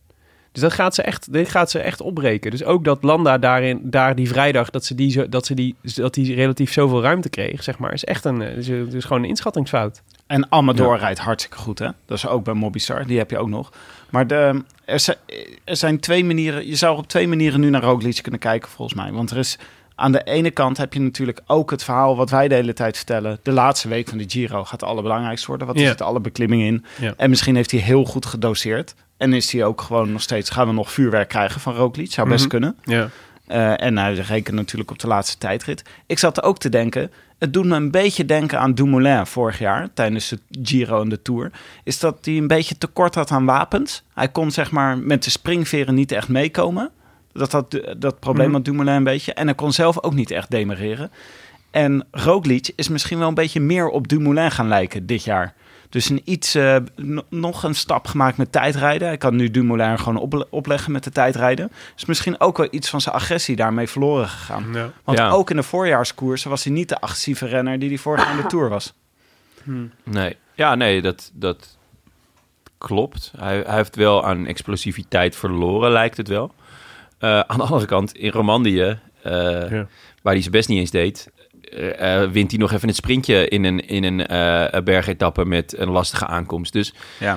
Dus dat gaat ze echt, dit gaat ze echt opbreken. Dus ook dat Landa daarin, daar die vrijdag, dat ze die, zo, dat ze die, dat die relatief zoveel ruimte kreeg, zeg maar, is echt een, eh, is, is gewoon een inschattingsfout. En Amador rijdt hartstikke goed, hè? Dat is ook bij Mobistar, die heb je ook nog. Maar de, er, zijn, er zijn twee manieren, je zou op twee manieren nu naar Roglic kunnen kijken, volgens mij. Want er is, aan de ene kant heb je natuurlijk ook het verhaal wat wij de hele tijd vertellen. De laatste week van de Giro gaat het allerbelangrijkste worden. Wat het, alle beklimming in. En misschien heeft hij heel goed gedoseerd. En is hij ook gewoon nog steeds, gaan we nog vuurwerk krijgen van Roglic? Zou best Mhm. kunnen. Ja. Eh, en hij rekent natuurlijk op de laatste tijdrit. Ik zat er ook te denken, het doet me een beetje denken aan Dumoulin vorig jaar tijdens de Giro en de Tour. Is dat hij een beetje tekort had aan wapens. Hij kon zeg maar met de springveren niet echt meekomen. Dat had dat probleem Mhm. had Dumoulin een beetje. En hij kon zelf ook niet echt demereren. En Roglic is misschien wel een beetje meer op Dumoulin gaan lijken dit jaar. Dus een iets, eh, no- nog een stap gemaakt met tijdrijden. Hij kan nu Dumoulin gewoon op, opleggen met de tijdrijden. Dus misschien ook wel iets van zijn agressie daarmee verloren gegaan. Ja. Want Ja. ook in de voorjaarskoersen was hij niet de agressieve renner die hij vorig jaar in de Tour was. Nee. Ja, nee, dat, dat klopt. Hij, hij heeft wel aan explosiviteit verloren, lijkt het wel. Eh, aan de andere kant, in Romandie, eh, Ja. waar hij zijn best niet eens deed... eh, wint hij nog even het sprintje in een, in een eh, bergetappe met een lastige aankomst. Dus Ja,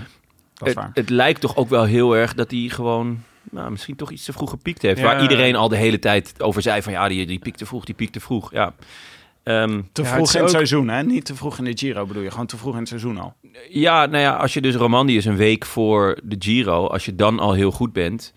dat is het, waar. het lijkt toch ook wel heel erg dat hij gewoon... Nou, misschien toch iets te vroeg gepiekt heeft. Ja. Waar iedereen al de hele tijd over zei van... ja, die, die piekt te vroeg, die piekt te vroeg. Ja. Ehm, Te Ja, vroeg het in het ook- seizoen, hè? Niet te vroeg in de Giro bedoel je, gewoon te vroeg in het seizoen al. Ja, nou ja, als je dus Romandie is een week voor de Giro, als je dan al heel goed bent,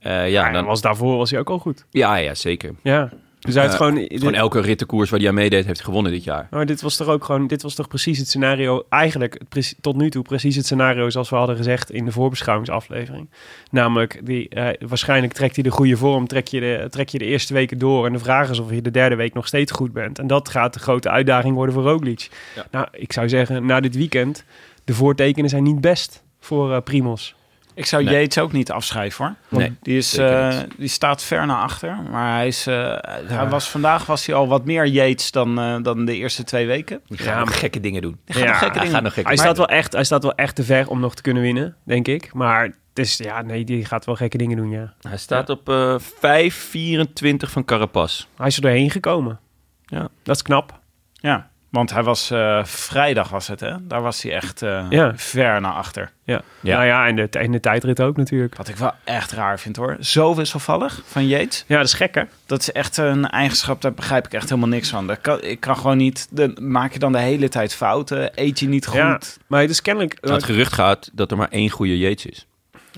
eh, ja, Ja, dan was daarvoor was hij ook al goed. ja, ja, zeker. Ja. Dus hij heeft Eh, gewoon... Gewoon elke rittenkoers waar hij aan meedeed, heeft hij gewonnen dit jaar. Maar dit was toch ook gewoon, dit was toch precies het scenario, eigenlijk het tot nu toe precies het scenario zoals we hadden gezegd in de voorbeschouwingsaflevering. Namelijk, die, eh, waarschijnlijk trekt hij de goede vorm, trek je de, trek je de eerste weken door en de vraag is of je de derde week nog steeds goed bent. En dat gaat de grote uitdaging worden voor Roglic. Ja. Nou, ik zou zeggen, na dit weekend, de voortekenen zijn niet best voor Primos. Ik zou Nee. Yates ook niet afschrijven hoor. Nee, die, is, eh, die staat ver naar achter. Maar hij is, eh, hij was, vandaag was hij al wat meer Yates dan, eh, dan de eerste twee weken. Die gaat Ja, nog maar- gekke dingen doen. Die nog gekke hij dingen gaat nog gekke Hij dingen staat, wel echt, hij staat wel echt te ver om nog te kunnen winnen, denk ik. Maar het is, ja, nee, die gaat wel gekke dingen doen, ja. Hij staat op eh 5,24 van Carapaz. Hij is er doorheen gekomen. Ja. Dat is knap. Ja, want hij was eh, vrijdag was het hè. Daar was hij echt eh, Ja. ver naar achter. Ja. Ja. Nou ja, en de, en de tijdrit ook natuurlijk. Wat ik wel echt raar vind hoor. Zo wisselvallig van Yates. Ja, dat is gek hè? Dat is echt een eigenschap, daar begrijp ik echt helemaal niks van. Dat kan, ik kan gewoon niet, de, maak je dan de hele tijd fouten? Eet je niet goed? Ja, maar het is kennelijk... Het gerucht gaat dat er maar één goede Yates is.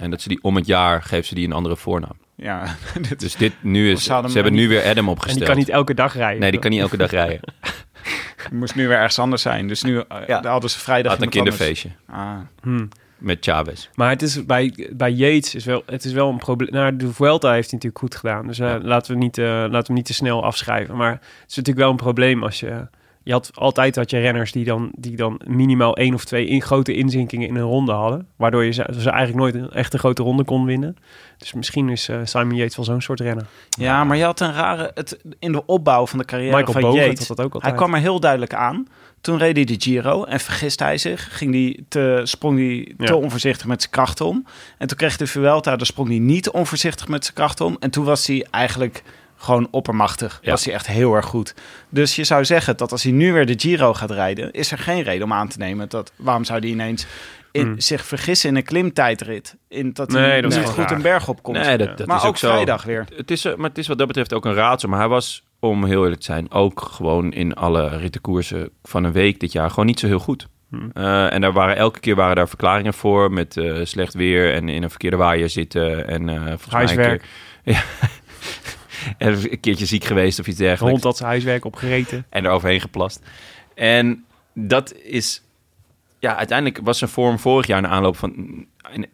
En dat ze die om het jaar geeft ze die een andere voornaam. Ja, (laughs) dit Dus dit nu is, Ze hebben nu weer Adam en opgesteld. die kan niet elke dag rijden. Nee, die kan niet elke dag rijden. (laughs) (laughs) moest nu weer ergens anders zijn. Dus nu eh, Ja. hadden ze vrijdag Had een kinderfeestje Ah. Hm. met Chavez. Maar het is bij, bij Yates is wel, het is wel een probleem. Nou, de Vuelta heeft hij natuurlijk goed gedaan. Dus eh, laten, we niet, eh, laten we hem niet te snel afschrijven. Maar het is natuurlijk wel een probleem als je... Je had altijd had je renners die dan, die dan minimaal één of twee in, grote inzinkingen in een ronde hadden. Waardoor je ze, ze eigenlijk nooit een echte grote ronde kon winnen. Dus misschien is eh, Simon Yates wel zo'n soort renner. Ja, maar je had een rare... Het, in de opbouw van de carrière Michael van Yates... had dat ook altijd. Hij kwam er heel duidelijk aan. Toen reed hij de Giro en vergiste hij zich. Ging die te, sprong hij te Ja. onvoorzichtig met zijn krachten om. En toen kreeg de Vuelta, daar sprong hij niet onvoorzichtig met zijn krachten om. En toen was hij eigenlijk gewoon oppermachtig. Ja. Was hij echt heel erg goed. Dus je zou zeggen dat als hij nu weer de Giro gaat rijden... is er geen reden om aan te nemen dat... waarom zou hij ineens in, Hmm. zich vergissen in een klimtijdrit? In, dat Nee, hij dat is niet goed raar. een berg op komt. Nee, dat, dat maar is ook, ook zo. vrijdag weer. Het is, eh, maar het is wat dat betreft ook een raadsel. Maar hij was, om heel eerlijk te zijn, ook gewoon in alle rittenkoersen van een week dit jaar gewoon niet zo heel goed. Hmm. Eh, en daar waren elke keer waren daar verklaringen voor met eh, slecht weer en in een verkeerde waaier zitten en eh volgens mij een Huiswerk. keer- (laughs) ja. En een keertje ziek geweest of iets De dergelijks. hond had zijn huiswerk opgereten. en er overheen geplast. En dat is... Ja, uiteindelijk was zijn vorm vorig jaar na aanloop van,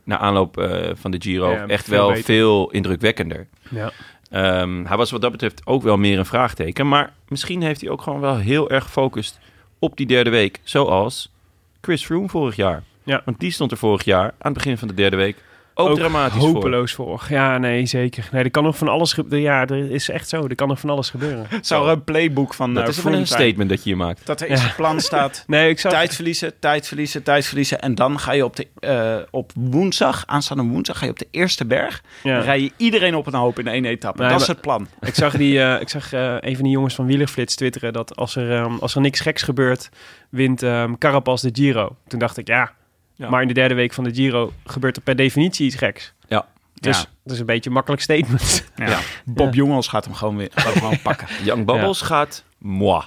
na aanloop, eh, van de Giro Ja, echt veel wel beter. veel indrukwekkender. Ja. Ehm, hij was wat dat betreft ook wel meer een vraagteken. Maar misschien heeft hij ook gewoon wel heel erg gefocust op die derde week. Zoals Chris Froome vorig jaar. Ja. Want die stond er vorig jaar aan het begin van de derde week ook, dramatisch voor. hopeloos voor. Ja, nee, zeker. Nee, er kan nog van alles gebeuren. Ja, er is echt zo. Er kan nog van alles gebeuren. (laughs) Zou er een playbook van Dat eh, is een statement dat je hier maakt. Dat er in zijn plan staat... (laughs) Nee, ik zou... Tijd verliezen, tijd verliezen, tijd verliezen. En dan ga je op, de, eh, op woensdag, aanstaande woensdag, ga je op de eerste berg. Dan Ja. rij je iedereen op een hoop in één etappe. Nee, dat is het plan. Ik zag, die, eh, ik zag eh, een van die jongens van Wielerflits twitteren dat als er, ehm, als er niks geks gebeurt, wint ehm Carapaz de Giro. Toen dacht ik, ja, Ja. maar in de derde week van de Giro gebeurt er per definitie iets geks. Ja. Dus Ja. dat is een beetje een makkelijk statement. Ja. Bob Jongels gaat hem gewoon weer gaat hem gewoon pakken. (laughs) Young Bubbles gaat moi.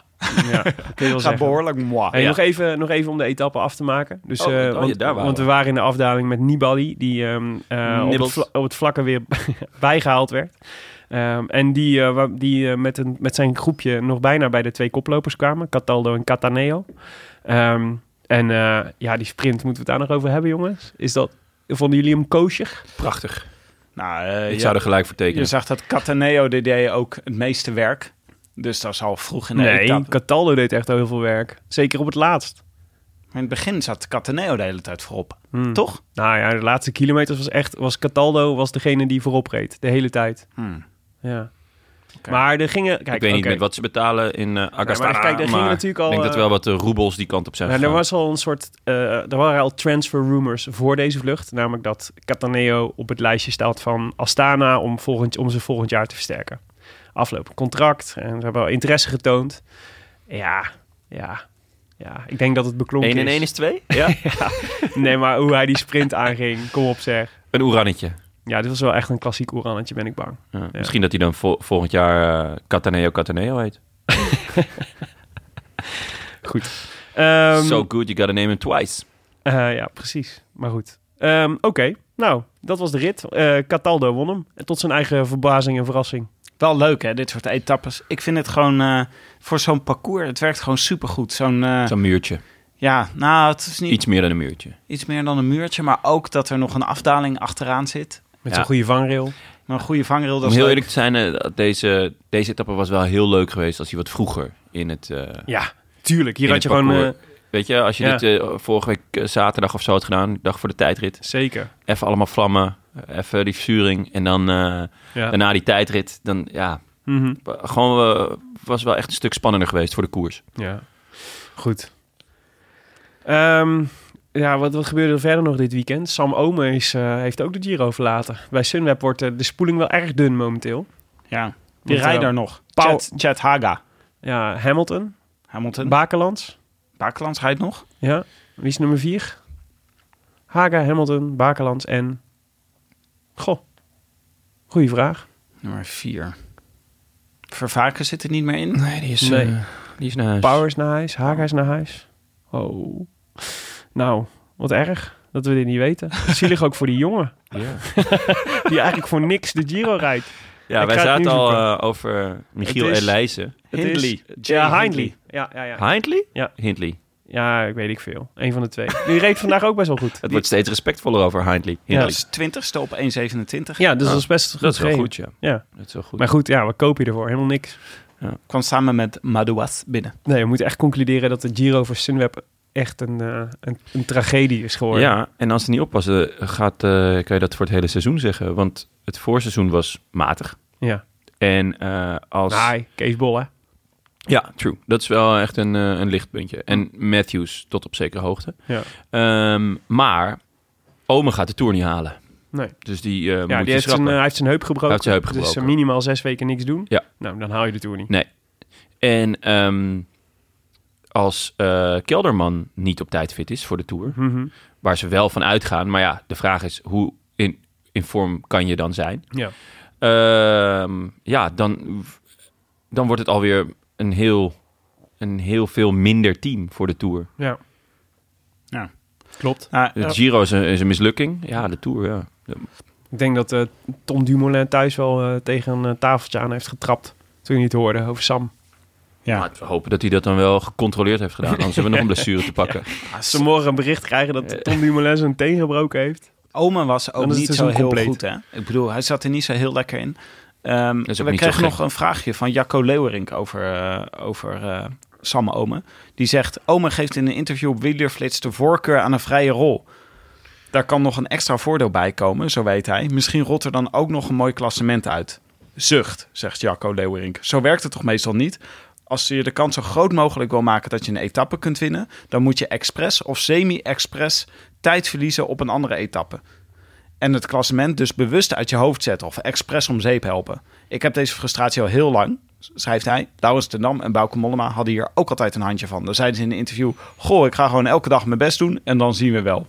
ja, kun je wel Gaat zeggen. behoorlijk moi. Hey, Ja. nog, even, nog even om de etappe af te maken. Dus, Oh, eh, oh ja, want, daar waren want we waren in de afdaling met Nibali, die ehm, eh, op, het vla- op het vlakke weer (laughs) bijgehaald werd. Ehm, en die, eh, die met, een, met zijn groepje nog bijna bij de twee koplopers kwamen, Cataldo en Cataneo. Ehm, en eh, ja, die sprint, moeten we het daar nog over hebben, jongens? Is dat, vonden jullie hem koosjer? Prachtig. Nou, eh, Ik ja, zou er gelijk voor tekenen. je zag dat Cataneo deed ook het meeste werk. Dus dat is al vroeg in de Nee, etappe. Cataldo deed echt al heel veel werk. Zeker op het laatst. Maar in het begin zat Cataneo de hele tijd voorop. Hmm. Toch? Nou ja, de laatste kilometers was echt... Was Cataldo was degene die voorop reed. De hele tijd. Hmm. Ja. Maar er gingen... Kijk, ik weet niet met wat ze betalen in eh maar kijk, daar gingen natuurlijk al, ik denk dat eh, wel wat de roebels die kant op zijn Ja, er was al een soort, eh, er waren al transfer rumors voor deze vlucht. Namelijk dat Cataneo op het lijstje staat van Astana om, volgend, om ze volgend jaar te versterken. Aflopend contract en ze hebben al interesse getoond. Ja, ja, ja. Ik denk dat het beklonken 1 en is. 1 is 2? Ja. (laughs) Nee, maar hoe hij die sprint aanging, kom op zeg. Een oerannetje. Ja, dit was wel echt een klassiek oerannetje, ben ik bang. Ja, Misschien dat hij dan vol- volgend jaar eh Cataneo Cataneo heet. (laughs) Goed. Ehm, so good, you gotta name him twice. eh, ja, precies. Maar goed. Ehm, Oké, nou, dat was de rit. Eh, Cataldo won hem. En tot zijn eigen verbazing en verrassing. Wel leuk, hè, dit soort etappes. Ik vind het gewoon eh, voor zo'n parcours, het werkt gewoon supergoed. Zo'n, Zo'n muurtje. ja, nou, het is niet iets, Iets meer dan een muurtje. meer dan een muurtje, maar ook dat er nog een afdaling achteraan zit. Met Ja. zo'n goede vangrail. Maar een goede vangrail, dat Om is heel leuk. eerlijk te zijn, eh, deze, deze etappe was wel heel leuk geweest als hij wat vroeger in het... eh, Ja, tuurlijk. Hier had je gewoon... eh, Weet je, als je Ja. dit vorige week zaterdag of zo had gedaan, dag voor de tijdrit, zeker. even allemaal vlammen, even die verzuring en dan eh, Ja. daarna die tijdrit, dan ja, Mhm. gewoon was wel echt een stuk spannender geweest voor de koers. ja. Goed. Ehm, ja, wat, wat gebeurde er verder nog dit weekend? Sam Omen is, eh, heeft ook de Giro verlaten. Bij Sunweb wordt eh, de spoeling wel erg dun momenteel. Ja, die eh, rijder nog. Paul- Chad, Chad Haga. Ja, Hamilton, Hamilton. Bakelands. Bakelands rijdt nog. Ja, wie is nummer vier? Haga, Hamilton, Bakelands en... Goh, goeie vraag. Nummer vier. Vervaken zit er niet meer in. Nee, die is, Nee. eh, die is naar huis. Power is naar huis, Haga is naar huis. Oh. Nou, wat erg dat we dit niet weten. (laughs) Zielig ook voor die jongen. (laughs) die eigenlijk voor niks de Giro rijdt. Ja, Ik wij zaten al eh, over Michiel Het is- Elijzen. Het Hindley. Ja, Hindley. Ja, ja, ja. Hindley? Ja. Hindley. ja, ik weet ik veel. Eén van de twee. Die reed vandaag ook best wel goed. Het Die- wordt steeds respectvoller over Hindley. Ja. Hindley. is 20ste op 1,27. ja, dus dat is best goed Dat is wel goed, ja. Ja. Dat is wel goed. Maar goed, ja, wat koop je ervoor? Helemaal niks. Kwam samen met Madouas binnen. Nee, we moeten echt concluderen dat de Giro voor Sunweb echt een, eh, een, een tragedie is geworden. Ja, en als ze niet oppassen, gaat, eh, kan je dat voor het hele seizoen zeggen. Want het voorseizoen was matig. Ja. En eh, als... Nee, Kees Bol, hè? Ja, true. Dat is wel echt een, eh, een lichtpuntje. En Matthews tot op zekere hoogte. Ja. Ehm, maar Ome gaat de Tour niet halen. Nee. Dus die eh Ja, moet die je heeft zijn, schrappen. eh, hij heeft zijn heup gebroken. Hij heeft zijn heup Dus gebroken. eh, minimaal zes weken niks doen. Ja. Nou, dan haal je de Tour niet. Nee. En ehm, als eh, Kelderman niet op tijd fit is voor de Tour, Mhm. waar ze wel van uitgaan, maar ja, de vraag is hoe in, in vorm kan je dan zijn? Ja. Ehm, ja, dan, dan wordt het alweer een heel, een heel veel minder team voor de Tour. Ja. Ja. Klopt. De eh, Giro is een, is een mislukking. Ja, de Tour, ja. Ik denk dat eh, Tom Dumoulin thuis wel tegen een tafeltje aan heeft getrapt. Toen hij het hoorde over Sam. Ja. Maar we hopen dat hij dat dan wel gecontroleerd heeft gedaan. Anders hebben we nog een blessure te pakken. (laughs) Als ze morgen een bericht krijgen dat Tom Dumoulin zijn teen gebroken heeft. Oma was ook niet zo seizoen heel compleet. goed, hè? Ik bedoel, hij zat er niet zo heel lekker in. Ehm, is ook we niet zo kregen nog een vraagje van Jacco Leeuwerink over, eh, over eh, Sam Ome. Die zegt, Ome geeft in een interview op Wielerflits de voorkeur aan een vrije rol. Daar kan nog een extra voordeel bij komen, zo weet hij. Misschien rolt er dan ook nog een mooi klassement uit. Zucht, zegt Jacco Leeuwerink. Zo werkt het toch meestal niet? Als je de kans zo groot mogelijk wil maken dat je een etappe kunt winnen... dan moet je expres of semi-expres tijd verliezen op een andere etappe en het klassement dus bewust uit je hoofd zetten of expres om zeep helpen. Ik heb deze frustratie al heel lang, schrijft hij. Laurens ten Dam en Bauke Mollema hadden hier ook altijd een handje van. Dan zeiden ze in een interview, goh, ik ga gewoon elke dag mijn best doen en dan zien we wel.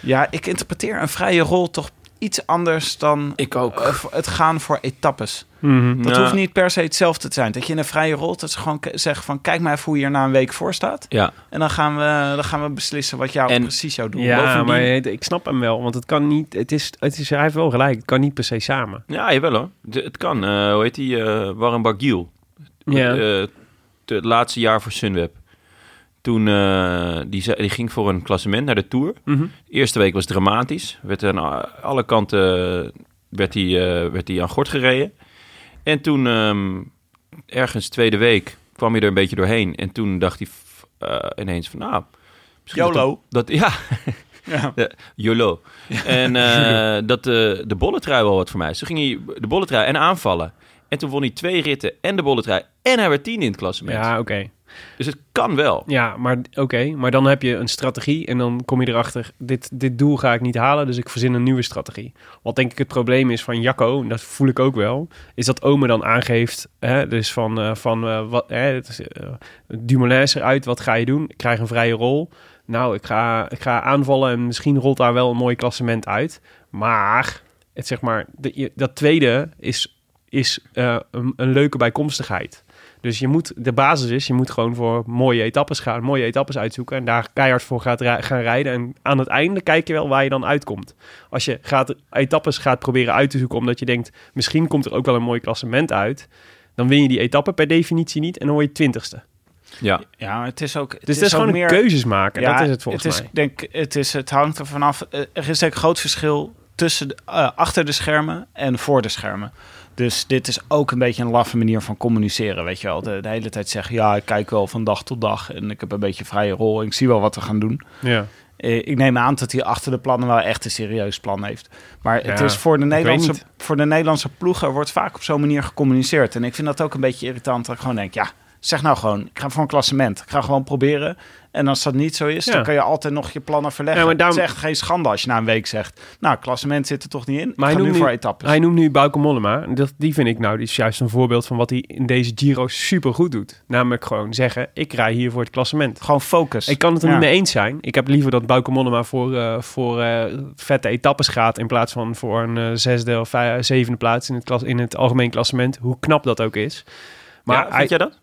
Ja, ik interpreteer een vrije rol toch iets anders dan Ik ook. eh, het gaan voor etappes. Dat Nou, hoeft niet per se hetzelfde te zijn. Dat je in een vrije rol dat ze gewoon k- zeggen van... kijk maar even hoe je er na een week voor staat. Ja, En dan gaan we, dan gaan we beslissen wat jou En- precies jouw doel Ja, Bovendien- maar ik snap hem wel. Want het kan niet... Het is, het is, hij heeft wel gelijk. Het kan niet per se samen. ja jawel hoor. De- het kan. Eh, hoe heet die? eh Warren Barguil. Ja. Eh, het laatste jaar voor Sunweb. Toen eh, die, die ging voor een klassement naar de Tour. Mhm. De eerste week was dramatisch. Werd aan alle kanten werd hij, eh, werd hij aan gort gereden. En toen ehm, ergens tweede week kwam hij er een beetje doorheen. En toen dacht hij eh, ineens van nou, YOLO. Dat, dat- ja, (laughs) Ja. Ja, YOLO. En eh, (laughs) dat de, de bolletrui wel wat voor mij is. Toen ging hij de bolletrui en aanvallen. En toen won hij twee ritten en de bolletrui. En hij werd tien in het klassement. Ja, oké. Dus het kan wel. Ja, maar oké. Maar dan heb je een strategie en dan kom je erachter... Dit, dit doel ga ik niet halen, dus ik verzin een nieuwe strategie. Wat denk ik het probleem is van Jacco, en dat voel ik ook wel... is dat Ome dan aangeeft, hè, dus van... eh, van eh, wat, hè, het eh, Dumoulin is eruit, wat ga je doen? Ik krijg een vrije rol. Nou, ik ga, ik ga aanvallen en misschien rolt daar wel een mooi klassement uit. Maar, het, zeg maar dat tweede is, is een, een leuke bijkomstigheid. Dus je moet, de basis is, je moet gewoon voor mooie etappes gaan, mooie etappes uitzoeken en daar keihard voor gaat gaan rijden. En aan het einde kijk je wel waar je dan uitkomt. Als je gaat, etappes gaat proberen uit te zoeken omdat je denkt, misschien komt er ook wel een mooi klassement uit, dan win je die etappe per definitie niet en dan word je twintigste. Ja. Ja, maar het is ook. Dus het is gewoon een keuzes maken, Ja, dat is het volgens het is, mij. Denk, het, is, het hangt er vanaf. eh, Er is denk ik een groot verschil tussen de- eh, achter de schermen en voor de schermen. Dus dit is ook een beetje een laffe manier van communiceren. Weet je wel, de, de hele tijd zeggen: ja, ik kijk wel van dag tot dag en ik heb een beetje vrije rol. En ik zie wel wat we gaan doen. Ja. Eh, ik neem aan dat hij achter de plannen wel echt een serieus plan heeft. Maar het is voor de, Nederlandse, voor de Nederlandse ploegen wordt vaak op zo'n manier gecommuniceerd. En ik vind dat ook een beetje irritant. Dat ik gewoon denk, ja, zeg nou gewoon, ik ga voor een klassement. Ik ga gewoon proberen. En als dat niet zo is, Ja. dan kan je altijd nog je plannen verleggen. Ja, maar daarom- Het is echt geen schande als je na een week zegt, nou, klassement zit er toch niet in. Maar hij ga nu noemt voor nu- etappes. Hij noemt nu Bauke Mollema. Dat, die vind ik nou, die is juist een voorbeeld van wat hij in deze Giro super goed doet. Namelijk gewoon zeggen, ik rij hier voor het klassement. Gewoon focus. Ik kan het er Ja. niet mee eens zijn. Ik heb liever dat Bauke Mollema voor, eh, voor eh, vette etappes gaat... in plaats van voor een eh, zesde of vij- zevende plaats in het, klas, in het algemeen klassement. Hoe knap dat ook is. Maar hij, vind jij dat?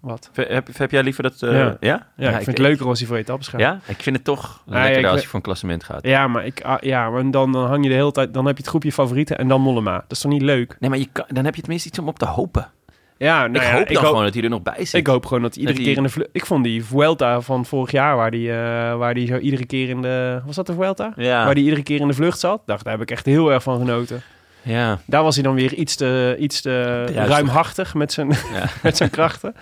Wat? Heb, heb jij liever dat... eh, Ja. ja? Ja, ik vind het leuker als hij voor etappes gaat. Ja? Ik vind het toch ja, lekkerder ik als je voor een klassement gaat. Ja, maar, ik, ah, ja, maar dan, dan hang je de hele tijd... Dan heb je het groepje favorieten en dan Mollema. Dat is toch niet leuk? Nee, maar je kan, dan heb je tenminste iets om op te hopen. Ja, nou ik ja, hoop ik dan hoop, gewoon dat hij er nog bij zit. Ik hoop gewoon dat iedere Dat keer in de vlucht... Ik vond die Vuelta van vorig jaar, waar die, eh, waar die zo iedere keer in de... Was dat de Vuelta? Ja. Waar die iedere keer in de vlucht zat. Dacht, daar heb ik echt heel erg van genoten. Ja. Daar was hij dan weer iets te, iets te ruimhartig met zijn, (laughs) Ja. met zijn krachten.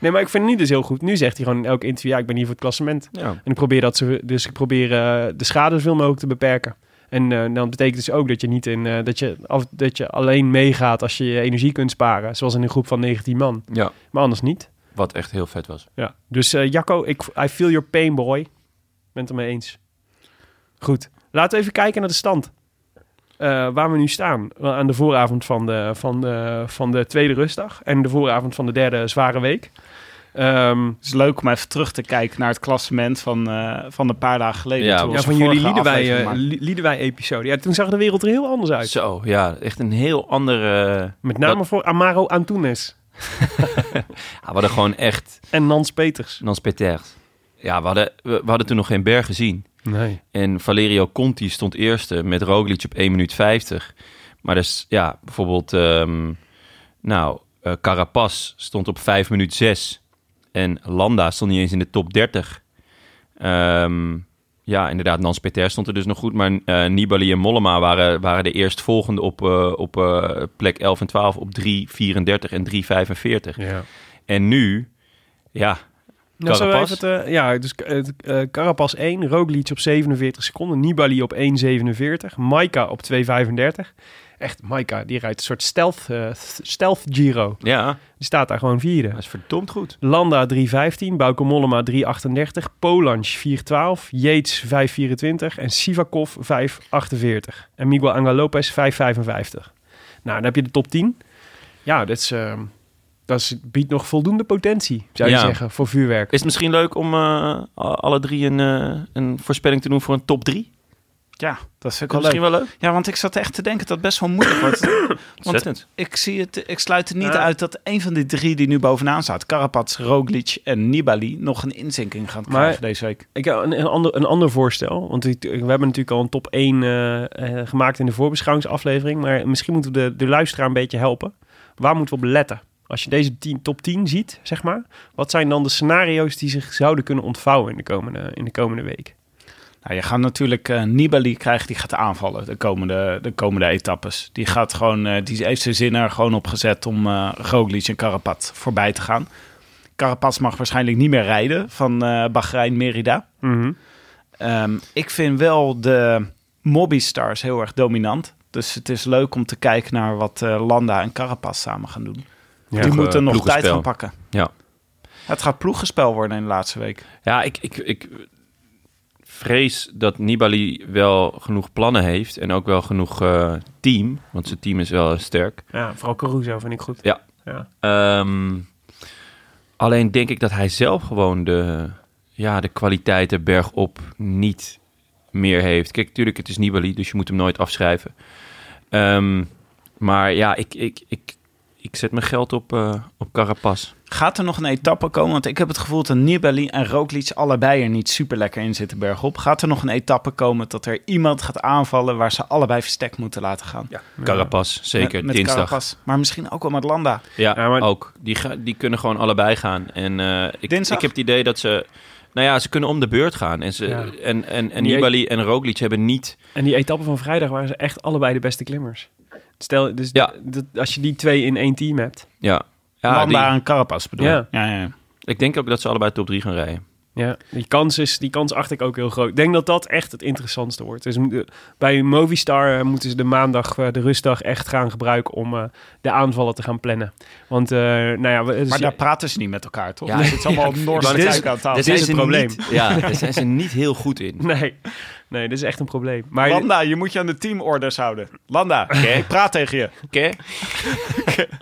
Nee, maar ik vind het niet dus heel goed. Nu zegt hij gewoon in elk interview, ja, ik ben hier voor het klassement. ja. En ik probeer dat zo, dus ik probeer eh, de schade zoveel mogelijk te beperken. En eh, dan betekent dus ook dat je niet in eh, dat je af, dat je alleen meegaat als je je energie kunt sparen, zoals in een groep van 19 man. ja. Maar anders niet. Wat echt heel vet was. Ja. Dus Jacco, ik, I feel your pain, boy. Ben het ermee eens. Goed. Laten we even kijken naar de stand. Eh, waar we nu staan. Wel Aan de vooravond van de, van, de, van de tweede rustdag. En de vooravond van de derde zware week. Ehm, Het is leuk om even terug te kijken naar het klassement van, eh, van een paar dagen geleden. Ja, Toen we ja, onze van jullie vorige Liedewij, aflevering eh, Liedewij-episode. Ja, toen zag de wereld er heel anders uit. Zo, ja. Echt een heel andere... Met name Dat- voor Amaro Antunes (laughs) Ja, we hadden gewoon echt... en Nans Peters. Nans Peters. Ja, we hadden, we, we hadden toen nog geen berg gezien. Nee. En Valerio Conti stond eerste met Roglic op 1 minuut 50. Maar dus, ja, bijvoorbeeld... ehm, nou, eh Carapaz stond op 5 minuut 6. En Landa stond niet eens in de top 30. Ehm, ja, inderdaad, Nans Peter stond er dus nog goed. Maar eh, Nibali en Mollema waren, waren de eerstvolgende op, eh, op plek 11 en 12 op 3,34 en 3,45. Ja. En nu, ja, We Carapaz? even het, eh, ja, dus eh, Carapaz 1, Roglic op 47 seconden, Nibali op 1,47, Maika op 2,35. Echt, Maika, die rijdt een soort stealth, stealth Giro. ja, Die staat daar gewoon vierde. dat is verdomd goed. Landa 3,15, Bauke Mollema 3,38, Polansch 4,12, Yates 5,24 en Sivakov 5,48. En Miguel Angel Lopez 5,55. Nou, dan heb je de top 10. Ja, dat, is, eh, dat is, biedt nog voldoende potentie, zou je Ja. zeggen, voor vuurwerk. Is het misschien leuk om eh, alle drie een, eh, een voorspelling te doen voor een top 3? Ja, dat vind ik wel Misschien leuk. wel leuk. Ja, want ik zat echt te denken dat het best wel moeilijk wordt. (clears throat) want ik, zie het, ik sluit het niet uit dat een van die drie die nu bovenaan staat, Carapaz, Roglic en Nibali, nog een inzinking gaan Maar- krijgen deze week. Ik heb een, een, ander, een ander voorstel. Want we, we hebben natuurlijk al een top 1 eh, eh, gemaakt in de voorbeschouwingsaflevering. Maar misschien moeten we de, de luisteraar een beetje helpen. Waar moeten we op letten? Als je deze 10, top 10 ziet, zeg maar. Wat zijn dan de scenario's die zich zouden kunnen ontvouwen in de komende, in de komende week? Nou, je gaat natuurlijk eh, Nibali krijgen, die gaat aanvallen de komende, de komende etappes. Die gaat gewoon, eh, die heeft zijn zin er gewoon op gezet om eh Roglic en Carapaz voorbij te gaan. Carapaz mag waarschijnlijk niet meer rijden van eh Bahrein Merida. Mhm. Ehm, ik vind wel de Mobby-stars heel erg dominant. Dus het is leuk om te kijken naar wat Landa en Carapaz samen gaan doen. Ja, Die moeten nog tijd gaan pakken. Ja. Het gaat ploegenspel worden in de laatste week. Ja, ik, ik, ik vrees dat Nibali wel genoeg plannen heeft en ook wel genoeg eh, team, want zijn team is wel sterk. Ja, vooral Caruso vind ik goed. Ja. Ja. Ehm, alleen denk ik dat hij zelf gewoon de, ja, de kwaliteiten bergop niet meer heeft. Kijk, natuurlijk, het is Nibali, dus je moet hem nooit afschrijven. Ehm, maar ja, ik, ik, ik, ik zet mijn geld op, eh op Carapaz. Gaat er nog een etappe komen? Want ik heb het gevoel dat Nibali en Roglic allebei er niet super lekker in zitten bergop. Gaat er nog een etappe komen dat er iemand gaat aanvallen waar ze allebei verstek moeten laten gaan? Ja, Carapaz, zeker, Met, met dinsdag. Carapaz. Maar misschien ook wel met Landa. Ja, Ja, maar- ook. Die, ga, die kunnen gewoon allebei gaan. En eh, ik, Dinsdag? ik heb het idee dat ze... Nou ja, ze kunnen om de beurt gaan. En, ze, Ja. en, en, en Nibali en Roglic hebben niet... En die etappe van vrijdag waren ze echt allebei de beste klimmers. Stel, dus Ja. d- d- als je die twee in één team hebt. Ja, ja Landa die- en Carapaz bedoel? Ja. ja, ja. ja. ik denk ook dat ze allebei top 3 gaan rijden. Ja, die kans, is, die kans acht ik ook heel groot. Ik denk dat dat echt het interessantste wordt. Dus bij Movistar eh, moeten ze de maandag, eh, de rustdag, echt gaan gebruiken om eh, de aanvallen te gaan plannen. Want, eh, nou ja, we- dus- Maar daar praten ze niet met elkaar, toch? Ja. Ja, het is allemaal (laughs) dit is- tijd aan tafel. dit is het ze probleem. Niet, ja, daar zijn ze niet heel goed in. (laughs) Nee, nee, dat is echt een probleem. Maar Landa, je moet je aan de teamorders houden. Landa, ik praat tegen je. Oké? (laughs)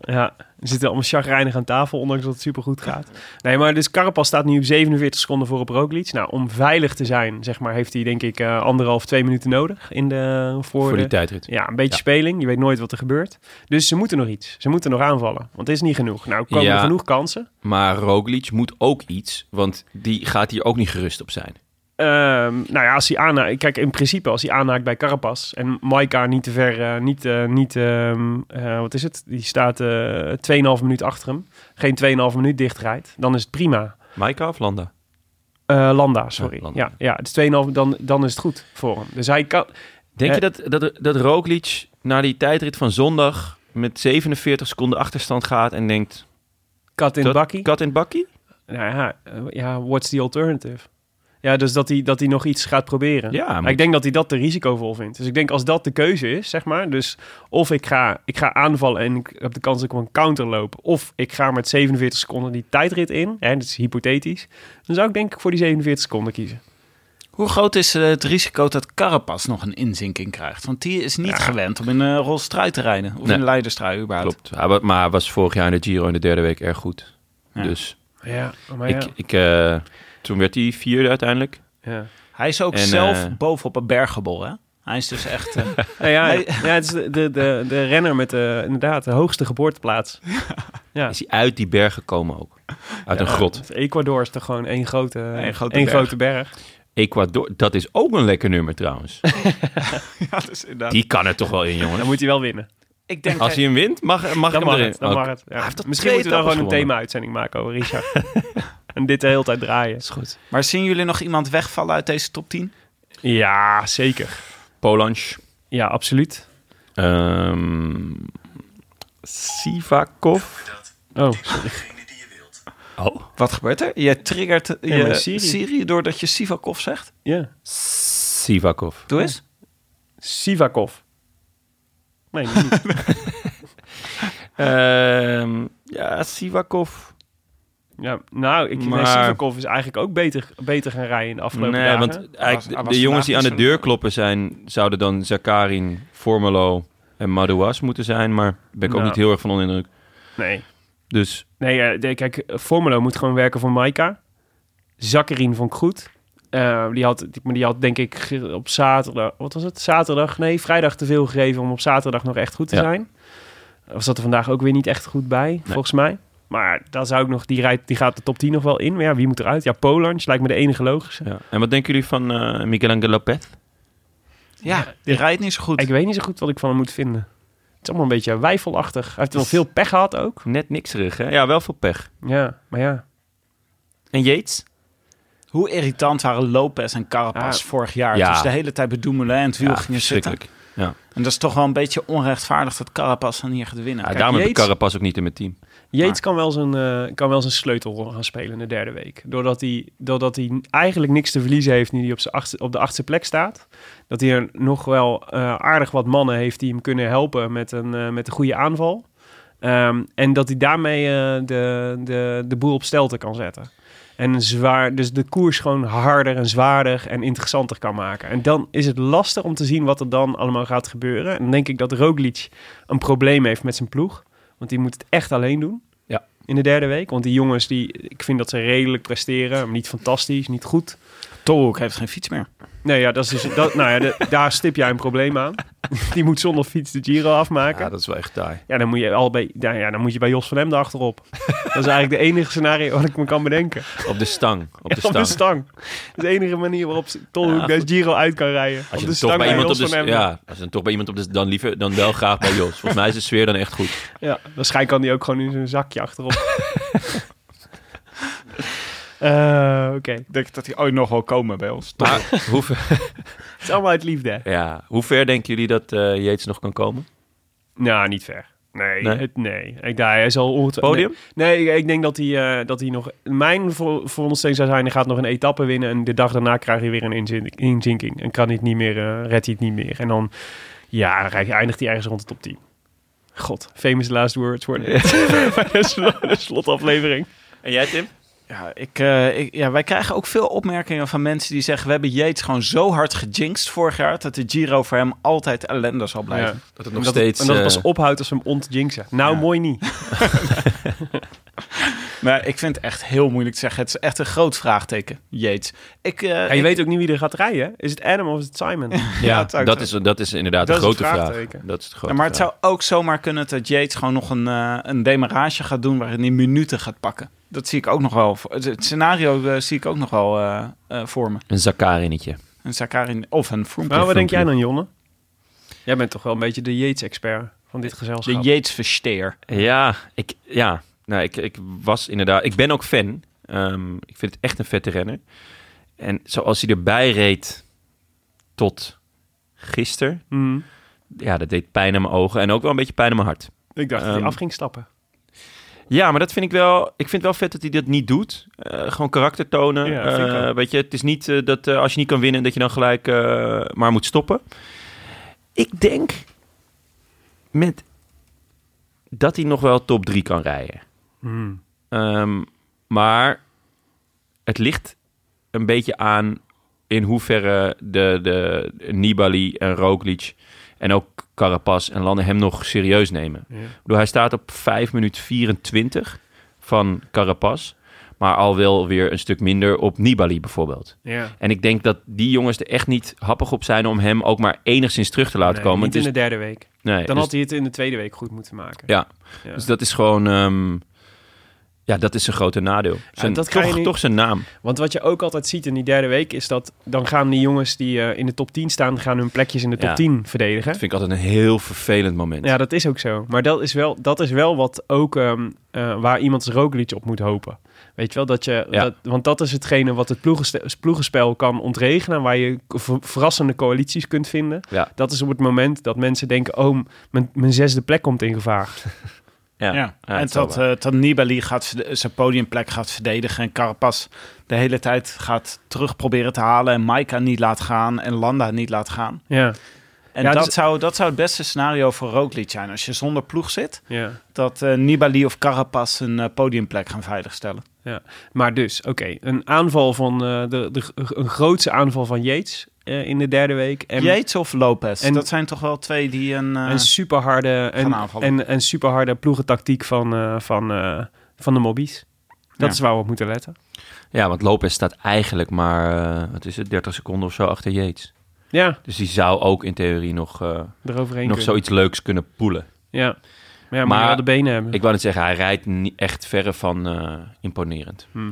Ja, we zitten allemaal chagrijnig aan tafel, ondanks dat het supergoed gaat. Nee, maar dus Carapaz staat nu op 47 seconden voor op Roglic. Nou, om veilig te zijn, zeg maar, heeft hij denk ik eh, anderhalf, twee minuten nodig in de, voor, Voor de, die tijdrit. Ja, een beetje Ja. speling. Je weet nooit wat er gebeurt. Dus ze moeten nog iets. Ze moeten nog aanvallen. Want het is niet genoeg. Nou, komen Ja. er genoeg kansen. Maar Roglic moet ook iets, want die gaat hier ook niet gerust op zijn. Ehm, nou ja, als hij aanhaakt... Kijk, in principe als hij aanhaakt bij Carapaz... en Maika niet te ver... eh, niet, eh, niet ehm, eh, wat is het? Die staat eh 2,5 minuut achter hem. Geen 2,5 minuut dichtrijdt. Dan is het prima. Maika of Landa? Landa, sorry. Ja, Ja, Landa. ja, het is 2,5... Dan, dan is het goed voor hem. Dus hij kan... Denk je dat, dat, dat Roglic na die tijdrit van zondag met 47 seconden achterstand gaat en denkt... Kat in bakkie. Kat in bakkie? Nou ja, ja, what's the alternative? Ja, dus dat hij, dat hij nog iets gaat proberen. Ja, Maar ik denk dat hij dat te risicovol vindt. Dus ik denk als dat de keuze is, zeg maar. Dus of ik ga, ik ga aanvallen en ik heb de kans dat ik op een counter loop. Of ik ga met 47 seconden die tijdrit in. Hè, dat is hypothetisch. Dan zou ik denk ik voor die 47 seconden kiezen. Hoe groot is eh, het risico dat Carapaz nog een inzinking krijgt? Want die is niet gewend om in een rolstrui te rijden. Of Nee. in een leiderstrui überhaupt. Klopt. Maar hij was vorig jaar in de Giro in de derde week erg goed. Ja. Dus Ja, maar ja. ik, ik, eh, toen werd hij vierde uiteindelijk. ja. Hij is ook En, zelf eh, bovenop een berg geboren. hè? Hij is dus echt... eh, Nou (laughs) ja, ja, het is de, de, de, de renner met de, inderdaad de hoogste geboorteplaats. (laughs) Ja. Is hij uit die berg gekomen ook. Uit een grot. Ecuador is toch gewoon één grote, Eén grote één berg. grote berg. Ecuador, dat is ook een lekker nummer trouwens. (laughs) ja, dus inderdaad. Die kan er toch wel in, Dan jongen. moet hij wel winnen. Ik denk... Als hij hem wint, mag, mag Dan ik mag hem erin. het. Dan mag het. Ja. Misschien moeten we dan gewoon een thema-uitzending maken over Richard. (laughs) en dit de hele tijd draaien. Is goed. Maar zien jullie nog iemand wegvallen uit deze top 10? Ja, zeker. Polansch. Ja, absoluut. Ehm Sivakov. Oh, sorry. Oh. Wat gebeurt er? Je triggert je Siri. Siri. doordat je Sivakov zegt? Ja. Sivakov. Doe eens. Sivakov. Nee, niet. (laughs) Ehm, ja, Sivakov. Ja, nou, ik, Maar- Sivakov is eigenlijk ook beter, beter gaan rijden in de afgelopen Nee, dagen. want eigenlijk de, jongens die aan de deur kloppen zijn, zouden dan Zakarin, Formelo en Madouas moeten zijn. Maar daar ben ik ook Nou. niet heel erg van onder indruk. Nee. Dus Nee, kijk, Formelo moet gewoon werken voor Maika. Zakarin vond ik goed. Eh, die, had, die, maar die had denk ik op zaterdag... Wat was het? Zaterdag? Nee, vrijdag te veel gegeven om op zaterdag nog echt goed te Ja. zijn. Was dat er vandaag ook weer niet echt goed bij, volgens mij. Maar daar zou ik nog... Die, rijdt, die gaat de top 10 nog wel in. Maar ja, wie moet eruit? Ja, Polansch lijkt me de enige logische. ja. En wat denken jullie van eh Miguel Angel Lopez? Ja, die rijdt niet zo goed. Ik weet niet zo goed wat ik van hem moet vinden. Het is allemaal een beetje wijfelachtig. Hij heeft nog veel pech gehad ook. Net niks terug, hè? Ja, wel veel pech. Ja, maar ja. En Yates? Hoe irritant waren Lopez en Carapaz Ja. vorig jaar? Ja. Dus de hele tijd bij Dumoulin en het wiel Ja, gingen zitten. Ja. En dat is toch wel een beetje onrechtvaardig dat Carapaz dan hier gaat winnen. Ja, Kijk, daarom heb ik Yates- Carapaz ook niet in mijn team. Yates kan wel, zijn, eh, kan wel zijn sleutelrol gaan spelen in de derde week. Doordat hij, doordat hij eigenlijk niks te verliezen heeft nu hij op, zijn achtste, op de achtste plek staat. Dat hij er nog wel eh, aardig wat mannen heeft die hem kunnen helpen met een, eh, met een goede aanval. Ehm, en dat hij daarmee de, de, de boel op stelte kan zetten. En zwaar, dus de koers gewoon harder en zwaarder en interessanter kan maken. En dan is het lastig om te zien wat er dan allemaal gaat gebeuren. En dan denk ik dat Roglic een probleem heeft met zijn ploeg. Want die moet het echt alleen doen. Ja. In de derde week. Want die jongens, die, ik vind dat ze redelijk presteren. Maar niet fantastisch, niet goed. Tolhoek heeft geen fiets meer. Nee, ja, dat is dus, dat, nou ja, de- daar stip jij een probleem aan. (laughs) Die moet zonder fiets de Giro afmaken. Ja, dat is wel echt taai. Ja, dan moet je al bij, ja, ja, dan moet je bij Jos van Hem achterop. (laughs) Dat is eigenlijk de enige scenario wat ik me kan bedenken. Op de stang. Op de Ja, op de stang. stang. Dat is de enige manier waarop Tolhoek Ja, deze. Giro uit kan rijden. Als je op de dan toch bij iemand op de van Hem. ja, als je dan toch bij iemand op de dan liever dan wel graag bij Jos. Volgens mij is de sfeer dan echt goed. Ja, waarschijnlijk kan die ook gewoon in zijn zakje achterop. (laughs) Eh, Oké, Ik denk dat hij ooit nog wel komen bij ons. Maar (laughs) hoe, ver, het is allemaal uit liefde. ja, hoe ver denken jullie dat eh Yates nog kan komen? Nou, niet ver. Nee, Nee? Het, nee. Ik, daar, hij zal ongetwijfeld... Podium? Nee, ik, ik denk dat hij, eh, dat hij nog... Mijn vo- veronderstelling zou zijn, hij gaat nog een etappe winnen... en de dag daarna krijg je weer een inzin- inzinking. En kan hij het niet meer, eh redt hij het niet meer. En dan, ja, dan eindigt hij ergens rond de top 10. God, famous last words worden (laughs) de slotaflevering. En jij Tim? Ja, ik, eh, ik, ja, wij krijgen ook veel opmerkingen van mensen die zeggen... we hebben Yates gewoon zo hard gejinxed vorig jaar... dat de Giro voor hem altijd ellende zal blijven. Ja. Dat het En nog dat, steeds... en dat het pas eh, ophoudt als we hem ontjinxen. Nou, Ja. mooi niet. (laughs) Maar ik vind het echt heel moeilijk te zeggen. Het is echt een groot vraagteken, Yates. Ik, eh, Ja, je ik- weet ook niet wie er gaat rijden. Is het Adam of is het Simon? (laughs) ja, het dat, is, dat is inderdaad Dat de is het grote vraag. vraagteken. Dat is de grote Ja, maar het vraag. zou ook zomaar kunnen dat Yates gewoon nog een, eh, een demarage gaat doen... waarin hij minuten gaat pakken. Dat zie ik ook nog wel. Het, scenario eh, zie ik ook nog wel eh, eh, voor me. Een Zakarinetje. Een Zakarin of een Froome. Nou, wat denk jij dan, Jonne? Jij bent toch wel een beetje de Yates-expert van dit gezelschap. De Yates versteer. Ja, ik, ja. Nou, ik, ik was inderdaad... Ik ben ook fan. Ehm, ik vind het echt een vette renner. En zoals hij erbij reed tot gisteren... Mhm. Ja, dat deed pijn aan mijn ogen en ook wel een beetje pijn aan mijn hart. Ik dacht dat hij Ehm, af ging stappen. Ja, maar dat vind ik wel. Ik vind het wel vet dat hij dat niet doet. Eh, gewoon karakter tonen. Ja, Eh, weet je, het is niet eh, dat als je niet kan winnen, dat je dan gelijk maar moet stoppen. Ik denk met dat hij nog wel top 3 kan rijden. Mhm. Ehm, maar het ligt een beetje aan in hoeverre de, de Nibali en Roglic en ook Carapaz en Landen hem nog serieus nemen. Ja. Bedoel, hij staat op 5 minuten 24 van Carapaz, maar al wel weer een stuk minder op Nibali bijvoorbeeld. Ja. En ik denk dat die jongens er echt niet happig op zijn om hem ook maar enigszins terug te laten Nee, komen. Niet Dus- in de derde week. nee, Dan dus- had hij het in de tweede week goed moeten maken. ja, Ja. dus dat is gewoon... ehm, ja, dat is een grote nadeel. Zijn, dat toch, toch zijn naam. Want wat je ook altijd ziet in die derde week is dat dan gaan die jongens die eh, in de top 10 staan, gaan hun plekjes in de top Ja. 10 verdedigen. Dat vind ik altijd een heel vervelend moment. Ja, dat is ook zo. Maar dat is wel, dat is wel wat ook ehm, eh, waar iemand zijn Roglic op moet hopen. Weet je wel, dat je, Ja. dat, want dat is hetgene wat het ploegenspel kan ontregenen, waar je ver- verrassende coalities kunt vinden. Dat is op het moment dat mensen denken, oh, mijn, mijn zesde plek komt in gevaar. (laughs) Ja, Ja, Ja, en wel. eh, dat Nibali gaat zijn podiumplek gaat verdedigen en Carapaz de hele tijd gaat terug proberen te halen en Maika niet laat gaan en Landa niet laat gaan. Ja, En Ja, dat, dus- zou, dat zou het beste scenario voor Roglic zijn. Als je zonder ploeg zit, ja. dat eh, Nibali of Carapaz een eh, podiumplek gaan veiligstellen. Maar dus, oké, een aanval van eh, de, de, een grootse aanval van Yates eh, in de derde week. En, Yates of Lopez, en- dat zijn toch wel twee die een... eh, en superharde en, gaan aanvallen. en, en superharde ploegentactiek van, eh, van, eh, van de mobbies. Dat Ja. is waar we op moeten letten. Ja, want Lopez staat eigenlijk maar, eh, wat is het, 30 seconden of zo achter Yates. Ja, Dus die zou ook in theorie nog, eh, eroverheen nog kunnen. zoiets leuks kunnen poelen. Ja, maar ja, Maar de benen hebben. Ik wou net zeggen, hij rijdt niet echt verre van eh, imponerend. Hm.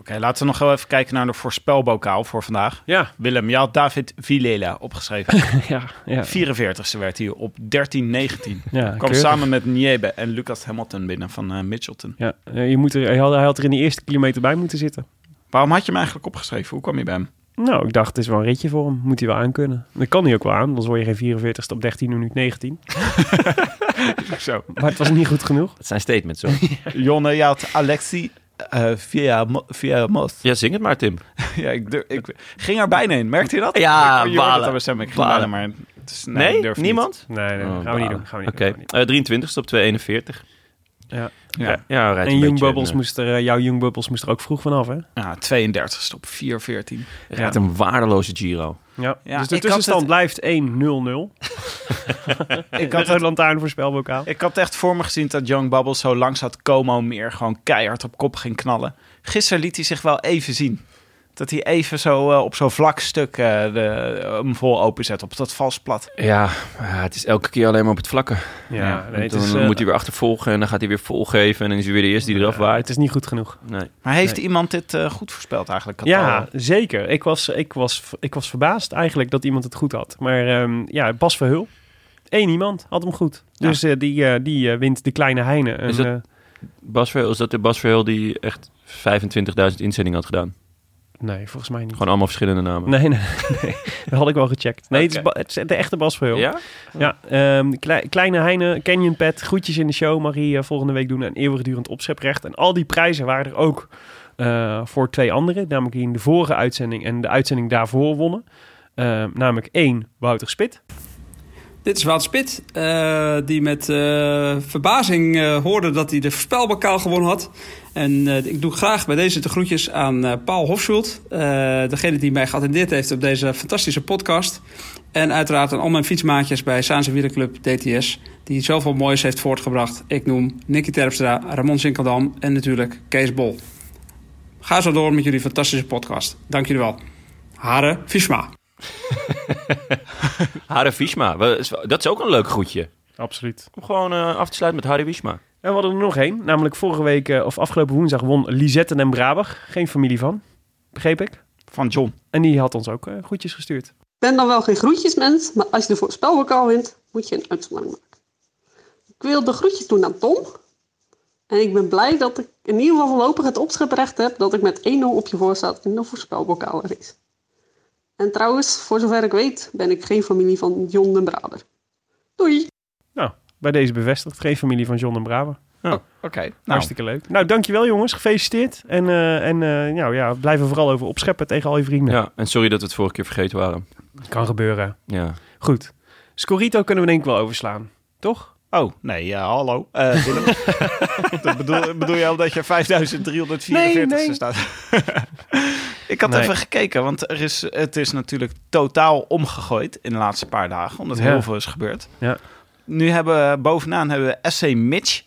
Oké, laten we nog wel even kijken naar de voorspelbokaal voor vandaag. Ja, Willem, je had David Villela opgeschreven. (laughs) ja, ja. 44ste werd hij op 13-19. ja Kwam keurig. samen met Niebe en Lucas Hamilton binnen van eh Mitchelton. Ja, eh, je moet er, hij, had, hij had er in die eerste kilometer bij moeten zitten. Waarom had je hem eigenlijk opgeschreven? Hoe kwam je bij hem? Nou, ik dacht, het is wel een ritje voor hem. Moet hij wel aankunnen. Dat kan hij ook wel aan. Dan word je geen 44ste op 13 minuut 19. Zo. Maar het was niet goed genoeg. Dat zijn statements, hoor. (laughs) Jonne, je had Alexi eh, via, via Mos. ja, zing het maar, Tim. (laughs) Ja, ik, durf- ik ging er bijna in. Merkte je dat? Ja, ik, je hoorde balen. stem. Ik ging Balen. bijna, maar... Het is, nee, Nee? durf niet. Niemand? Nee, nee, Oh, gaan we niet doen. Gaan we niet Oké, doen, gaan we niet Eh, 23ste op 241. Ja. Ja, Ja, rijdt En een Young beetje Bubbles een, moest er, eh, jouw Young Bubbles moest er ook vroeg vanaf, hè? ja 32 op 414. eh, rijdt een waardeloze Giro. Ja. Ja, dus de tussenstand het- blijft 1-0-0. (laughs) ik had een lantaarnvoorspelbokaal. Ik had echt voor me gezien dat Young Bubbles zo langs had Como meer gewoon keihard op kop ging knallen. Gisteren liet hij zich wel even zien. Dat hij even zo eh, op zo'n vlak stuk eh, de, hem vol openzet op dat vals plat. Ja, ja, het is elke keer alleen maar op het vlakke. Ja, nee, het dan is, eh, moet hij weer achtervolgen en dan gaat hij weer volgeven. En dan is hij weer de eerste die eraf het waait. is niet goed genoeg. Nee. Maar heeft Nee. iemand dit eh, goed voorspeld eigenlijk? Ja, zeker. Ik was, ik, was, ik was verbaasd eigenlijk dat iemand het goed had. Maar ehm, ja, Bas Verhul. Eén iemand had hem goed. Ja. Dus eh, die, die wint de kleine Heine. En, Is dat- Bas Verheul, is dat de Bas Verheul die echt 25.000 inzendingen had gedaan? Nee, volgens mij niet. Gewoon allemaal verschillende namen. Nee, nee, (laughs) nee. Dat had ik wel gecheckt. Nee, het, is het is de echte Bas Verhul. Ja? Ja, ehm, klei- kleine Heine, Canyon Pet, groetjes in de show mag hij eh, volgende week doen. En eeuwigdurend opscheprecht. En al die prijzen waren er ook eh, voor twee anderen. Namelijk die in de vorige uitzending en de uitzending daarvoor wonnen. Ehm, namelijk één, Wouter Spit. Dit is Wout Spit, eh, die met eh, verbazing eh, hoorde dat hij de voorspelbokaal gewonnen had. En ik doe graag bij deze de groetjes aan Paul Hofschult, degene die mij geattendeerd heeft op deze fantastische podcast. En uiteraard aan al mijn fietsmaatjes bij Saanse Wielerclub DTS, die zoveel moois heeft voortgebracht. Ik noem Nicky Terpstra, Ramon Sinkeldam en natuurlijk Kees Bol. Ga zo door met jullie fantastische podcast. Dank jullie wel. Hare Fischma. (laughs) Hare Vishma. Wel, is wel- Dat is ook een leuk groetje. Absoluut. Om gewoon eh, af te sluiten met Harry Vishma. En we hadden er nog één. Namelijk vorige week, eh, of afgelopen woensdag, won Lisette en Braber. Geen familie van, begreep ik. Van John. En die had ons ook eh groetjes gestuurd. Ik ben dan wel geen groetjesmens, maar als je de voorspelbokaal wint, moet je een uitzondering maken. Ik wil de groetjes doen aan Tom. En ik ben blij dat ik in ieder geval voorlopig het opscheprecht heb dat ik met 1-0 op je voor staat in de voorspelbokaal race. En trouwens, voor zover ik weet, ben ik geen familie van John de Braber. Doei! Nou, bij deze bevestigd. Geen familie van John en Braber. Oké. Nou, Hartstikke leuk. Nou, dankjewel jongens. Gefeliciteerd. En, eh, en eh, nou, ja, blijf er vooral over opscheppen tegen al je vrienden. Ja, en sorry dat we het vorige keer vergeten waren. Kan gebeuren. Ja. Goed. Scorito kunnen we denk ik wel overslaan. Toch? Oh, nee, ja, hallo. Eh (laughs) Willem. (laughs) dat bedoel, bedoel je al dat je 5344 Nee, nee. staat? Ik had Nee. even gekeken, want er is, het is natuurlijk totaal omgegooid in de laatste paar dagen, omdat Ja. heel veel is gebeurd. Ja. Nu hebben we bovenaan hebben we SC Mitch.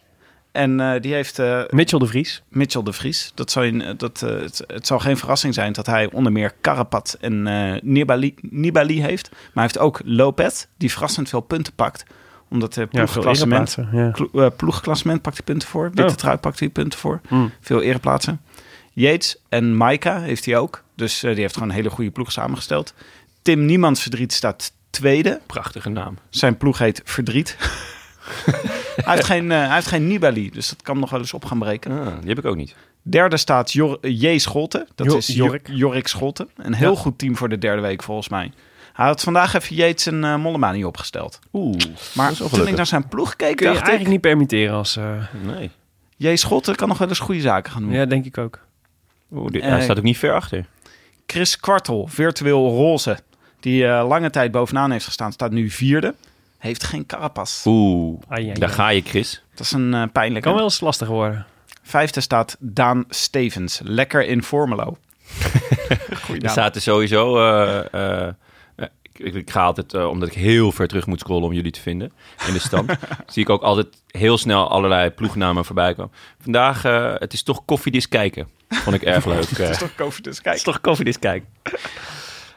En eh, die heeft eh, Mitchell de Vries. Mitchell de Vries. Dat zal je, dat, eh, het, het zal geen verrassing zijn dat hij onder meer Carapat en eh, Nibali, Nibali heeft. Maar hij heeft ook Lopez, die verrassend veel punten pakt. Omdat de veel ploegklassement. Ja. eh, ploegklassement pakt hij punten voor. Witte Oh. trui pakt hij punten voor. Hmm. Veel ereplaatsen. Yates en Maika heeft hij ook. Dus eh, die heeft gewoon een hele goede ploeg samengesteld. Tim Niemands Verdriet staat tweede. Prachtige naam. Zijn ploeg heet Verdriet. (laughs) hij, heeft geen, eh, hij heeft geen Nibali, dus dat kan nog wel eens op gaan breken. Ah, die heb ik ook niet. Derde staat Jor J. Scholten. Dat Jo- is Jorik. Jorik. Scholten. Een heel Ja. goed team voor de derde week volgens mij. Hij had vandaag even Yates en eh Mollema niet opgesteld. Oeh, Maar toen ik naar zijn ploeg keek, Kun je dacht eigenlijk ik... niet permitteren als... eh, nee. J. Scholten kan nog wel eens goede zaken gaan doen. ja, denk ik ook. Oeh, die, Eh, hij staat ook niet ver achter. Chris Kwartel, virtueel roze. Die eh, lange tijd bovenaan heeft gestaan, staat nu vierde. Heeft geen carapas. Oeh, Ai, ai, daar ai. ga je, Chris. Dat is een eh pijnlijke. Kan wel eens lastig worden. Vijfde staat Daan Stevens. Lekker in Formelo. (laughs) Goeie Er er sowieso... eh, eh, eh, ik, ik ga altijd, eh, omdat ik heel ver terug moet scrollen om jullie te vinden in de stand, (laughs) zie ik ook altijd heel snel allerlei ploegnamen voorbij komen. Vandaag, eh, het is toch koffiedis kijken. Vond ik erg (laughs) leuk. Dat is toch Kofi, dus Het is toch koffiedis kijken.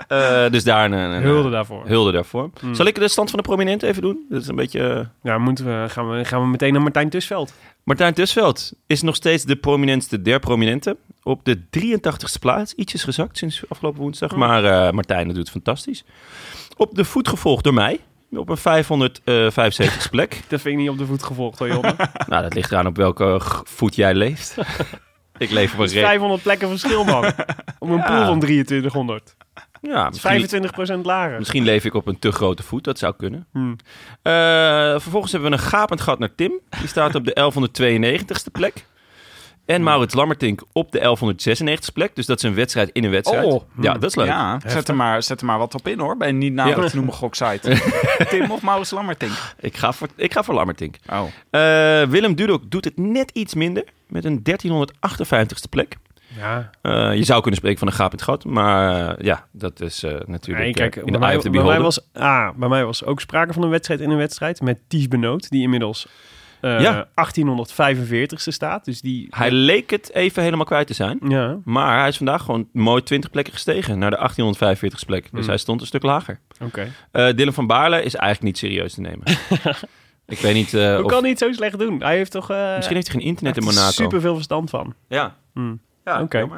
Eh, dus daar een, een Hulde daarvoor. hulde daarvoor. Zal ik de stand van de prominenten even doen? Dat is een beetje... eh, Ja, moeten we, gaan, we, gaan we meteen naar Martijn Tusveld. Martijn Tusveld is nog steeds de prominentste der prominenten. Op de 83ste plaats. Ietsjes gezakt sinds afgelopen woensdag. Maar eh, Martijn doet het fantastisch. Op de voet gevolgd door mij. Op een 575ste (laughs) plek. Dat vind ik niet op de voet gevolgd hoor, Jonne. (laughs) nou, dat ligt eraan op welke voet jij leeft. (laughs) ik leef op een Dat is reep. 500 plekken verschil, man. Op een pool van 2300. Ja, misschien, 25% lager. misschien leef ik op een te grote voet. Dat zou kunnen. Hmm. Eh, vervolgens hebben we een gapend gat naar Tim. Die staat op de 1192ste plek. En Maurits Lammertink op de 1196ste plek. Dus dat is een wedstrijd in een wedstrijd. Oh. ja, dat is leuk. Ja, zet er, maar, zet er maar wat op in hoor. Bij een niet nader Ja. te noemen goksite. (laughs) Tim of Maurits Lammertink? Ik, ga voor, ik ga voor Lammertink. Oh. Eh, Willem Dudok doet het net iets minder. Met een 1358ste plek. Ja. Eh, je zou kunnen spreken van een gapend gat. Maar eh, ja, dat is eh, natuurlijk Nee, kijk, in bij, de mij, eye of the bij, mij was, ah, bij mij was ook sprake van een wedstrijd in een wedstrijd met Ties Benoot, die inmiddels eh Ja. 1845ste staat. Dus die, Hij leek het even helemaal kwijt te zijn. ja, Maar hij is vandaag gewoon mooi 20 plekken gestegen naar de 1845 plek. Dus Hmm. hij stond een stuk lager. oké. Eh Dylan van Baarle is eigenlijk niet serieus te nemen. (laughs) ik weet niet Hoe of... kan hij het zo slecht doen? Hij heeft toch uh, Misschien heeft hij geen internet in Monaco. super veel verstand van. Ja. Hmm. Ja, Oké.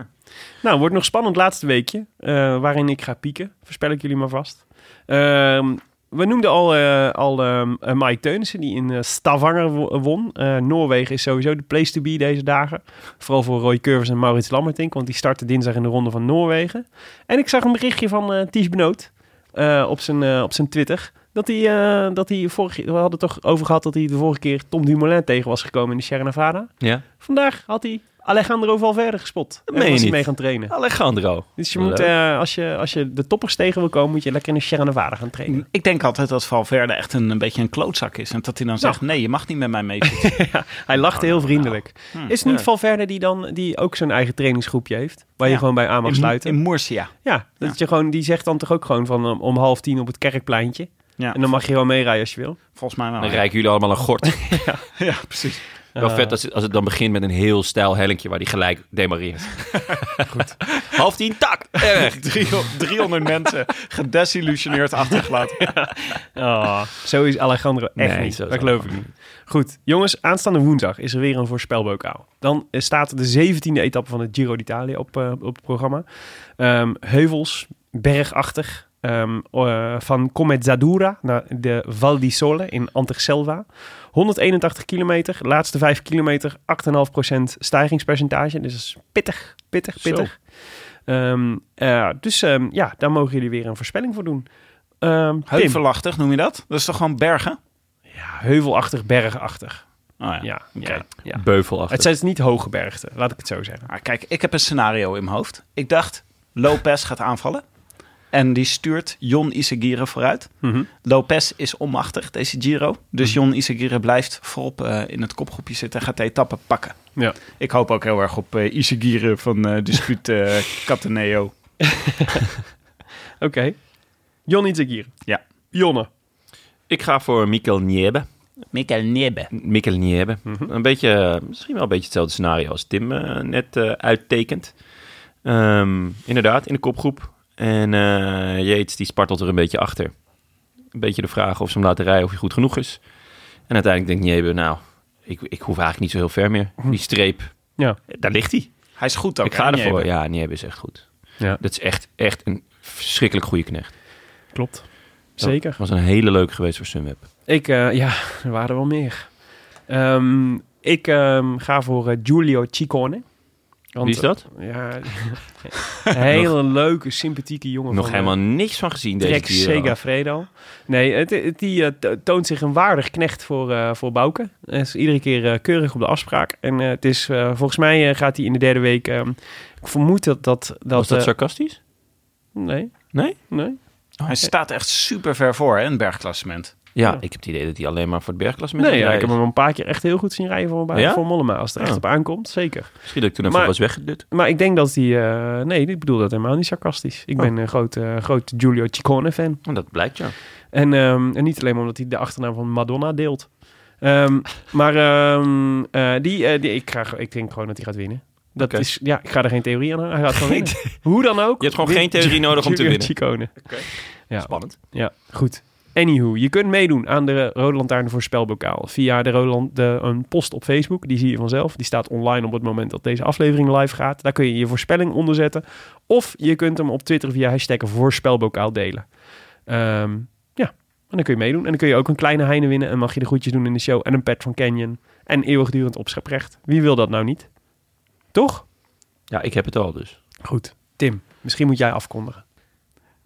Nou, wordt nog spannend laatste weekje, eh, waarin ik ga pieken. Voorspel ik jullie maar vast. Ehm, we noemden al, eh, al ehm, eh, Mike Teunissen, die in Stavanger wo- won. Noorwegen is sowieso de place to be deze dagen. Vooral voor Roy Curvers en Maurits Lammertink, want die starten dinsdag in de ronde van Noorwegen. En ik zag een berichtje van Ties Benoot op, zijn, op zijn Twitter. Dat hij, eh, dat hij vorige, we hadden het toch over gehad dat hij de vorige keer Tom Dumoulin tegen was gekomen in de Sierra Nevada. Ja. Vandaag had hij Alejandro Valverde gespot. En meen je niet. mee gaan trainen. Alejandro. Dus je Leuk. moet, eh, als, je, als je de toppers tegen wil komen, moet je lekker in de Sierra Nevada gaan trainen. Ik denk altijd dat Valverde echt een, een beetje een klootzak is. En dat hij dan zegt, nee, je mag niet met mij meefietsen. (laughs) ja, hij lachte heel vriendelijk. Hmm. Is het niet Ja. Valverde die dan die ook zo'n eigen trainingsgroepje heeft? Waar je Ja. gewoon bij aan mag in, sluiten? in Murcia. ja, dat Je gewoon, die zegt dan toch ook gewoon van um, om half tien op het kerkpleintje. Ja, En dan mag je gewoon meerijden als je wil. volgens mij wel. Dan ja. rijken jullie allemaal een gort. (laughs) (laughs) Ja, precies. Wel vet als het, als het dan begint met een heel stijl hellinkje waar die gelijk demareert. (laughs) Goed. Half tien, tak! en Weg. (laughs) 300 300 mensen gedesillusioneerd achtergelaten. (laughs) Oh, zo is Alejandro echt Nee, niet. zo Dat geloof ik niet. Goed, jongens, aanstaande woensdag is er weer een voorspelbokaal. Dan eh, staat de zeventiende etappe van het Giro d'Italia op, eh, op het programma. Ehm, heuvels, bergachtig, ehm, eh, van Comezzadura naar de Val di Sole in Anterselva. 181 kilometer, laatste 5 kilometer, 8,5% stijgingspercentage. Dus dat is pittig, pittig, pittig. Ehm, eh, dus ehm, ja, daar mogen jullie weer een voorspelling voor doen. Ehm. Heuvelachtig noem je dat? Dat is toch gewoon bergen? Ja, heuvelachtig, bergachtig. Oh ja. Ja, Oké. ja, ja. Beuvelachtig. Het zijn dus niet hoge bergten, laat ik het zo zeggen. Ah, kijk, ik heb een scenario in mijn hoofd. Ik dacht, Lopez gaat aanvallen. En die stuurt Jon Isagire vooruit. Mhm. Lopez is onmachtig, deze Giro. Dus Jon Isagire blijft voorop eh, in het kopgroepje zitten en gaat de etappe pakken. Ja. Ik hoop ook heel erg op eh Isagire van eh Dispuut (laughs) Cataneo. Oké. Jon Itzagir. Ja. Jonne. Ik ga voor Mikkel Niebe. Mikkel Niebe. Mikkel Niebe. Mhm. Een beetje, misschien wel een beetje hetzelfde scenario als Tim net eh, uittekent. Ehm, inderdaad, in de kopgroep. En eh Yates, die spartelt er een beetje achter. Een beetje de vraag of ze hem laten rijden of hij goed genoeg is. En uiteindelijk denkt Niebe, nou, ik, ik hoef eigenlijk niet zo heel ver meer. Die streep, Ja. daar ligt hij. Hij is goed ook. ik ga hè, ervoor. Niebe? Ja, Niebe is echt goed. Ja. Dat is echt, echt een verschrikkelijk goede knecht. Klopt. Zeker. Was een hele leuke geweest voor Sunweb. Ik, eh, ja, er waren er wel meer. Ehm, ik ehm, ga voor eh, Giulio Ciccone. Want, Wie is dat? eh, ja, (laughs) een hele leuke, sympathieke jongen. Nog van, helemaal niks van gezien deze Trek Giro. Segafredo. Nee, het, het- die eh, to- toont zich een waardig knecht voor, eh voor Bouke. Hij is iedere keer keurig op de afspraak. En het is, volgens mij gaat hij in de derde week... ehm, ik vermoed dat... dat, dat Was dat sarcastisch? Nee, Nee? nee. Hij staat echt super ver voor, hè, in het bergklassement. Ja, Ja. ik heb het idee dat hij alleen maar voor het bergklassement Nee, ja, ik heb hem een paar keer echt heel goed zien rijden voor, Ja? voor Mollema. Als het er echt Oh. op aankomt, zeker. is. Misschien dat ik toen even Maar- was weggedut. Maar ik denk dat hij... eh, nee, ik bedoel dat helemaal niet sarcastisch. Ik Oh. ben een grote, grote Giulio Ciccone-fan. Oh, dat blijkt ja. En, ehm, en niet alleen maar omdat hij de achternaam van Madonna deelt. Ehm, maar ehm, eh, die, eh, die, ik, ga, ik denk gewoon dat hij gaat winnen. Dat is, ja, ik ga er geen theorie aan hangen. Hij gaat gewoon winnen. (laughs) Hoe dan ook. Je hebt gewoon geen theorie nodig om te Giulio winnen. Ciccone. Ja, Spannend. ja, goed. Anywho, je kunt meedoen aan de Rode Lantaarn voorspelbokaal via de, Rode Lan- de een post op Facebook. Die zie je vanzelf. Die staat online op het moment dat deze aflevering live gaat. Daar kun je je voorspelling onder zetten. Of je kunt hem op Twitter via hashtag voorspelbokaal delen. Ehm, ja, en dan kun je meedoen. En dan kun je ook een kleine heine winnen. En mag je de groetjes doen in de show. En een pet van Canyon. En eeuwigdurend opscheprecht. Wie wil dat nou niet? Toch? Ja, ik heb het al dus. Goed. Tim, misschien moet jij afkondigen.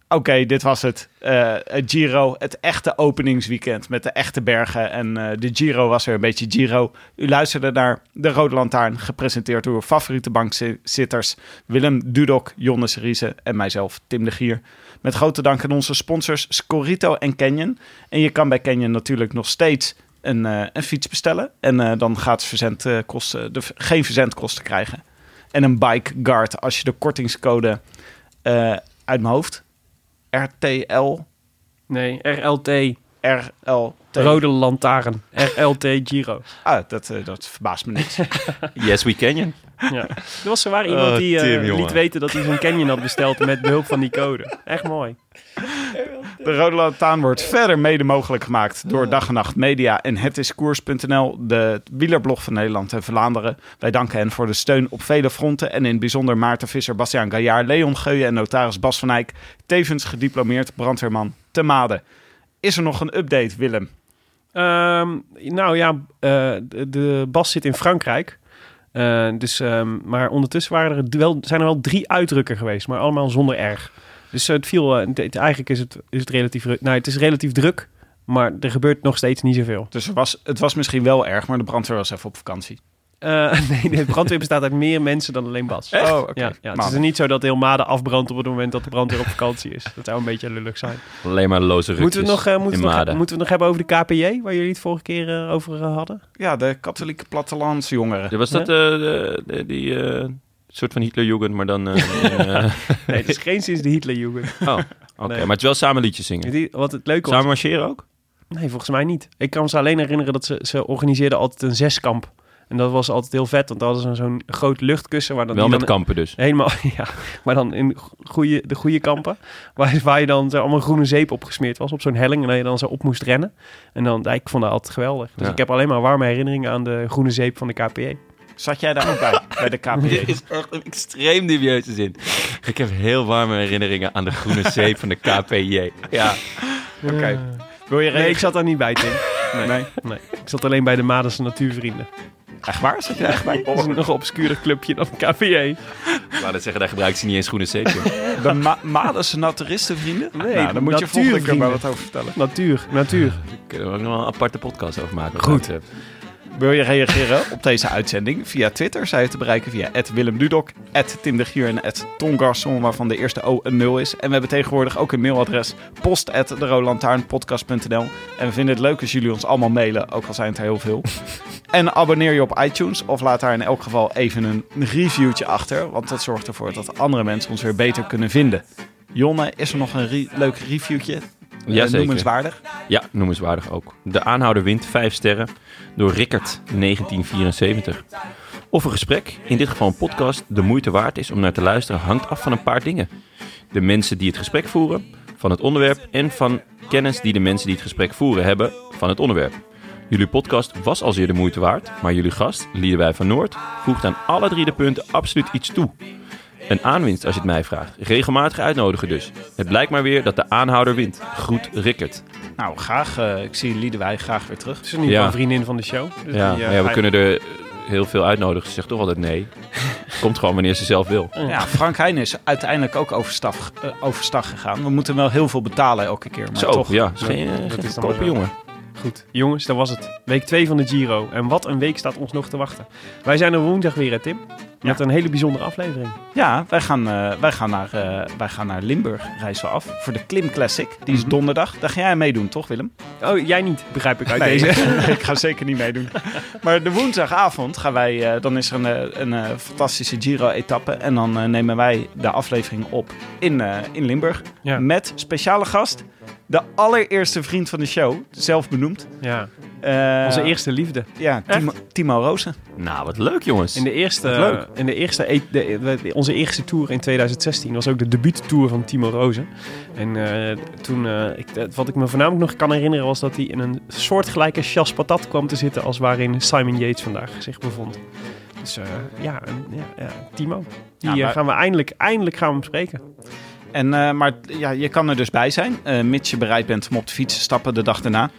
Oké, dit was het. Het Giro, het echte openingsweekend met de echte bergen. En eh, de Giro was er een beetje Giro. U luisterde naar De Rode Lantaarn, gepresenteerd door uw favoriete bankzitters Willem Dudok, Jonnes Riese en mijzelf, Tim de Gier. Met grote dank aan onze sponsors Scorito en Canyon. En je kan bij Canyon natuurlijk nog steeds een, een fiets bestellen. En dan gaat verzendkosten, de, geen verzendkosten krijgen. En een bike guard als je de kortingscode uit mijn hoofd. RTL. Nee, RLT. RLT. Rode Lantaarn. RLT Giro. Ah, dat, eh, dat verbaast me niks. (laughs) Yes, we Canyon. Ja. Er was zowaar iemand Oh, die Tim, jongen. liet weten dat hij zo'n canyon had besteld met behulp van die code. Echt mooi. De Rode Lantaarn wordt verder mede mogelijk gemaakt door Dag en Nacht Media en hetiskoers.nl, de wielerblog van Nederland en Vlaanderen. Wij danken hen voor de steun op vele fronten en in het bijzonder Maarten Visser, Bastiaan Gaillard, Leon Geuyen en notaris Bas van Eyck, tevens gediplomeerd brandweerman te Made. Is er nog een update, Willem? Ehm, nou ja, eh, de, de Bas zit in Frankrijk. Eh, dus, ehm, maar ondertussen waren er wel, zijn er wel drie uitdrukken geweest, maar allemaal zonder erg. Dus het viel, eh, het- eigenlijk is het, is het relatief, nou, het is relatief druk, maar er gebeurt nog steeds niet zoveel. Dus er was, het was misschien wel erg, maar de brandweer was even op vakantie. Eh, (laughs) nee, de brandweer bestaat uit meer mensen dan alleen Bas. Oh, oké. Ja, ja, het is niet zo dat heel Maden afbrandt op het moment dat de brandweer op vakantie is. Dat zou een beetje lullig zijn. Alleen maar loze rukjes Moeten we, het nog, eh, moeten, we nog, Maden. moeten we nog hebben over de KPJ, waar jullie het vorige keer over hadden? Ja, de katholieke plattelandsjongeren. Ja, was dat eh, de, de- die eh, soort van Hitlerjugend, maar dan... eh, (laughs) eh, Nee, het is geen sinds de Hitlerjugend. oh, oké. (laughs) Nee. Maar het is wel samen liedjes zingen. Die- Wat het leuke was... Samen marcheren ook? Nee, volgens mij niet. Ik kan me ze alleen herinneren dat ze, ze organiseerden altijd een zeskamp. En dat was altijd heel vet, want dan hadden ze zo'n groot luchtkussen. Waar dan Wel met dan kampen dus. Helemaal, (laughs) ja. Maar dan in goede, de goede kampen. Waar, waar je dan zo allemaal groene zeep opgesmeerd was op zo'n helling. En dat je dan zo op moest rennen. En dan, ik vond dat altijd geweldig. Dus Ja. ik heb alleen maar warme herinneringen aan de groene zeep van de KPE. Zat jij daar ook bij, bij de KPJ? Dit is echt een extreem dubieuze zin. Ik heb heel warme herinneringen aan de groene zeep van de KPJ. Ja, Oké. Wil je Nee, ik zat daar niet bij, Tim. Nee, Nee. nee. Ik zat alleen bij de Madense Natuurvrienden. Echt waar? Zat je daar echt bij? Dat is nog een obscure clubje dan KPE. ik wou net zeggen, daar gebruikt ze niet eens groene zeep. joh. De Ma Madense naturistenvrienden? Nee, nou, dan moet je volgende keer maar wat over vertellen. Natuur, natuur. Kunnen we ook nog wel een aparte podcast over maken. Goed. Wil je reageren op deze uitzending? Via Twitter zijn je te bereiken via Willem Dudok, Tim de Gier en Garçon, waarvan de eerste O een 0 is. En we hebben tegenwoordig ook een mailadres, post En we vinden het leuk als jullie ons allemaal mailen, ook al zijn het er heel veel. (laughs) En abonneer je op iTunes of laat daar in elk geval even een reviewtje achter, want dat zorgt ervoor dat andere mensen ons weer beter kunnen vinden. Jonne, is er nog een re- leuk reviewtje? Eh, Jazeker. Noemenswaardig? Ja, noemenswaardig ook. De aanhouder wint 5 sterren door Rickert 1974. Of een gesprek, in dit geval een podcast, de moeite waard is om naar te luisteren, hangt af van een paar dingen. De mensen die het gesprek voeren, van het onderwerp en van kennis die de mensen die het gesprek voeren hebben van het onderwerp. Jullie podcast was al zeer de moeite waard, maar jullie gast, Liedewij van Noord, voegt aan alle drie de punten absoluut iets toe. Een aanwinst als je het mij vraagt. Regelmatig uitnodigen dus. Het blijkt maar weer dat de aanhouder wint. Groet Rickert. Nou, graag. eh, ik zie Liedewij graag weer terug. Het is in ieder geval Ja. een vriendin van de show. Dus Ja, die, eh, ja, we kunnen er heel veel uitnodigen. Ze zegt toch altijd nee. Komt gewoon wanneer ze zelf wil. Ja, Frank Heijn is uiteindelijk ook overstag, overstag gegaan. We moeten wel heel veel betalen elke keer. Maar Zo, toch. ja. Is geen, dat geen is dan zo. jongen. Goed, jongens, dat was het. Week 2 van de Giro. En wat een week staat ons nog te wachten. Wij zijn er woensdag weer, hè, Tim? Met een hele bijzondere aflevering. Ja, wij gaan, eh, wij, gaan naar, eh, wij gaan naar Limburg, reizen we af. Voor de Klim Classic. Die is Mhm. donderdag. Daar ga jij meedoen, toch Willem? Oh, jij niet, begrijp ik uit Nee, deze. (laughs) ik ga zeker niet meedoen. Maar de woensdagavond gaan wij, eh, dan is er een, een, fantastische Giro-etappe. En dan nemen wij de aflevering op in, in Limburg. Ja. Met speciale gast, de allereerste vriend van de show, zelf benoemd. Ja, Eh, onze eerste liefde. Ja, Timo, Timo Rozen. Nou, wat leuk jongens. In de eerste, leuk. In de eerste e- de, de- onze eerste tour in 2016 was ook de debuuttour van Timo Rozen. En eh, toen, eh, ik, wat ik me voornamelijk nog kan herinneren, was dat hij in een soortgelijke chas patat kwam te zitten als waarin Simon Yates vandaag zich bevond. Dus eh, ja, en- ja, ja, Timo. Die Ja, maar- gaan we eindelijk, eindelijk gaan we hem spreken. En, eh, maar ja, je kan er dus bij zijn, eh, mits je bereid bent om op de fiets te stappen de dag daarna.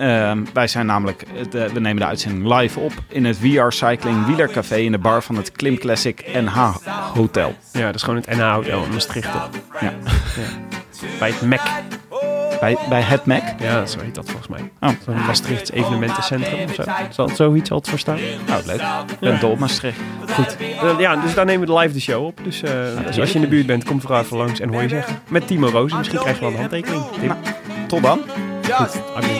Ehm, wij zijn namelijk, eh, we nemen de uitzending live op in het VR Cycling Wielercafé in de bar van het Klim Classic NH Hotel. Ja, dat is gewoon het NH Hotel in Maastricht. toch? Ja. Bij het MEC. Bij, bij het Mac. Ja, zo heet dat volgens mij. Oh. Zo'n Maastrichts evenementencentrum of zo. Zal zoiets altijd voor staan? Nou, leuk. Ik ben dol op Maastricht. Goed. Eh, ja, dus daar nemen we de live de show op. Dus, eh, dus als je in de buurt bent, kom vooral even langs en hoor je zeggen. Met Timo Roos. Misschien krijg je wel een handtekening. Tim. Tot dan. Being